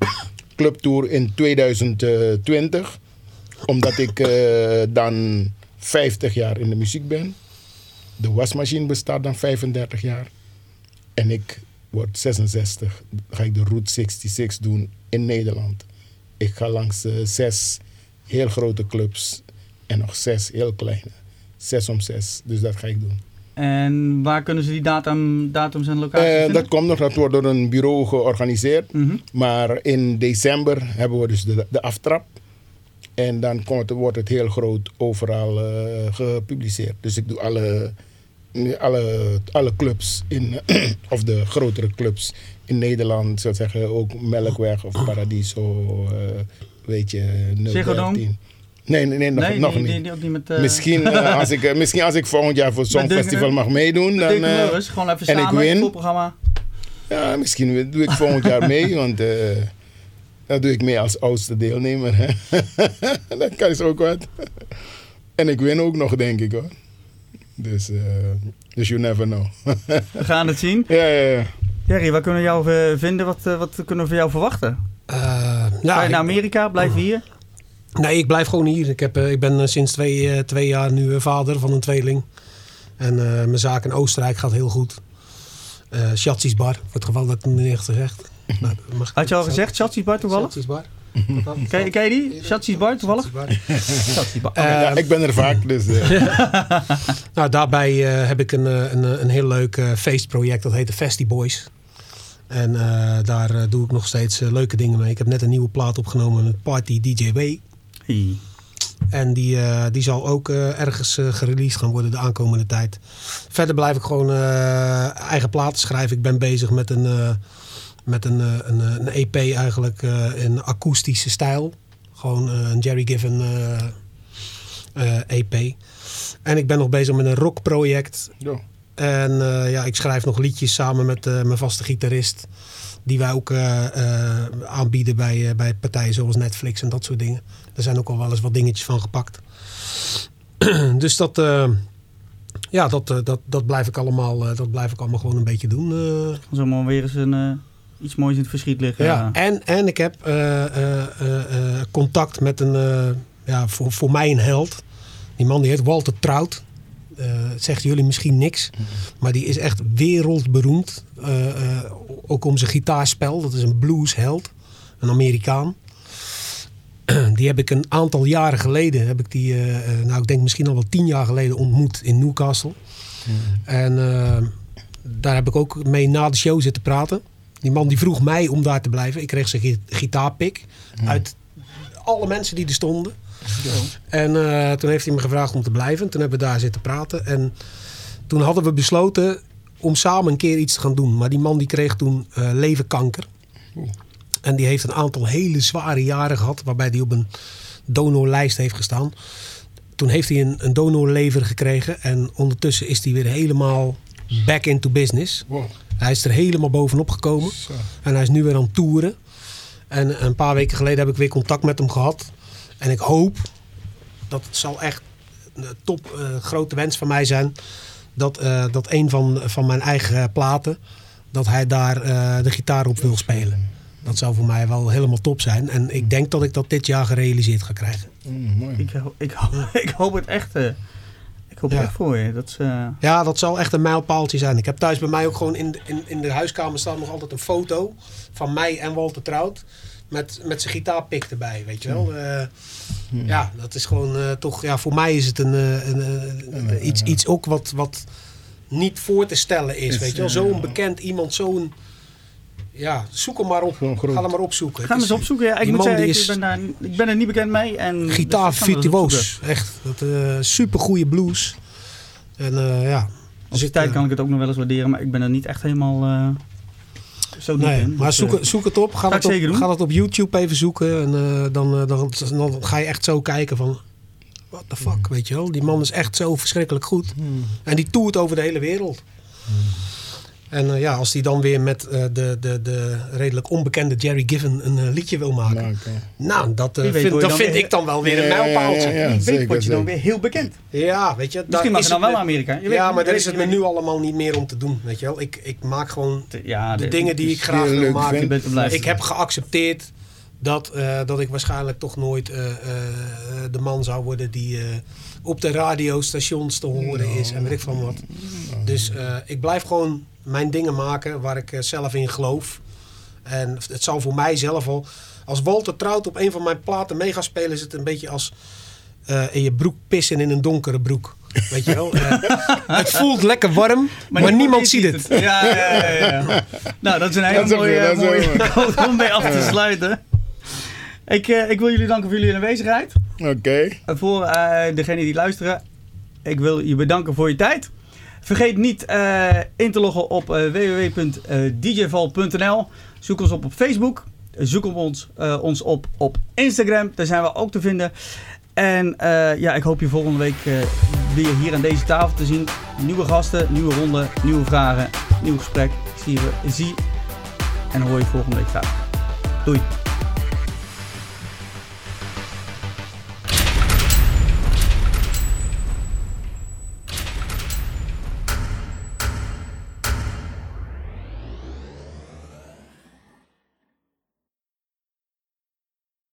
clubtour in 2020. Omdat ik dan 50 jaar in de muziek ben. De wasmachine bestaat dan 35 jaar. En ik word 66. Ga ik de Route 66 doen in Nederland. Ik ga langs eh, zes heel grote clubs en nog zes heel kleine. Zes om zes. Dus dat ga ik doen. En waar kunnen ze die datum, datums en locaties Eh, vinden? dat komt nog, dat wordt door een bureau georganiseerd. Mhm. Maar in december hebben we dus de, de aftrap. En dan komt het, wordt het heel groot overal eh, gepubliceerd. Dus ik doe alle, alle, alle clubs, in, [CLEARS THROAT] of de grotere clubs in Nederland. Zou ik zeggen ook Melkweg of Paradiso, eh, weet je, Ziggo Dome? 013. Nee, nee, nee, nog, nee, nog niet. Niet met... eh, Misschien, [LAUGHS] als ik, misschien als ik volgend jaar voor Songfestival Duncan- mag meedoen, dan... Lewis, gewoon even en ik samen, win. een programma. ja, misschien doe ik volgend jaar mee, want eh dan doe ik mee als oudste deelnemer. Hè. [LAUGHS] dat kan is ook wat. en ik win ook nog, denk ik hoor. Dus, eh, dus you never know. We gaan het zien. ja, ja, ja. Jerry, waar kunnen we jou eh, vinden? Wat, eh, wat kunnen we van jou verwachten? Eh, Ga je naar Amerika? Blijf je hier? Nee, ik blijf gewoon hier. Ik, heb, eh, ik ben eh, sinds twee, eh, twee jaar nu eh, vader van een tweeling. En eh, mijn zaak in Oostenrijk gaat heel goed. Eh Schatzis Bar, voor het geval dat ik het niet echt gezegd. Nou, mag Had je al gezegd, Shatsi's Bar toevallig? Schatzis Bar. [LAUGHS] Ken, je- ken je die? Shatsi's Bar toevallig? Shatsi's Bar. Eh, ja, ik ben er vaak, dus... eh, [LAUGHS] Nou, daarbij eh, heb ik een, eh, een, een heel leuk eh, feestproject. Dat heet de Festi Boys. En eh, daar doe ik nog steeds leuke dingen mee. Ik heb net een nieuwe plaat opgenomen met Party DJ W. Hey. En die, eh, die zal ook eh, ergens eh, gereleased gaan worden de aankomende tijd. Verder blijf ik gewoon eh, eigen platen schrijven. Ik ben bezig met een, eh, met een, eh, een, eh, een EP eigenlijk eh, in akoestische stijl. Gewoon een Jerry Given eh, eh, EP. En ik ben nog bezig met een rockproject. zo. En eh, ja, ik schrijf nog liedjes samen met eh, mijn vaste gitarist. Die wij ook aanbieden bij, bij partijen zoals Netflix en dat soort dingen. Er zijn ook al wel eens wat dingetjes van gepakt. [CLEARS THROAT] dus dat, eh, ja, dat, eh, dat, dat, blijf ik allemaal, eh, dat blijf ik allemaal gewoon een beetje doen. eh. Zomaar weer eens een, eh, iets moois in het verschiet liggen. ja. En, en ik heb eh, eh, eh, contact met een, ja, voor, voor mij een held. Die man die heet Walter Trout. Het zegt jullie misschien niks. Maar die is echt wereldberoemd. Ook om zijn gitaarspel. Dat is een bluesheld. Een Amerikaan. [CLEARS THROAT] Die heb ik een aantal jaren geleden, heb ik die, nou ik denk misschien al wel tien jaar geleden ontmoet in Newcastle. En eh, daar heb ik ook mee na de show zitten praten. Die man die vroeg mij om daar te blijven. Ik kreeg zijn gi- gitaarpik uit alle mensen die er stonden. En eh, toen heeft hij me gevraagd om te blijven. Toen hebben we daar zitten praten. En toen hadden we besloten om samen een keer iets te gaan doen. Maar die man die kreeg toen eh, leverkanker. En die heeft een aantal hele zware jaren gehad. Waarbij hij op een donorlijst heeft gestaan. Toen heeft hij een, een donorlever gekregen. En ondertussen is hij weer helemaal back into business. Wow. Hij is er helemaal bovenop gekomen. Zo. En hij is nu weer aan het toeren. En een paar weken geleden heb ik weer contact met hem gehad. En ik hoop, dat het zal echt een top eh, grote wens van mij zijn. Dat, eh, dat een van, van mijn eigen platen, dat hij daar eh, de gitaar op wil spelen. Dat zou voor mij wel helemaal top zijn. En ik denk dat ik dat dit jaar gerealiseerd ga krijgen. Mm, mooi. Ik, ho- ik, ho- [LAUGHS] ik hoop het echt. Ja. voor je. Dat is, eh, Ja, dat zal echt een mijlpaaltje zijn. Ik heb thuis bij mij ook gewoon in de, in, in de huiskamer staat nog altijd een foto van mij en Walter Trout. Met, met zijn gitaarpik erbij, weet je wel. Eh, Ja, dat is gewoon eh, toch... Ja, voor mij is het een, een, een- iets, iets ook wat, wat niet voor te stellen is, Is, weet je wel. Zo'n bekend iemand, zo'n... Ja, zoek hem maar op. Ga hem maar opzoeken. Ga hem Het eens opzoeken. Ja, ik moet zeggen, die ik, is- ben daar, ik ben er niet bekend mee. En Gitaar dus virtuoos. Echt. Dat, eh super goede blues. En eh, ja. Op die ik, tijd eh, kan ik het ook nog wel eens waarderen, maar ik ben er niet echt helemaal eh, zo diep Nee, in. maar Dus, zoek, eh, het- zoek het op. Ga, het op, ga het op YouTube even zoeken. En eh, dan, eh, dan, dan ga je echt zo kijken van... What the fuck, weet je wel. Die man is echt zo verschrikkelijk goed. En die toert over de hele wereld. En eh, ja, als die dan weer met eh, de, de, de redelijk onbekende Jerry Given een eh, liedje wil maken. Nou. Nou, dat, eh, vind, dat vind weer- ik dan wel weer een Ja, ja, mijlpaaltje. ja, ja. Weet zeker, word je dan weer heel bekend. Ja, weet je. Misschien mag je dan wel me- Amerika. Je weet ja, maar daar is het me nu allemaal niet meer om te doen. Weet je wel. Ik, ik maak gewoon Ja, de dit- dingen die ik graag wil maken. Ik heb geaccepteerd dat, eh, dat ik waarschijnlijk toch nooit eh, eh, de man zou worden die eh, op de radiostations te horen is en weet ik van wat. Dus eh, ik blijf gewoon mijn dingen maken waar ik eh, zelf in geloof. En het zal voor mij zelf al. Als Walter Trout op een van mijn platen mee gaat spelen, is het een beetje als eh, in je broek pissen in een donkere broek. Weet je wel? Eh, [LAUGHS] het voelt lekker warm, maar, niemand ziet het. Ja, ja, ja, ja. Nou, dat is een hele mooie, [LAUGHS] om mee af te sluiten. Ik, eh, ik wil jullie danken voor jullie aanwezigheid. Oké. En voor eh degenen die luisteren, ik wil je bedanken voor je tijd. Vergeet niet eh, in te loggen op eh, www.djval.nl. Zoek ons op op Facebook. Zoek op ons, eh, ons op op Instagram. Daar zijn we ook te vinden. En eh, ja, ik hoop je volgende week eh, weer hier aan deze tafel te zien. Nieuwe gasten, nieuwe ronde, nieuwe vragen, nieuw gesprek. Ik zie je, zie en hoor je volgende week graag. Doei.